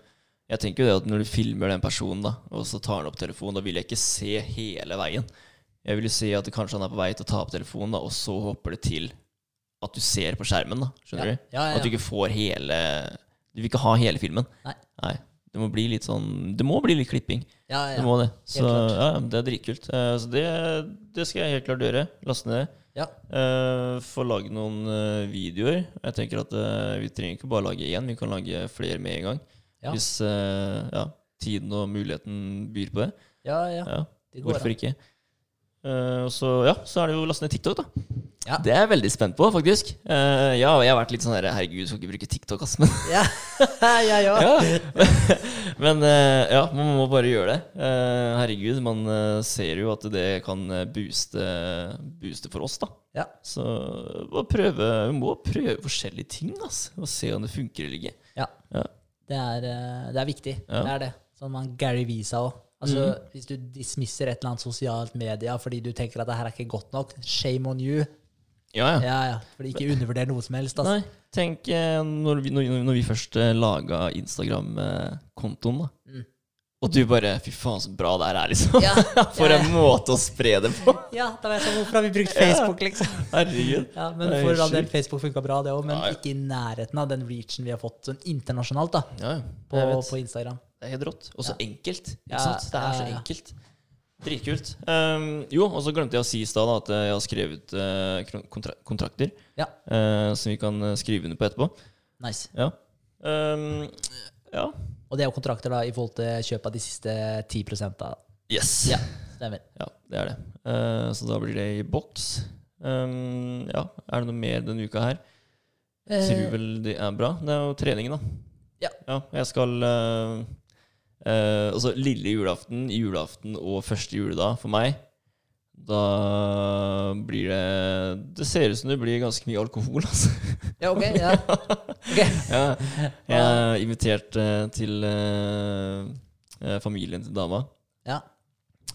Jeg tenker jo det at når du filmer den personen, da og så tar han opp telefonen, da vil jeg ikke se hele veien. Jeg vil jo se at kanskje han er på vei til å ta opp telefonen, da og så hopper det til at du ser på skjermen. da Skjønner du? Ja, ja, At du ikke får hele Du vil ikke ha hele filmen. Nei. Det må bli litt sånn Det må bli litt klipping. Ja, Det må det. Så ja, det er dritkult. Eh, Så det, det skal jeg helt klart gjøre. Laste ned. ja. Uh, få lage noen eh, videoer. Jeg tenker at eh, Vi trenger ikke bare lage én, vi kan lage flere med en gang. Ja. Hvis eh, ja, tiden og muligheten byr på det. ja, ja. Ja, Det går hvorfor ikke? Og så, ja, så er det jo å laste ned TikTok, da. Ja. Det er jeg veldig spent på, faktisk. Uh, ja, jeg har vært litt sånn her Herregud, skal ikke bruke TikTok, ass. Men, Ja, (laughs) ja, ja. (laughs) ja. men uh, ja, man må bare gjøre det. Herregud, man ser jo at det kan booste, booste for oss, da. Ja. Så prøve, vi må prøve forskjellige ting, ass. Og se om det funker eller ikke. Ja. Ja. Det er, det er viktig. Det er det. Sånn man Gary Visa òg. Altså, mm. Hvis du dismisser et eller annet sosialt media fordi du tenker at det her er ikke godt nok, shame on you. Ja, ja. Ja, ja. Fordi ikke undervurder noe som helst. Altså. Nei, tenk eh, når vi, når, når vi først eh, laga Instagram-kontoen, da. Mm. Og du bare Fy faen, så bra det her er, liksom. Ja, (laughs) For en måte å spre det på. (laughs) Ja, da var jeg sånn, Hvorfor har vi brukt (laughs) Facebook, liksom? Herregud. Ja, men for all del. Facebook funka bra, det òg, men ikke i nærheten av den reachen vi har fått sånn internasjonalt da, Ja, ja. på, på Instagram. Det er helt rått. Og så enkelt. Ikke Ja, sant? Det er så ja, ja. enkelt. Dritkult. Um, jo, og så glemte jeg å si i stad at jeg har skrevet uh, kontra kontrakter Ja, uh, som vi kan eh, skrive under på etterpå. nice. Ja. Um, ja. Og det er jo kontrakter da i forhold til kjøp av de siste 10 da. Yes. Ja, stemmer. Ja, det er det. Uh, så da blir det i boks. Um, ja, er det noe mer denne uka her? Tror Eh, vel det er bra. Det er jo treningen, da. Ja. jeg skal eh, eh, Altså lille julaften, julaften og første juledag for meg. Da blir det Det ser ut som det blir ganske mye alkohol, altså. ja, ok. Ja. okay. (laughs) ja, jeg er invitert eh, til eh, familien til dama Ja.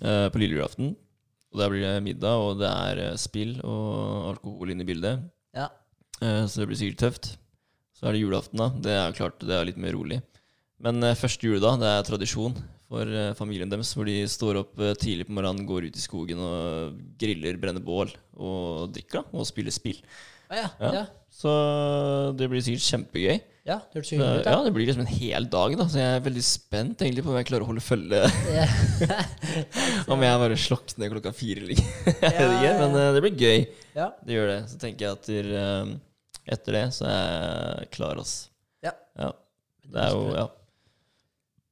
eh, på lille julaften. Og Der blir det middag, og det er spill og alkohol inne i bildet. ja. Eh, Så det blir sikkert tøft. Så er det julaften, da. Det er klart det er litt mer rolig. Men første første juledag, det er tradisjon for eh, familien deres, hvor de står opp eh, tidlig på morgenen, går ut i skogen og griller, brenner bål og drikker, da. Og spiller spill. Å, ja. Ja. Så det blir sikkert kjempegøy. ja, det hørtes Så, hyggelig ut. ja, det blir liksom en hel dag, da. Så jeg er veldig spent egentlig på om jeg klarer å holde følge. (laughs) Om jeg bare slokner klokka fire eller (laughs) ikke. Men eh, det blir gøy. Ja. Det gjør det. Så tenker jeg at eh, etter det så er jeg klar, altså. Ja. Ja. Det er jo Ja.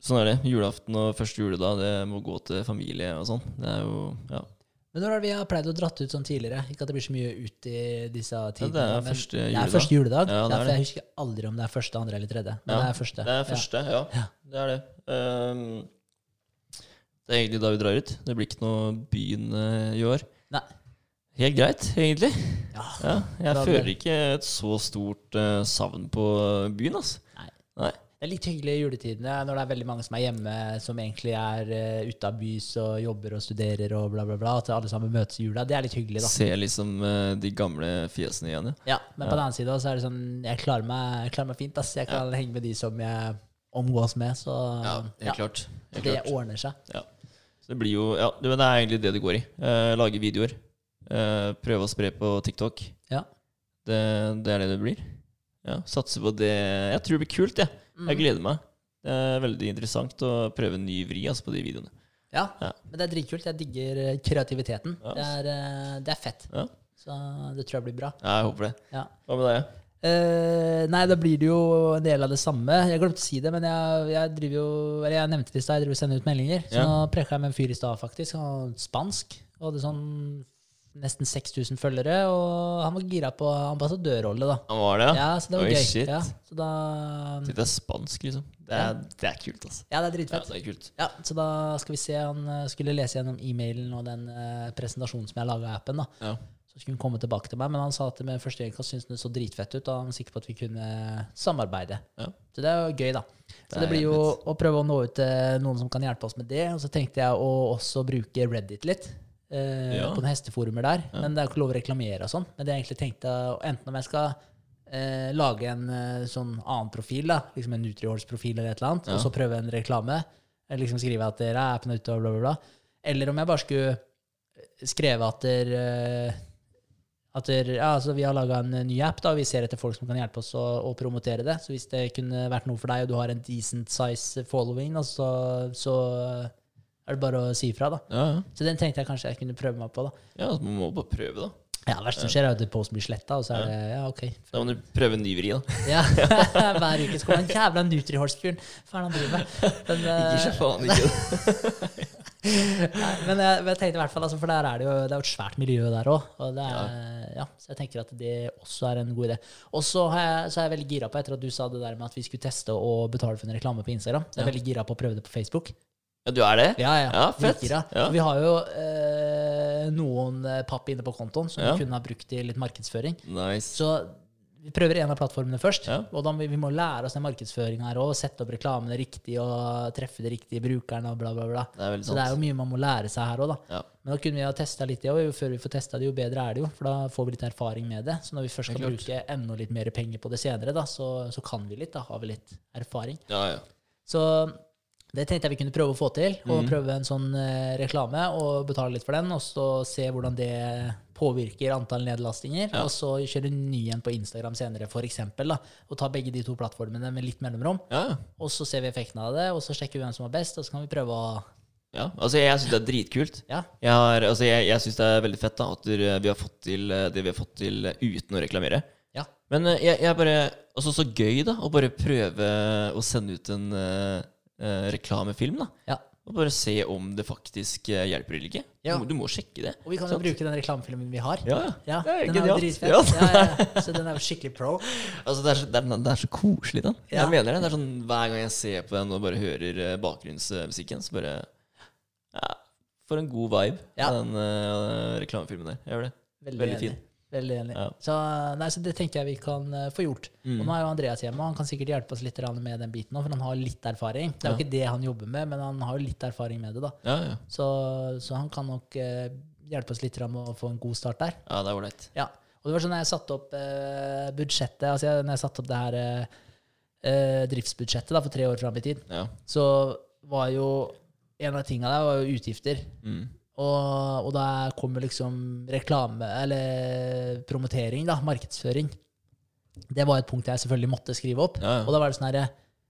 Sånn er det. Julaften og første juledag, det må gå til familie og sånn. Det er jo Ja. Men når har vi pleid å dratt ut sånn tidligere? Ikke at det blir så mye ut i disse tidene. er første juledag. Det er første juledag. Ja, det er det. jeg husker aldri om det er første, andre eller tredje. Men Ja, det er første. Det er første, ja. Ja. Det er det. Um, det er egentlig da vi drar ut. Det blir ikke noe byen eh, i år. Nei. Helt greit, egentlig. Ja. Ja, jeg føler ikke et så stort uh, savn på byen, altså. Nei. Nei. Det er litt hyggelig i juletidene når det er veldig mange som er hjemme, som egentlig er uh, ute av bys og jobber og studerer og bla, bla, bla. At alle sammen møtes i jula. Det er litt hyggelig, da. Se liksom uh, de gamle fjesene igjen, ja. Ja, Men på den annen side så er det sånn Jeg klarer meg, jeg klarer meg fint. ass. Jeg kan henge med de som jeg omgås med. Så Ja, helt klart. Helt det klart. ordner seg. Så det blir jo Ja, det, men det er egentlig det det går i. Uh, lage videoer. Prøve å spre på TikTok. Ja. Det, det er det det blir. Ja, Satse på det. Jeg tror det blir kult, jeg. Mm. Jeg gleder meg. Det er veldig interessant å prøve en ny vri altså, på de videoene. Ja, Ja. men det er dritkult. Jeg digger eh, kreativiteten. Ja. Det, er, eh, det er fett. Ja, Så det tror jeg blir bra. ja jeg håper det. Ja. Hva med deg? Uh, nei, da blir det jo en del av det samme. Jeg glemte å si det, men jeg, jeg driver jo Eller jeg nevnte det i stad, jeg driver og sender ut meldinger. Så nå preka jeg med en fyr i stad, faktisk. Han spansk. Og hadde sånn nesten 6000 følgere. Og han var gira på ambassadørrolle, da. Han var det, Ja, så det var Oi, gøy. shit. Ja, så da Det er spansk, liksom. Det er, det er kult, altså. Ja, det er Ja, dritfett. det er kult. Ja, så da skal vi se. Han eh, skulle lese gjennom e-mailen og den eh, presentasjonen som jeg laga i appen. da. Ja. Så skulle han komme tilbake til meg, men han sa at med første øyekast syntes han det så dritfett ut, og han var sikker på at vi kunne samarbeide. Ja. Så det er jo gøy, da. Så Det er blir jo å prøve å nå ut til noen som kan hjelpe oss med det. Og så tenkte jeg å også bruke Reddit litt. Eh, Ja. På noen hesteforumer der. Men det er ikke lov å reklamere og sånn. Men det jeg egentlig tenkte, enten om jeg skal eh, lage en eh, sånn annen profil, da, liksom en Nutriholds-profil eller et eller annet, Ja. og så prøve en reklame, eller liksom skrive at dere er appen ute og bla, bla, bla. Eller om jeg bare skulle skrevet at dere eh, at dere, ja, altså Vi har laga en ny app, da, og vi ser etter folk som kan hjelpe oss å, å promotere det. Så hvis det kunne vært noe for deg, og du har en decent size following, altså, så, så er det bare å si ifra. da. Ja, ja. Så den tenkte jeg kanskje jeg kunne prøve meg på. da. ja altså, man må bare prøve, da. Ja, verst som skjer, er at posten blir sletta, og så er det ja, ok. Da må du prøve en ny vri, da. (laughs) Ja, (laughs) Hver uke kommer den jævla Nutrihorse-fyren. Hva er det han driver med? Men, (laughs) Ikke så kjøp faen, ikke Nei, men jeg, jeg tenkte i hvert fall, altså, for der er det jo det er et svært miljø der òg. Ja. så jeg tenker at det også er en god idé. Og så er, jeg, så er jeg veldig gira på, etter at du sa det der med at vi skulle teste å betale for en reklame på Instagram, så jeg er Ja. veldig gira på å prøve det på Facebook. Ja, du er det? Ja, ja. Ja, fett. Dritgira. Ja. Vi har jo eh, noen eh, papp inne på kontoen som Ja. vi kunne ha brukt i litt markedsføring. Nice. Så vi prøver en av plattformene først. Ja. Og da vi, vi må lære oss den markedsføringa her òg. Sette opp reklamene riktig og treffe de riktige brukerne og bla, bla, bla. Det er Så det er jo mye man må lære seg her òg, da. Ja. Men da kunne vi ha testa litt det òg. Jo før vi får testa det, jo bedre er det jo. For da får vi litt erfaring med det. Så når vi først skal bruke enda litt mer penger på det senere, da, så, så kan vi litt. Da har vi litt erfaring. Ja, ja. Så det tenkte jeg vi kunne prøve å få til. Og mm. prøve en sånn eh, reklame og betale litt for den. Og så se hvordan det påvirker antall nedlastinger. Ja. Og så kjøre en ny en på Instagram senere, for eksempel, da, Og ta begge de to plattformene med litt mellomrom. ja. Og så ser vi effekten av det, og så sjekker vi hvem som er best, og så kan vi prøve å Ja, altså jeg syns det er dritkult. Ja. Jeg, har, altså jeg, jeg syns det er veldig fett da at vi har fått til eh, det vi har fått til eh, uten å reklamere. Ja. Men eh, jeg, jeg bare Altså så gøy, da, å bare prøve å sende ut en eh, reklamefilm, da. ja. Og bare se om det faktisk eh, hjelper eller ikke. Ja. Du, må, du må sjekke det. Og vi kan jo Sant? bruke den reklamefilmen vi har. Ja, ja. Det er den er jo genialt. dritfett. Ja. Ja, ja, ja. Så den er jo skikkelig pro. (laughs) Altså, det er, så, det, er, det er så koselig, da. Ja. Jeg mener det. det er sånn, Hver gang jeg ser på den og bare hører eh, bakgrunnsmusikken, så bare Ja, får en god vibe Ja. av den eh, reklamefilmen der. Jeg gjør det. Veldig, Veldig enig. Veldig enig. Ja. Så, nei, så det tenker jeg vi kan uh, få gjort. Mm. Og nå er jo Andreas hjemme, og han kan sikkert hjelpe oss litt med den biten òg, for han har litt erfaring. Det er jo Ja. ikke det han jobber med, men han har jo litt erfaring med det, da. Ja, ja. Så, så han kan nok uh, hjelpe oss litt med å få en god start der. ja det er ålreit. Ja. Og det var sånn jeg satte opp uh, budsjettet, altså jeg, når jeg satte opp det her driftsbudsjettet da, for tre år fram i tid, Ja. så var jo en av tinga der var jo utgifter. Mm. Og, og da kommer liksom reklame, eller promotering, da, markedsføring. Det var et punkt jeg selvfølgelig måtte skrive opp. Ja, ja. Og da var det sånn herre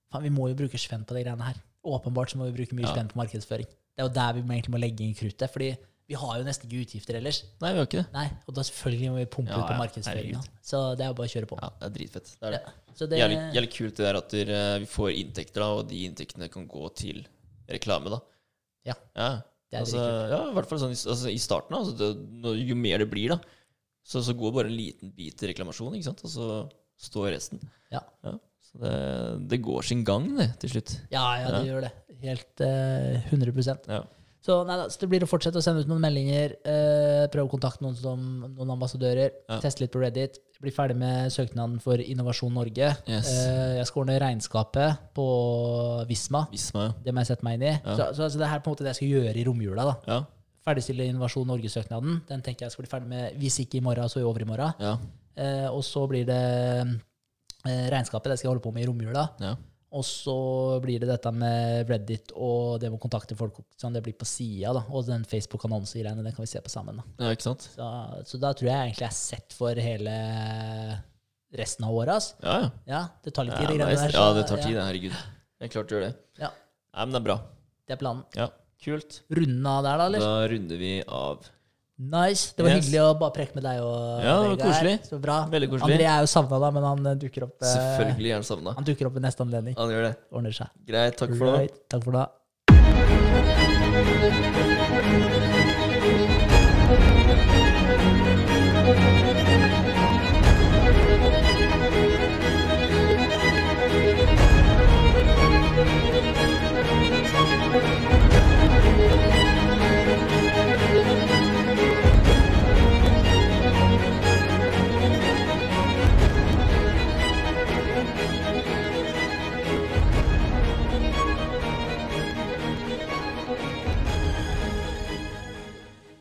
Faen, vi må jo bruke spenn på de greiene her. Åpenbart så må vi bruke mye Ja. spenn på markedsføring. Det er jo der vi egentlig må legge inn kruttet. Fordi vi har jo nesten ikke utgifter ellers. Nei, vi har ikke det. Nei, Og da selvfølgelig må vi pumpe Ja, ut på markedsføringa. Så det er jo bare å kjøre på. Ja, det er dritfett. Det er det. Ja. Så det, Jævlig, jævlig kult det der at dere, vi får inntekter, da, og de inntektene kan gå til reklame, da. Ja. ja. Altså, ja, i hvert fall sånn altså, i starten. Altså, det, jo mer det blir, da, så, så går bare en liten bit til reklamasjon, ikke sant? og så står resten. Ja. Så det, det går sin gang, det, til slutt. ja, ja, det Ja. gjør det. Helt eh, 100% Ja. Så, nei, da, så det blir å fortsette å sende ut noen meldinger, eh, prøve å kontakte noen, som, noen ambassadører, Ja. teste litt på Reddit. Bli ferdig med søknaden for Innovasjon Norge. Yes. Eh, jeg skal ordne regnskapet på Visma. Visma, ja. Det må jeg sette meg inn i. Ja. Så, så altså, det er på en måte det jeg skal gjøre i romjula. da. ja. Ferdigstille Innovasjon Norge-søknaden. Den tenker jeg skal bli ferdig med hvis ikke i morgen, så i overmorgen. Ja. Eh, og så blir det eh, regnskapet. Det skal jeg holde på med i romjula. Ja. Og så blir det dette med Reddit og det med å kontakte folk. Sånn, det blir på sida, da. Og den Facebook-annonsegreiene, den kan vi se på sammen. da. Ja, ikke sant? Så, så da tror jeg egentlig jeg er sett for hele resten av året. Altså. Ja, ja. Ja, det tar litt Ja, tid, greiene nice. der. ja, det tar tid, Ja. Herregud. Det er klart gjør det. Ja. Nei, men det er bra. det er planen. Ja, kult. Runde av der, da, eller? Da runder vi av. Nice. Det var Yes. hyggelig å bare preke med deg og Ja, det var koselig. Så bra. Veldig koselig. André er jo savna, da, men han eh, dukker opp eh, Selvfølgelig er han savna. Han dukker opp ved neste anledning. Han gjør det. Ordner seg. Greit, takk for right. Right. Takk for det.